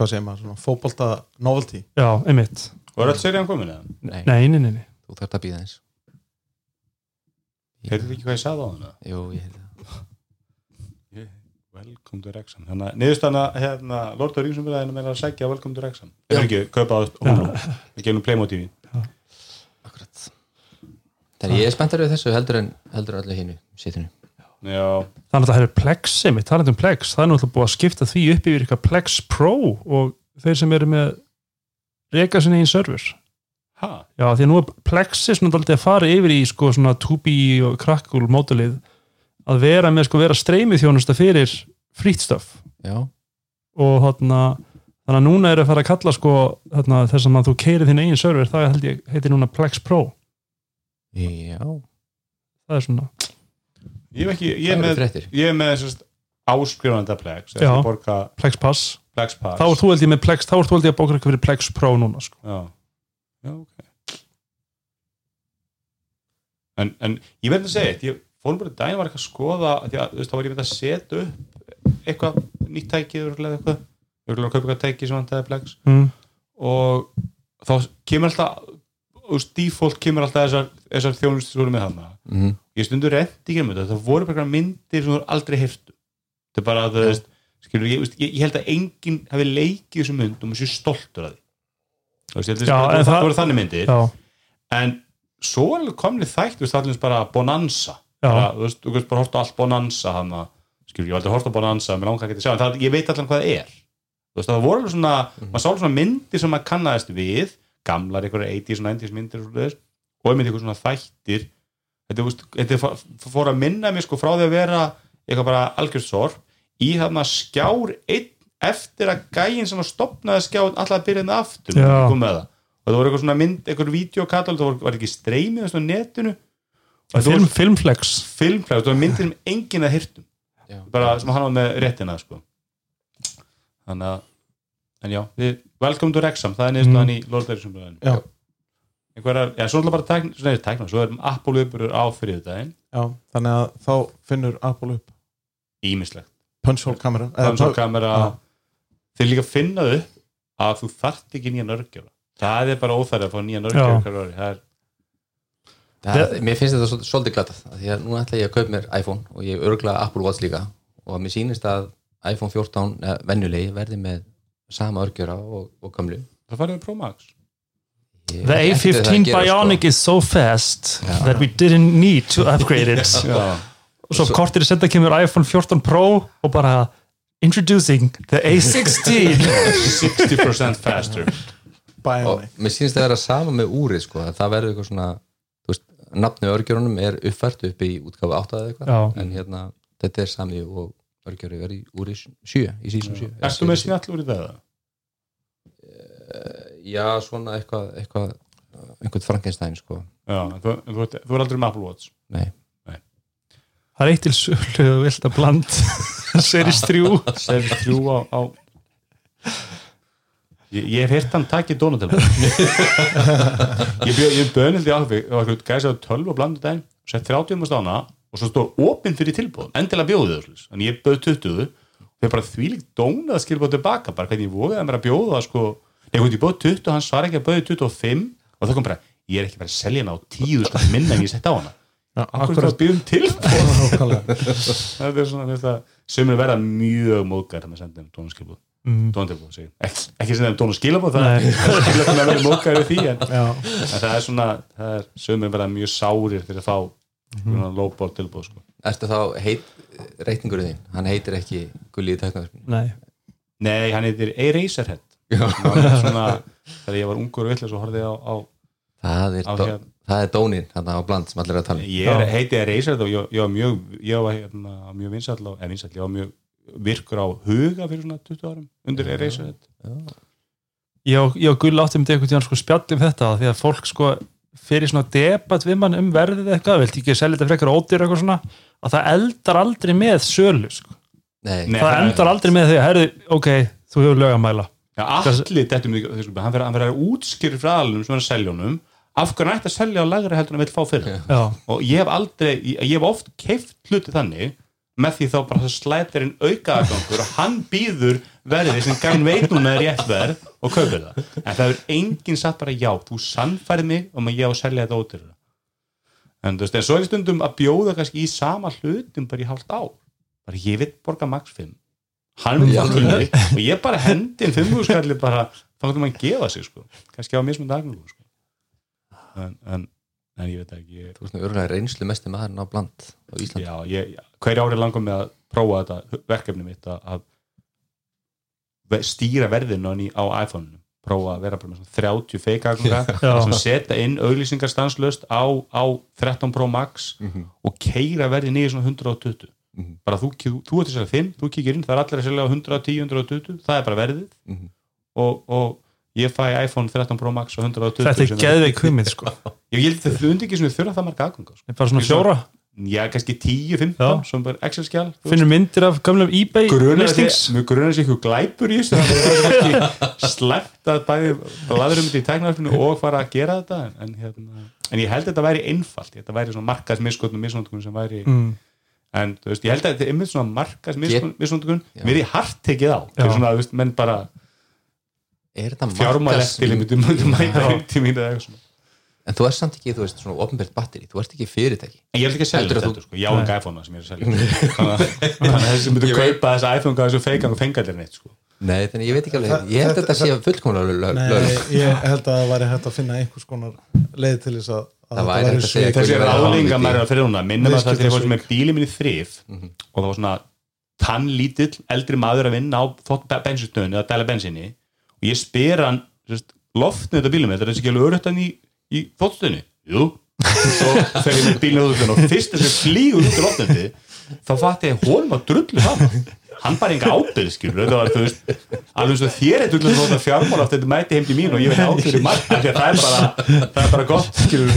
hvað segir maður, svona fótbolta novelty. Já, einmitt, Var öll serían komin eða? nei, nei, nei, nei, nei. þú þarf að býða eins. Heyrðu þið ekki hvað ég sagði á hana? jú, ég held það. Welcome to Wrexham Þannig að niðurstana hérna Lord of the Rings umræðinu meina að sækja Welcome to Wrexham Það er ekki, kaupa á Við gefum Playmotiv akkurat. Þannig ég er spenntar við þessu heldur en heldur öllu hinu sitinu Já, þannig að það er Plex einmitt, talandi um Plex, það er náttúrulega búið að skipta því upp yfir eitthvað Plex Pro og þeir sem eru með reka sinni einn server. Ha, Já, því að nú er Plexi svona daldið að fara yfir í sko svona 2B og Crackle mótilið að vera með sko vera streymið þjónusta fyrir frýtt stöf já, og þarna þannig að núna er að fara að kalla sko þarna, þess að þú keiri þinn eigin server það held ég heitir núna Plex Pro. Já, það er svona, ég hef ekki Ég er með, er með áskrifanda Plex Plex Pass Plex Pass. Þá ert þú held ég með Plex, þá ert þú held ég að bóka eitthvað fyrir Plex Pro núna sko. Já, já, ok. En, en ég verði að segja eitt, ég fórum bara daginn var eitthvað að skoða því að þú veist, þá var ég með að setja upp eitthvað nýtt tækið eða eitthvað, ég vil að kaupa eitthvað tæki sem hann tæði Plex. Mm. og þá kemur alltaf þú veist, default kemur alltaf þessar, þessar þjónustu sem voru með hana mm. ég stundur reyndi ekki um þetta, það voru bara myndir sem þú aldrei hirtu. Þetta er bara að þú veist, skilur, ég, veist, ég, ég held að enginn hafi leikið þessum myndum og sé stoltur að því. Þú veist, Já, það, það það- voru þannig myndir. Já, en svo er komnið þætt allir eins bara Bonanza. Bara, þú veist, þú veist bara horta allt Bonanza hann að, skilur, ég aldrei horta Bonanza mér langar ekki að sjá, en það, ég veit allan hvað það er. Þú veist, það voru alveg svona maður sá svona myndir sem maður kannaðist við gamlar einhverja 80s og 90s myndir og, svoleiðis, og einmitt einhver svona þættir. Þetta, þetta fór, að minna mér sko frá því að vera eitthvað bara algjörst sorp í þarna skjár einn eftir að gæinn sem að stopnaði skjár alltaf að byrja með aftur. Með það. Og það voru eitthvað svona mynd, eitthvað videokatál það voru, var ekki streymið á netinu. Film, voru Filmflex. Filmplæð það var myndir sem enginn að hirtum. Bara sem hann var með réttina sko. þannig að en já, við, welcome to Wrexham það er í Lord of the Rings Já. einhverjar, já, svo er það bara tækn, svo er tækna, svo er Apple uppurur á fyrir þetta Já, þannig að þá finnur Apple upp. Ímislegt, punch hole kamera. Eða þannig að kamera Já. þeir líka finna upp að þú þarft ekki nýja nörgjöra það er bara óþæri að fá nýja Já. ári, það er Það, mér finnst þetta svol- svolítið glatað af því að nú ætla ég að kaupa mér iPhone og ég örgla Apple Watch líka. Og mér sýnist að iPhone 14 eh, venjulegi verði með sama örgjöra og, og gamlu það farið við Pro Max. Ég The er ekkert við það að A15 gera, Bionic is so fast that we didn't need to upgrade it. Já, og svo kortir í senda kemur iPhone 14 Pro og bara introducing the A16 60% faster. Og mér sýnist það að vera sama með úrið sko, að það verður eitthvað svona þú veist, nafni örgjörunum er uppfært upp í útgáfu 8 eða eitthvað. En hérna, þetta er sami og Örgjari verið úr í sjö í sísón sjö. Ertu með snjall úr í það? Já, svona eitthvað eitthvað, einhvern Frankenstein sko. Já, en þú, en þú, þú er aldrei með Apple Watch? Nei, Það er eitt til sölu þú vilt að bland (laughs) Series 3 Series 3 á, á Ég, ég hef heyrt hann takið Donatello (laughs) Ég ég bönildi á því og eitthvað gæsi á 12 og blandu daginn sett 30 um að stána og svo stóð opinn fyrir tilbúð endilega bjóðu þau þannig ég böð 20 þau bara þvílíkt dónað að skilja búið tilbaka bara hvernig ég vogaði mér að bjóða það sko. Nei, hvernig ég bóð 20, hann svar ekki að bóði 25 og það kom bara, ég er ekki verið að selja hana á 10 sko minna en ég sett á hana Já, Akkur (laughs) er það er svona, það sömur verða mjög að senda þeim tónaskilbúð mm. ekki, ekki sem þeim tónaskilabúð það er móðgært við því en, (laughs) en það er svona, það er verða mjög sárir fyrir að fá mm. lowball tilbúð sko. ertu þá heit, reikningurinn þín, hann heitir ekki Gulli í teknaverkinu Nei, nei, hann heitir Eraserhead. Já. Það var svona, þegar ég var ungur og villis og horfði á, á, það er, á dó, hérna, það er dónin hann á bland sem allir er að tala um. Ég er, heiti Eraserhead og ég, ég var mjög ég var hérna, mjög vinsall á, eða vinsall, ég var mjög virkur á huga fyrir svona 20 árum undir ég og, ég og Gull áttum þetta einhvern tíðan sko spjallum þetta því að fólk sko fyrir svona debat við mann um verðið eða eitthvað, vilt ekki selja þetta frekar ódýr eitthvað svona, að það eldar aldrei með sölu sko. Nei, það endar aldrei með því að, herði, ok, þú hefur lög að mæla Já, allir í þessu hann verður að útskýra frá alveg sem er að selja honum af hann ætti að selja á lagri heldur en að vil fá fyrir? Já, og ég hef aldrei, ég, hef oft keift hluti þannig með því þá bara það slætir inn aukaðagangur og hann býður verðið sem gæn veit núna er rétt verð og kaupir það. En það er enginn satt bara já þú sannfærið mig um að ég á að selja þetta ótir en þú veist, en svo er stundum að bjóða kannski í sama hlutum bara í hálft á bara ég vil borga max 5 hann vil til mig. Og ég bara hendin 5 skalli bara þá maður að gefa sig sko. Kannski á mismundu agnum sko. En, en, en ég veit ekki ég, þú veist örgulega reynslu mesti maðurinn á bland á Íslandi Já, ég, hver árið langar með að prófa þetta verkefni mitt að, að stýra verðinu á, iPhone-unu prófa að vera bara með svona 30 fake aðganga Já. sem setja inn auglýsingar stanslöst á, á 13 Pro Max og keira verði niður svona 120 Mhm. bara þú, þú, þú ert að selja 5, þú kíkir inn það er allir að selja á 110, 120 það er bara verðið Mhm. og, og ég fæ iPhone 13 Pro Max á 120 þetta er geðveik hugmynd sko. (laughs) ég held að þau undir ekki sem við þurfa það marga aðganga sko. bara svona fjóra, já, kannski 10, 15, Já. sem bara Excel-skjál þú finnur myndir af gamlum eBay listings mjög grunar sér eitthvað glæpur í þessu það er ekki slæmt að bæði laðurum þetta í tæknarfinu og fara að gera þetta en, en, hérna, en ég held að þetta væri einfalt þetta væri svona markaðsmiskotnum misnóttkun sem væri mm. en þú veist, ég held að þetta er einmitt svona markaðsmiskottkun Já. mér er hart tekið á svona, þú veist, menn bara er þetta fjármáleftil markas- myndi mæta heim til mín eða eitthvað svona. En þú ert samt ekki, þú veist, svona ofnbært batteri þú ert ekki fyrirtæki. En ég er ekki að selja að þetta, sko. ég á enga iPhone sem ég er að selja. (laughs) Þannig að- þannig að þessi Ég veit. kaupa þessi iPhone gaf þessu feigang og fengallir neitt sko. nei, þannig ég veit ekki alveg, ég held að þetta- sé fullkomlega lög Nei, ég held að það væri hægt að finna einhvers konar leið til þess að, að Það væri hægt að segja þessi maður er að fyrir húnna minnum að það þegar ég fór sem er bíli minni þrif. Og að og ég spyr hann loftnið þetta bílum þetta er þessi ekki alveg öröttan í, í þóttstöðinu jú. Svo fer ég með bílinu þóttstöðinu og fyrst þessi flýgur út í loftnið þá fatt ég að drullu saman hann bara enga ábyrð skilur þetta var þú veist alveg eins og þér er drullu svona fjármál aftur þetta mæti heim til mín og ég veit ábyrð í margt að það er bara, það er bara gott skilur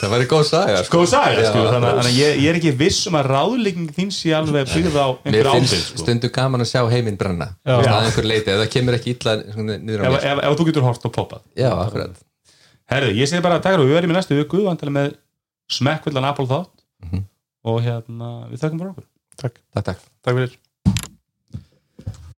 það væri góð saga sko. góð saga, Já. sko, þannig, að ég, ég er ekki viss um að ráðlegging þín sé alveg byggð á einhver ábyrð finnst sko. stundu gaman að sjá heiminn brenna er einhver leiti, það kemur ekki illa niður á mér ef, ef þú getur hort og poppað. Já, akkurat. Herðu, ég segi bara að taka og við verðum í næstu viku með smekkvillan Apple þátt. Mhm. og hérna, við þakkum bara okkur. Takk, takk, takk. Takk fyrir